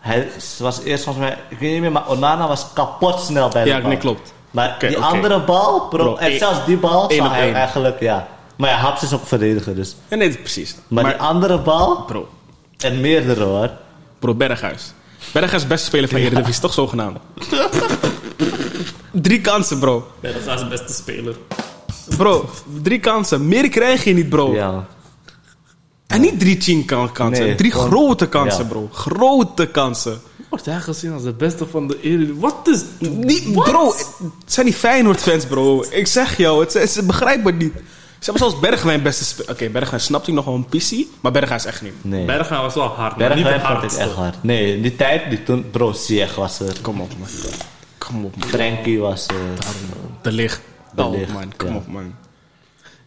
hij was eerst volgens mij... Ik weet niet meer, maar Onana was kapot snel bij de Ja, bal. nee, klopt. Maar die andere bal, bro, Bro, en één- zelfs die bal één zou op hij één. eigenlijk, ja. Maar ja, Haps is ook verdediger, dus. Ja, nee, precies. Maar, Maar, die andere bal, bro, en meerdere hoor. bro, Berghuis. Berghuis is beste speler van Eredivisie, toch zogenaamd? drie kansen, bro. ja, dat is zijn beste speler. Bro, drie kansen. Meer krijg je niet, bro. Ja. En niet drie chin kan- kansen. Nee, drie gewoon- grote kansen, ja. bro. Grote kansen. Wordt hij gezien als de beste van de Eredivisie? Wat is... Niet, What? bro, het zijn die Feyenoord-fans, bro. Ik zeg jou, het, ze, begrijpen het niet. Ze hebben zelfs Bergwijn beste. Oké, Bergwijn snapt hij nog wel een pissie, maar Berghuis echt niet. Nee. Bergwijn was wel hard, maar niet Bergwijn ik hardste. echt hard. Nee, in die tijd, die toen, bro, Ziyech was er. Kom op, man. Kom op, man. Frenkie was er. De licht. Oh, man. Kom ja. op, man.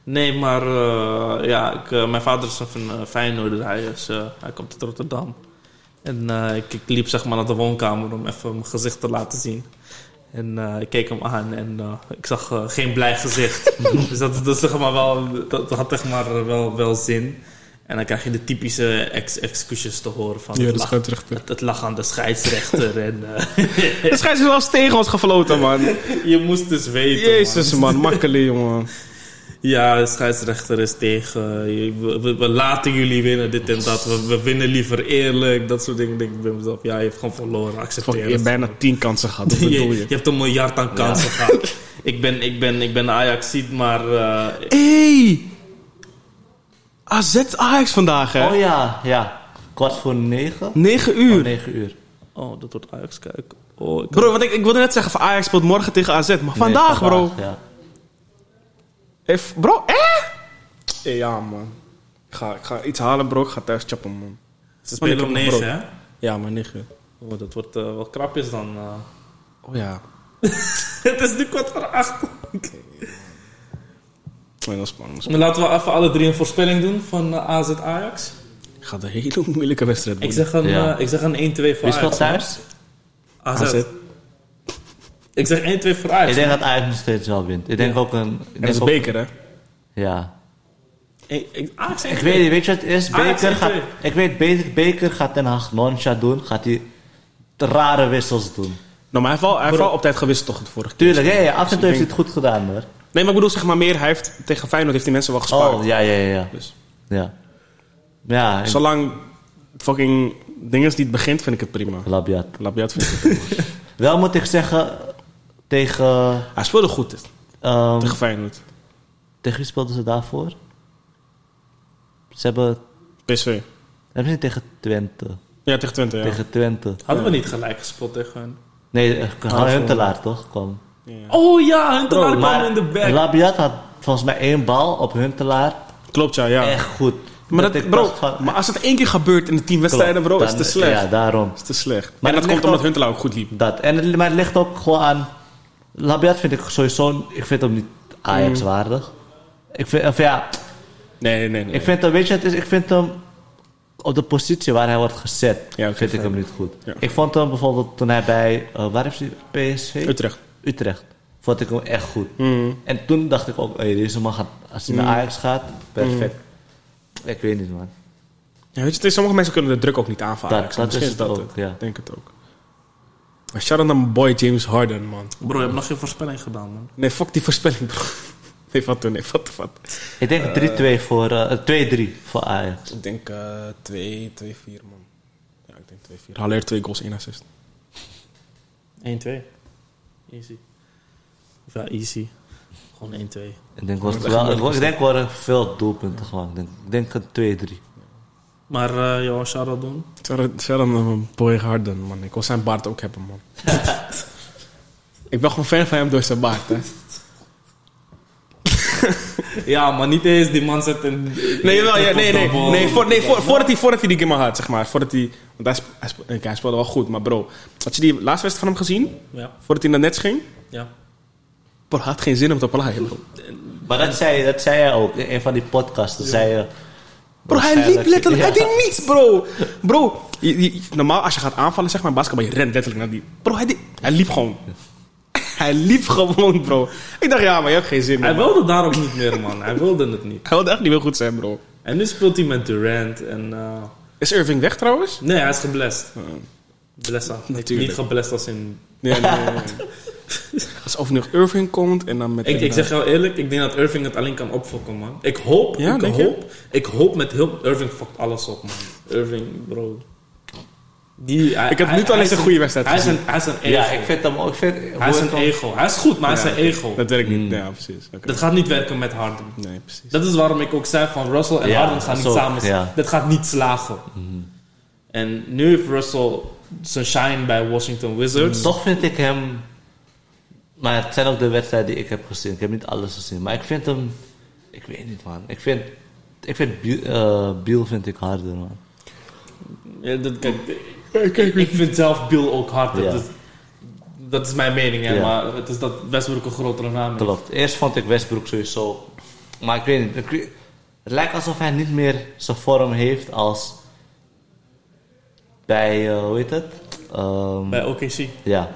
Nee, maar uh, ja, ik, uh, mijn vader is van uh, Feyenoord. Hij, is, uh, hij komt uit Rotterdam. En uh, ik, ik, liep zeg maar naar de woonkamer om even mijn gezicht te laten zien. En uh, ik keek hem aan en uh, ik zag uh, geen blij gezicht. dus dat, dat, zeg maar wel, dat, dat had zeg maar wel, wel zin. En dan krijg je de typische ex excuses te horen van Ja, het, de scheidsrechter. het, het lag aan de scheidsrechter. en, uh, De scheidsrechter eens tegen ons gefloten, man. je moest dus weten. Jezus, man. Makkelijk, jongen. Ja, de scheidsrechter is tegen. We, we- we laten jullie winnen, dit en dat. We, we winnen liever eerlijk. Dat soort dingen. Denk ik bij mezelf, ja, je hebt gewoon verloren. Accepteer je hebt bijna tien kansen gehad. Wat je, bedoel je je? hebt een miljard aan kansen gehad. Ik ben, ik ben, ik ben Ajax-ziet, maar... eh, Hey! AZ Ajax vandaag, hè? Oh ja, ja. Kwart voor negen? 9 Oh, uur. negen uur. oh, dat wordt Ajax kijken. Oh, ik- Bro, want ik, ik wilde net zeggen van Ajax speelt morgen tegen AZ. Maar Nee, vandaag, bro. Ja. If, bro, eh? Eh, Ja, man. Ik ga, ik ga iets halen, bro. Ik ga thuis chappen, man. Ze spelen om ik heb 9, brood. hè? Ja, maar nigga. Oh, dat wordt eh, wel krapjes dan. eh. Oh ja. het is nu kwart voor acht. Nee, dat is spannend. Maar laten we even alle drie een voorspelling doen van eh, AZ Ajax. Gaat een hele moeilijke wedstrijd Ik worden. zeg een, Ja. eh, ik zeg een 1-2 voor Wie speelt Ajax. thuis? AZ. AZ. Ik zeg 1-2 voor Ajax. Ik denk dat Ajax nog steeds wel wint. Ik denk ook een... Ik En dat denk is ook- beker, hè? Ja. Ik, ik, Ajax Ik weet niet, weet je wat het is? Beker gaat, 1-2. ik weet, Beker, Beker gaat Den Haag nonchalant doen. Gaat hij rare wissels doen. Nou, maar hij heeft wel, op tijd gewisseld, toch? De vorige keer. Tuurlijk, ja, ja, af en toe heeft hij het goed gedaan hoor. Nee, maar ik bedoel, zeg maar meer. Hij heeft tegen Feyenoord heeft die mensen wel gespaard. Oh, ja, ja, ja. ja. Dus, Ja, ja en- zolang fucking dinges niet begint, vind ik het prima. Labiat. Labiat vind ik het prima. Wel moet ik zeggen, tegen... Hij speelde goed ehm, tegen Feyenoord. tegen wie speelden ze daarvoor? Ze hebben... PSV. Hebben ze niet tegen Twente? Ja, tegen Twente, ja. Tegen Twente. Hadden we niet gelijk gespeeld tegen hun? Nee, uh, Huntelaar toch? Kwam. Oh ja, hun kwam Maar in de back. Labiat had volgens mij één bal op Huntelaar. Klopt, ja. ja. Echt goed. Maar, dat, bro, van- maar als het één keer gebeurt in de tien wedstrijden, bro, is het te slecht. Ja, daarom. is te slecht. Maar en dat komt omdat Huntelaar ook goed liep. Dat. En het, maar het ligt ook gewoon aan... Labiat vind ik sowieso... Ik vind hem niet Ajax waardig. Ik vind... Of ja... Nee, nee, nee. nee. Ik vind hem... Weet je het is? Ik vind hem... Op de positie waar hij wordt gezet... Ja, vind ik hem niet goed. Ja. Ik vond hem bijvoorbeeld toen hij bij... eh, waar heeft hij? PSV? Utrecht. Utrecht. Vond ik hem echt goed. Mhm. En toen dacht ik ook... Hey, deze man gaat... Als hij naar Ajax gaat... Perfect. Ik weet niet, man. Ja, weet je, het is, sommige mensen kunnen de druk ook niet aanvaren. Dat- dat is het ook, ja. Ik denk het ook. Maar shout-out naar mijn boy James Harden, man. Bro, je hebt nog geen voorspelling gedaan, man. Nee, fuck die voorspelling, bro. Nee, wat doen, nee, wat, wat. Ik denk 3-2 voor... eh 2-3 voor Ajax. Ik denk eh 2, 2, 4, man. Ja, ik denk 2, 4. Haller twee goals, één assist. 1-2. Easy. Of ja, easy. Gewoon 1-2. Ik denk, wordt wel, ik, ik denk veel doelpunten gewoon. Ik denk, ik denk een 2-3. Maar eh jouw shout-out doen? Shout-out shout-out naar mijn boy Harden, man. Ik wil zijn baard ook hebben, man. ik ben gewoon fan van hem door zijn baard, hè. Ja, maar niet eens die man zet een... Nee, wel, ja, nee, nee. Nee, voor, nee voor, voordat, hij, voordat hij die game had, zeg maar. Voordat hij, want hij, hij, hij speelde wel goed, maar bro. Had je die laatste wedstrijd van hem gezien? Ja, Voordat hij naar net ging? ja. Bro, hij had geen zin om te plaaien, bro. Maar dat zei, dat zei jij ook in een van die podcasts. Dat zei je... Bro, hij liep letterlijk, hij deed niets, bro. Bro, je- je- normaal als je gaat aanvallen, zeg maar, basketbal, je rent letterlijk naar die. Bro, hij, deed- hij liep gewoon. Hij liep gewoon, bro. Ik dacht, ja, maar je hebt geen zin meer. Hij man. wilde daar ook niet meer, man. Hij wilde het niet. Hij wilde echt niet meer goed zijn, bro. En nu speelt hij met Durant en... eh, Is Irving weg trouwens? nee, hij is geblest. Blessa. Natuurlijk. Niet geblest als in... Nee, nee, nee. nee. Alsof nog Irving komt en dan met... Ik, ik zeg jou eerlijk, ik denk dat Irving het alleen kan opfokken, man. Ik hoop, Ja, ik je? hoop, ik hoop met hulp... Irving fokt alles op, man. Irving, bro. Die, hij, Ik heb nu alleen een goede wedstrijd Hij is gezien. een, hij is een ego. Ja, ik vind hem ook... Ik vind, hij is een ik ego. Hij is goed, maar hij is een ego. Dat werkt niet. Ja, precies. Oké. Dat gaat niet werken met Harden. Nee, precies. Dat is waarom ik ook zei van Russell en Ja, Harden gaan niet samen. ja. Dat gaat niet slagen. En nu heeft Russell zijn shine bij Washington Wizards. Toch vind ik hem... Maar het zijn ook de wedstrijden die ik heb gezien. Ik heb niet alles gezien. Maar ik vind hem... Ik weet niet, man. Ik vind... Ik vind Biel, eh, Biel vind ik harder, man. Ja, dat, kijk, ik vind zelf Bill ook hard. Dat, is, dat is mijn mening, hè, Ja. maar het is dat Westbrook een grotere naam heeft. Klopt. Eerst vond ik Westbrook sowieso... Maar ik weet niet. het lijkt alsof hij niet meer zijn vorm heeft als... Bij, eh, hoe heet het? Ehm, Bij OKC. ja.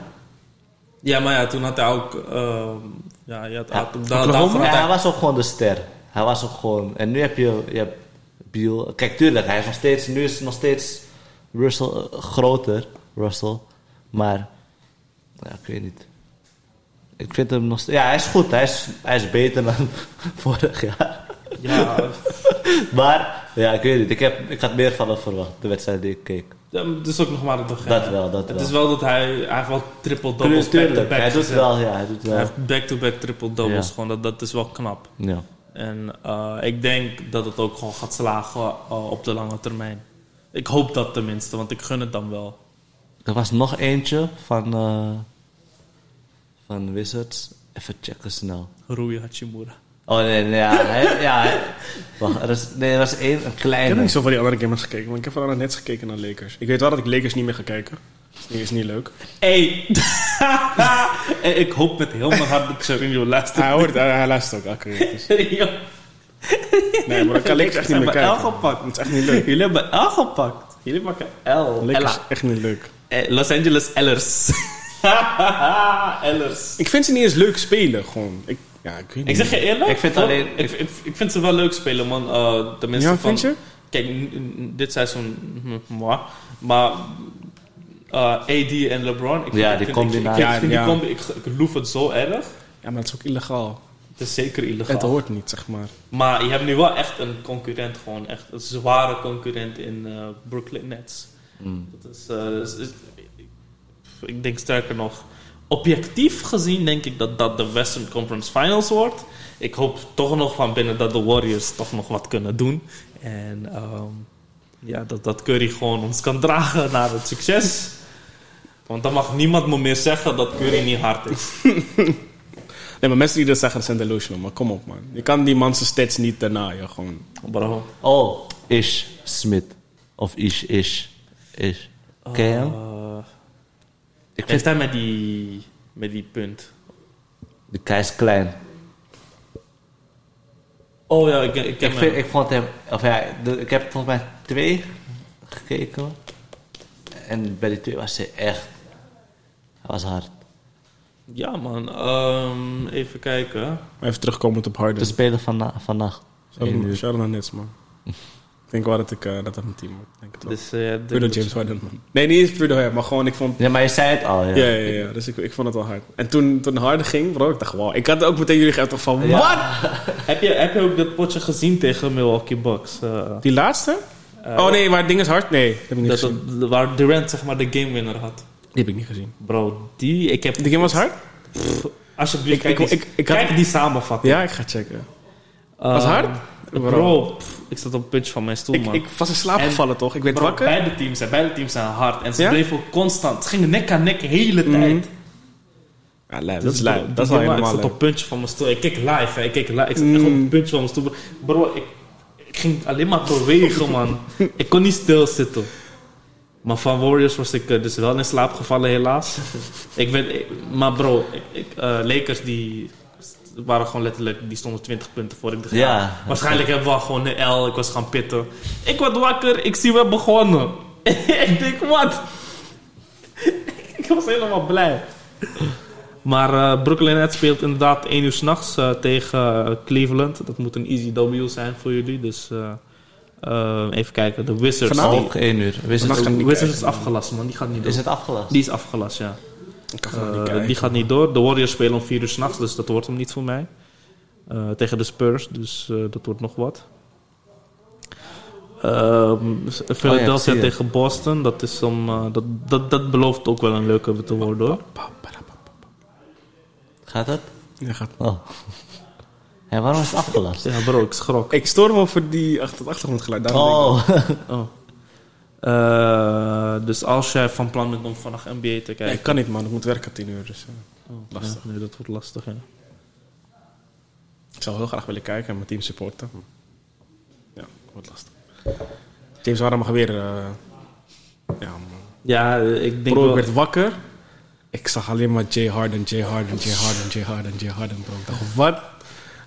Ja, maar ja, toen had hij ook... ehm, ja, je had, Ja. had- da- hij hij- was ook gewoon de ster. Hij was ook gewoon... En nu heb je, je hebt Biel... Kijk, tuurlijk, hij is nog steeds... Nu is nog steeds Russell eh, groter, Russell. Maar... Ja, ik weet niet. Ik vind hem nog steeds... Ja, hij is goed. Hij is, hij is beter dan vorig jaar. ja, Maar, ja, ik weet niet. Ik, heb, ik had meer van hem verwacht, de wedstrijd die ik keek. ja, het is ook nog maar het begin. Dat wel, dat Het wel. is wel dat hij... Hij heeft wel triple-doubles back-to-back hij doet gezet. wel, ja, hij doet Hij wel. heeft back-to-back triple-doubles. Ja. Gewoon, dat, dat is wel knap. Ja. En eh, ik denk dat het ook gewoon gaat slagen eh, op de lange termijn. Ik hoop dat tenminste, want ik gun het dan wel. Er was nog eentje van, eh van Wizards. Even checken snel. Rui Hachimura. Oh nee, nee ja. Hij, ja hij- wacht, er is, nee, er was één, een Ik heb kleine. niet zo van die andere gamers gekeken, maar ik heb vooral net gekeken naar Lakers. Ik weet wel dat ik Lakers niet meer ga kijken. Die is niet leuk. Hey! En ik hoop met heel mijn hart dat Sergio luistert. Hij, hoort, hij, hij luistert ook elke keer. Nee, maar ik kan Lakers echt niet meer hebben L kijken. gepakt. Het is echt niet leuk. Jullie hebben L gepakt. Jullie pakken L. Ella. is echt niet leuk. Eh, Los Angeles Ellers. Ellers. Ik vind ze niet eens leuk spelen, gewoon. Ik, ja, ik weet niet. Ik zeg je eerlijk. Ik vind alleen- Ik, ik, ik vind ze wel leuk spelen, man. Uh, tenminste Ja, van, vind je? Kijk, dit seizoen... hm, moi. Maar... uh, AD en LeBron. Ik Ja, ik die ik combinatie. Ik, vind, ik vind Ja, die ja. combi, ik, ik loef het zo erg. Ja, maar het is ook illegaal. Het is zeker illegaal. Het hoort niet, zeg maar. Maar je hebt nu wel echt een concurrent, gewoon echt een zware concurrent in eh, Brooklyn Nets. Mm. Dat is, eh, is- is- ik denk sterker nog, objectief gezien denk ik dat dat de Western Conference Finals wordt. Ik hoop toch nog van binnen dat de Warriors toch nog wat kunnen doen. En ehm, ja, dat, dat Curry gewoon ons kan dragen naar het succes. Want dan mag niemand me meer zeggen dat Curry niet hard is. Nee, maar mensen die dat zeggen, dat zijn delusional. Maar kom op, man. Je kan die man zijn stats niet daarna, gewoon. Bro. Oh, Ish Smith. Of Ish Ish. Ish. Ken je hem? Eh, Ik Heeft vind hij met die, met die punt? de kei is klein. Oh ja, ik, ik, Ik, vind, vond hem... Of ja, de- ik heb volgens mij twee gekeken. En bij die twee was hij echt... Hij was hard. Ja man, Ehm, even kijken. Maar even terugkomend op Harden. De speler van vannacht. Shout-out naar Nets, man. ik denk wel dat ik eh, dat dat mijn team wordt. Denk het. Dus, eh, James Harden, man. Nee, niet hem, maar gewoon, ik vond... Ja, maar je zei het al, ja. Ja, ja, ja. Dus ik, ik vond het wel hard. En toen, toen Harden ging, bro, ik dacht, wow. Ik had ook meteen jullie echt toch van, Ja. wat? heb, je, heb je ook dat potje gezien tegen Milwaukee Bucks? Eh, Die laatste? oh nee, waar ding is hard? Nee, dat heb ik niet dat, gezien. dat- waar Durant zeg maar de game winner had. Die heb ik niet gezien. Bro, die... Ik heb, Die game was hard? Alsjeblieft, Ik- kijk, ik- die, ik- ik had- kijk die samenvatting. Ja, ik ga checken. Was hard? Bro, pff, ik zat op het puntje van mijn stoel, Ik, man. ik was in slaap En- gevallen, toch? Ik werd Bro, wakker. beide teams, zijn, beide teams zijn hard. En ze Ja? bleven ook constant. Ze gingen nek aan nek de hele Mhm. tijd. Ja, lijp. Dat is Dat is wel Ik zat op het puntje van mijn stoel. Ik keek live, hè. Ik keek live. Ik zat echt op het puntje van mijn stoel. Bro, ik, ik ging alleen maar bewegen, man. ik kon niet stilzitten. Maar van Warriors was ik eh, dus wel in slaap gevallen, helaas. ik ik- maar bro, ik, ik, eh, Lakers die waren gewoon letterlijk, die stonden 20 punten voor. Ik dacht, Ja. waarschijnlijk hebben we gewoon een L. Ik was gaan pitten. Ik word wakker, ik zie we begonnen. ik denk, wat? ik was helemaal blij. Maar eh, Brooklyn Nets speelt inderdaad 1 uur s'nachts nachts tegen Cleveland. Dat moet een easy W zijn voor jullie. Dus eh, eh, even kijken. De Wizards. Vanavond? Ook één uur. De niet Wizards is afgelast, man. Die gaat niet door. is het afgelast? Die is afgelast, ja. Ik kan gewoon niet Eh, kijken. die gaat niet door. De Warriors spelen om 4 uur s'nachts, dus dat wordt hem niet voor mij. Eh, tegen de Spurs, dus eh, dat wordt nog wat. Ehm, Philadelphia zie je. tegen Boston, dat, is om, eh, dat, dat, dat belooft ook wel een leuke te worden hoor. Gaat het? Ja, gaat. Oh. Ja, waarom is het afgelast? Ja bro, ik schrok. Ik stoor me over die achter, het achtergrondgeluid. Daarom denk ik- Oh. Oh. Eh, dus als jij van plan bent om vannaag NBA te kijken... ik kan niet, man. Ik moet werken tien uur. Dus, eh, Oh, lastig. ja, nee, dat wordt lastig, ja. ik zou heel graag willen kijken en mijn team supporten. Ja, wordt lastig. James Harden mag weer... eh, ja, man. Ja, ik denk Bro, ik wel... werd wakker. Ik zag alleen maar Jay Harden, Jay Harden, Jay Harden, Jay Harden, Jay Harden, bro. Ik dacht, wat?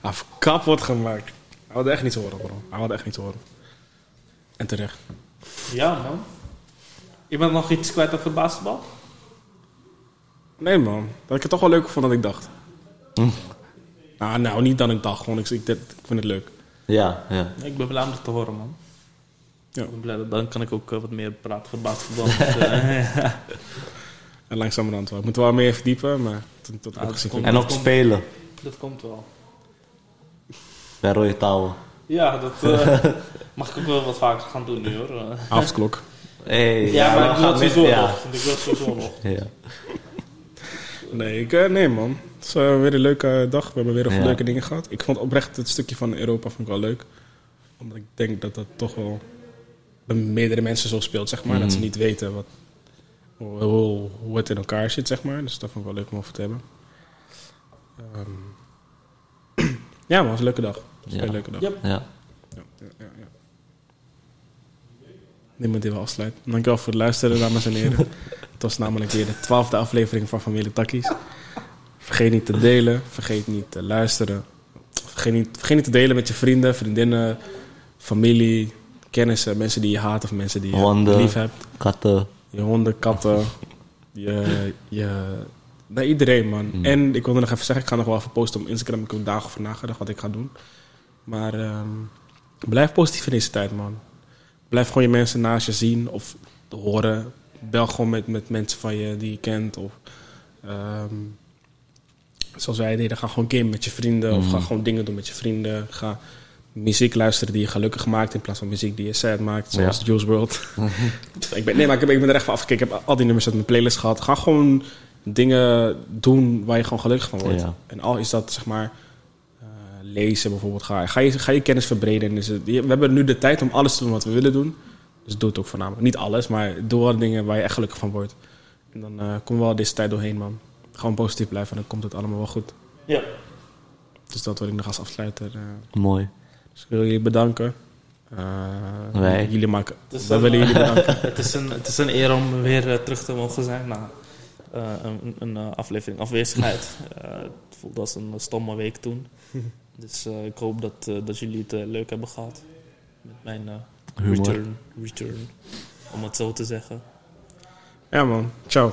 Heeft kapot gemaakt. Hij wilde echt niet horen, bro. Hij wilde echt niet horen. En terecht. Ja, man. Je bent nog iets kwijt over basketbal? Nee, man. Dat ik het toch wel leuker vond dan ik dacht. Hm. Nou, nou, niet dan ik dacht. Gewoon, ik, ik, ik vind het leuk. Ja, ja. Ik ben blij om dat te horen, man. Ja. Ik ben blij dat dan kan ik ook eh, wat meer praten voor basketbal. Dus, eh, ja. En langzamerhand wel. Ik moet wel meer verdiepen, maar tot, tot Ja, gezien komt- En ook spelen Dat komt wel. Bij Rode Touwen. Ja, dat eh, mag ik ook wel wat vaker gaan doen nu, hoor. Avondklok. Hey, ja, maar ik we wil gaan het sowieso ja. nog. Ik wil het sowieso nog. Ja. Nee, ik, eh, nee, man. Het is eh, weer een leuke dag. We hebben weer over Ja. leuke dingen gehad. Ik vond oprecht het stukje van Europa vond ik wel leuk. Omdat ik denk dat dat toch wel bij meerdere mensen zo speelt, zeg maar. Dat ze Mhm. niet weten wat, hoe, hoe, hoe het in elkaar zit, zeg maar. Dus dat vond ik wel leuk om over te hebben. Ehm, ja, maar het was een leuke dag. Het was een leuke dag. Ja. Ja. Ja, ja, ja, ja. Niemand die wel afsluit. Dankjewel voor het luisteren, dames en heren. het was namelijk weer de twaalfde aflevering van Familie Takkies. Vergeet niet te delen. Vergeet niet te luisteren. Vergeet niet, vergeet niet te delen met je vrienden, vriendinnen, familie, kennissen. Mensen die je haat of mensen die je Honden. lief hebt. Katten. Je honden, katten. Je, je, nee, iedereen, man. Mm. En ik wilde nog even zeggen, ik ga nog wel even posten op Instagram. Ik heb er dagen over nagedacht wat ik ga doen. Maar ehm, blijf positief in deze tijd, man. Blijf gewoon je mensen naast je zien of horen. Bel gewoon met, met mensen van je die je kent. Of, ehm, zoals wij deden, ga gewoon gamen met je vrienden. Of ga gewoon dingen doen met je vrienden. Ga muziek luisteren die je gelukkig maakt in plaats van muziek die je sad maakt. Zoals Ja. Juice WRLD. ik ben, nee, maar ik, heb, ik ben er echt van afgekeken. Ik heb al die nummers uit mijn playlist gehad. Ga gewoon dingen doen waar je gewoon gelukkig van wordt. Ja. En al is dat, zeg maar, lezen bijvoorbeeld. Ga, ga, je, ga je kennis verbreden. Je- we hebben nu de tijd om alles te doen wat we willen doen. Dus doe het ook voornamelijk. Niet alles, maar doe wel dingen waar je echt gelukkig van wordt. En dan eh komen we wel deze tijd doorheen, man. Gewoon positief blijven en dan komt het allemaal wel goed. Ja. Dus dat wil ik nog als afsluiter. eh. Mooi. dus ik wil jullie bedanken. Eh, Wij. Jullie maken. Dus willen jullie bedanken. het, is een, het is een eer om weer terug te mogen zijn na eh, een, een eh, aflevering afwezigheid. Eh, het voelde als een stomme week toen. Dus eh, ik hoop dat, eh, dat jullie het eh, leuk hebben gehad. Met mijn return, return, om het zo te zeggen. Ja, man. Ciao.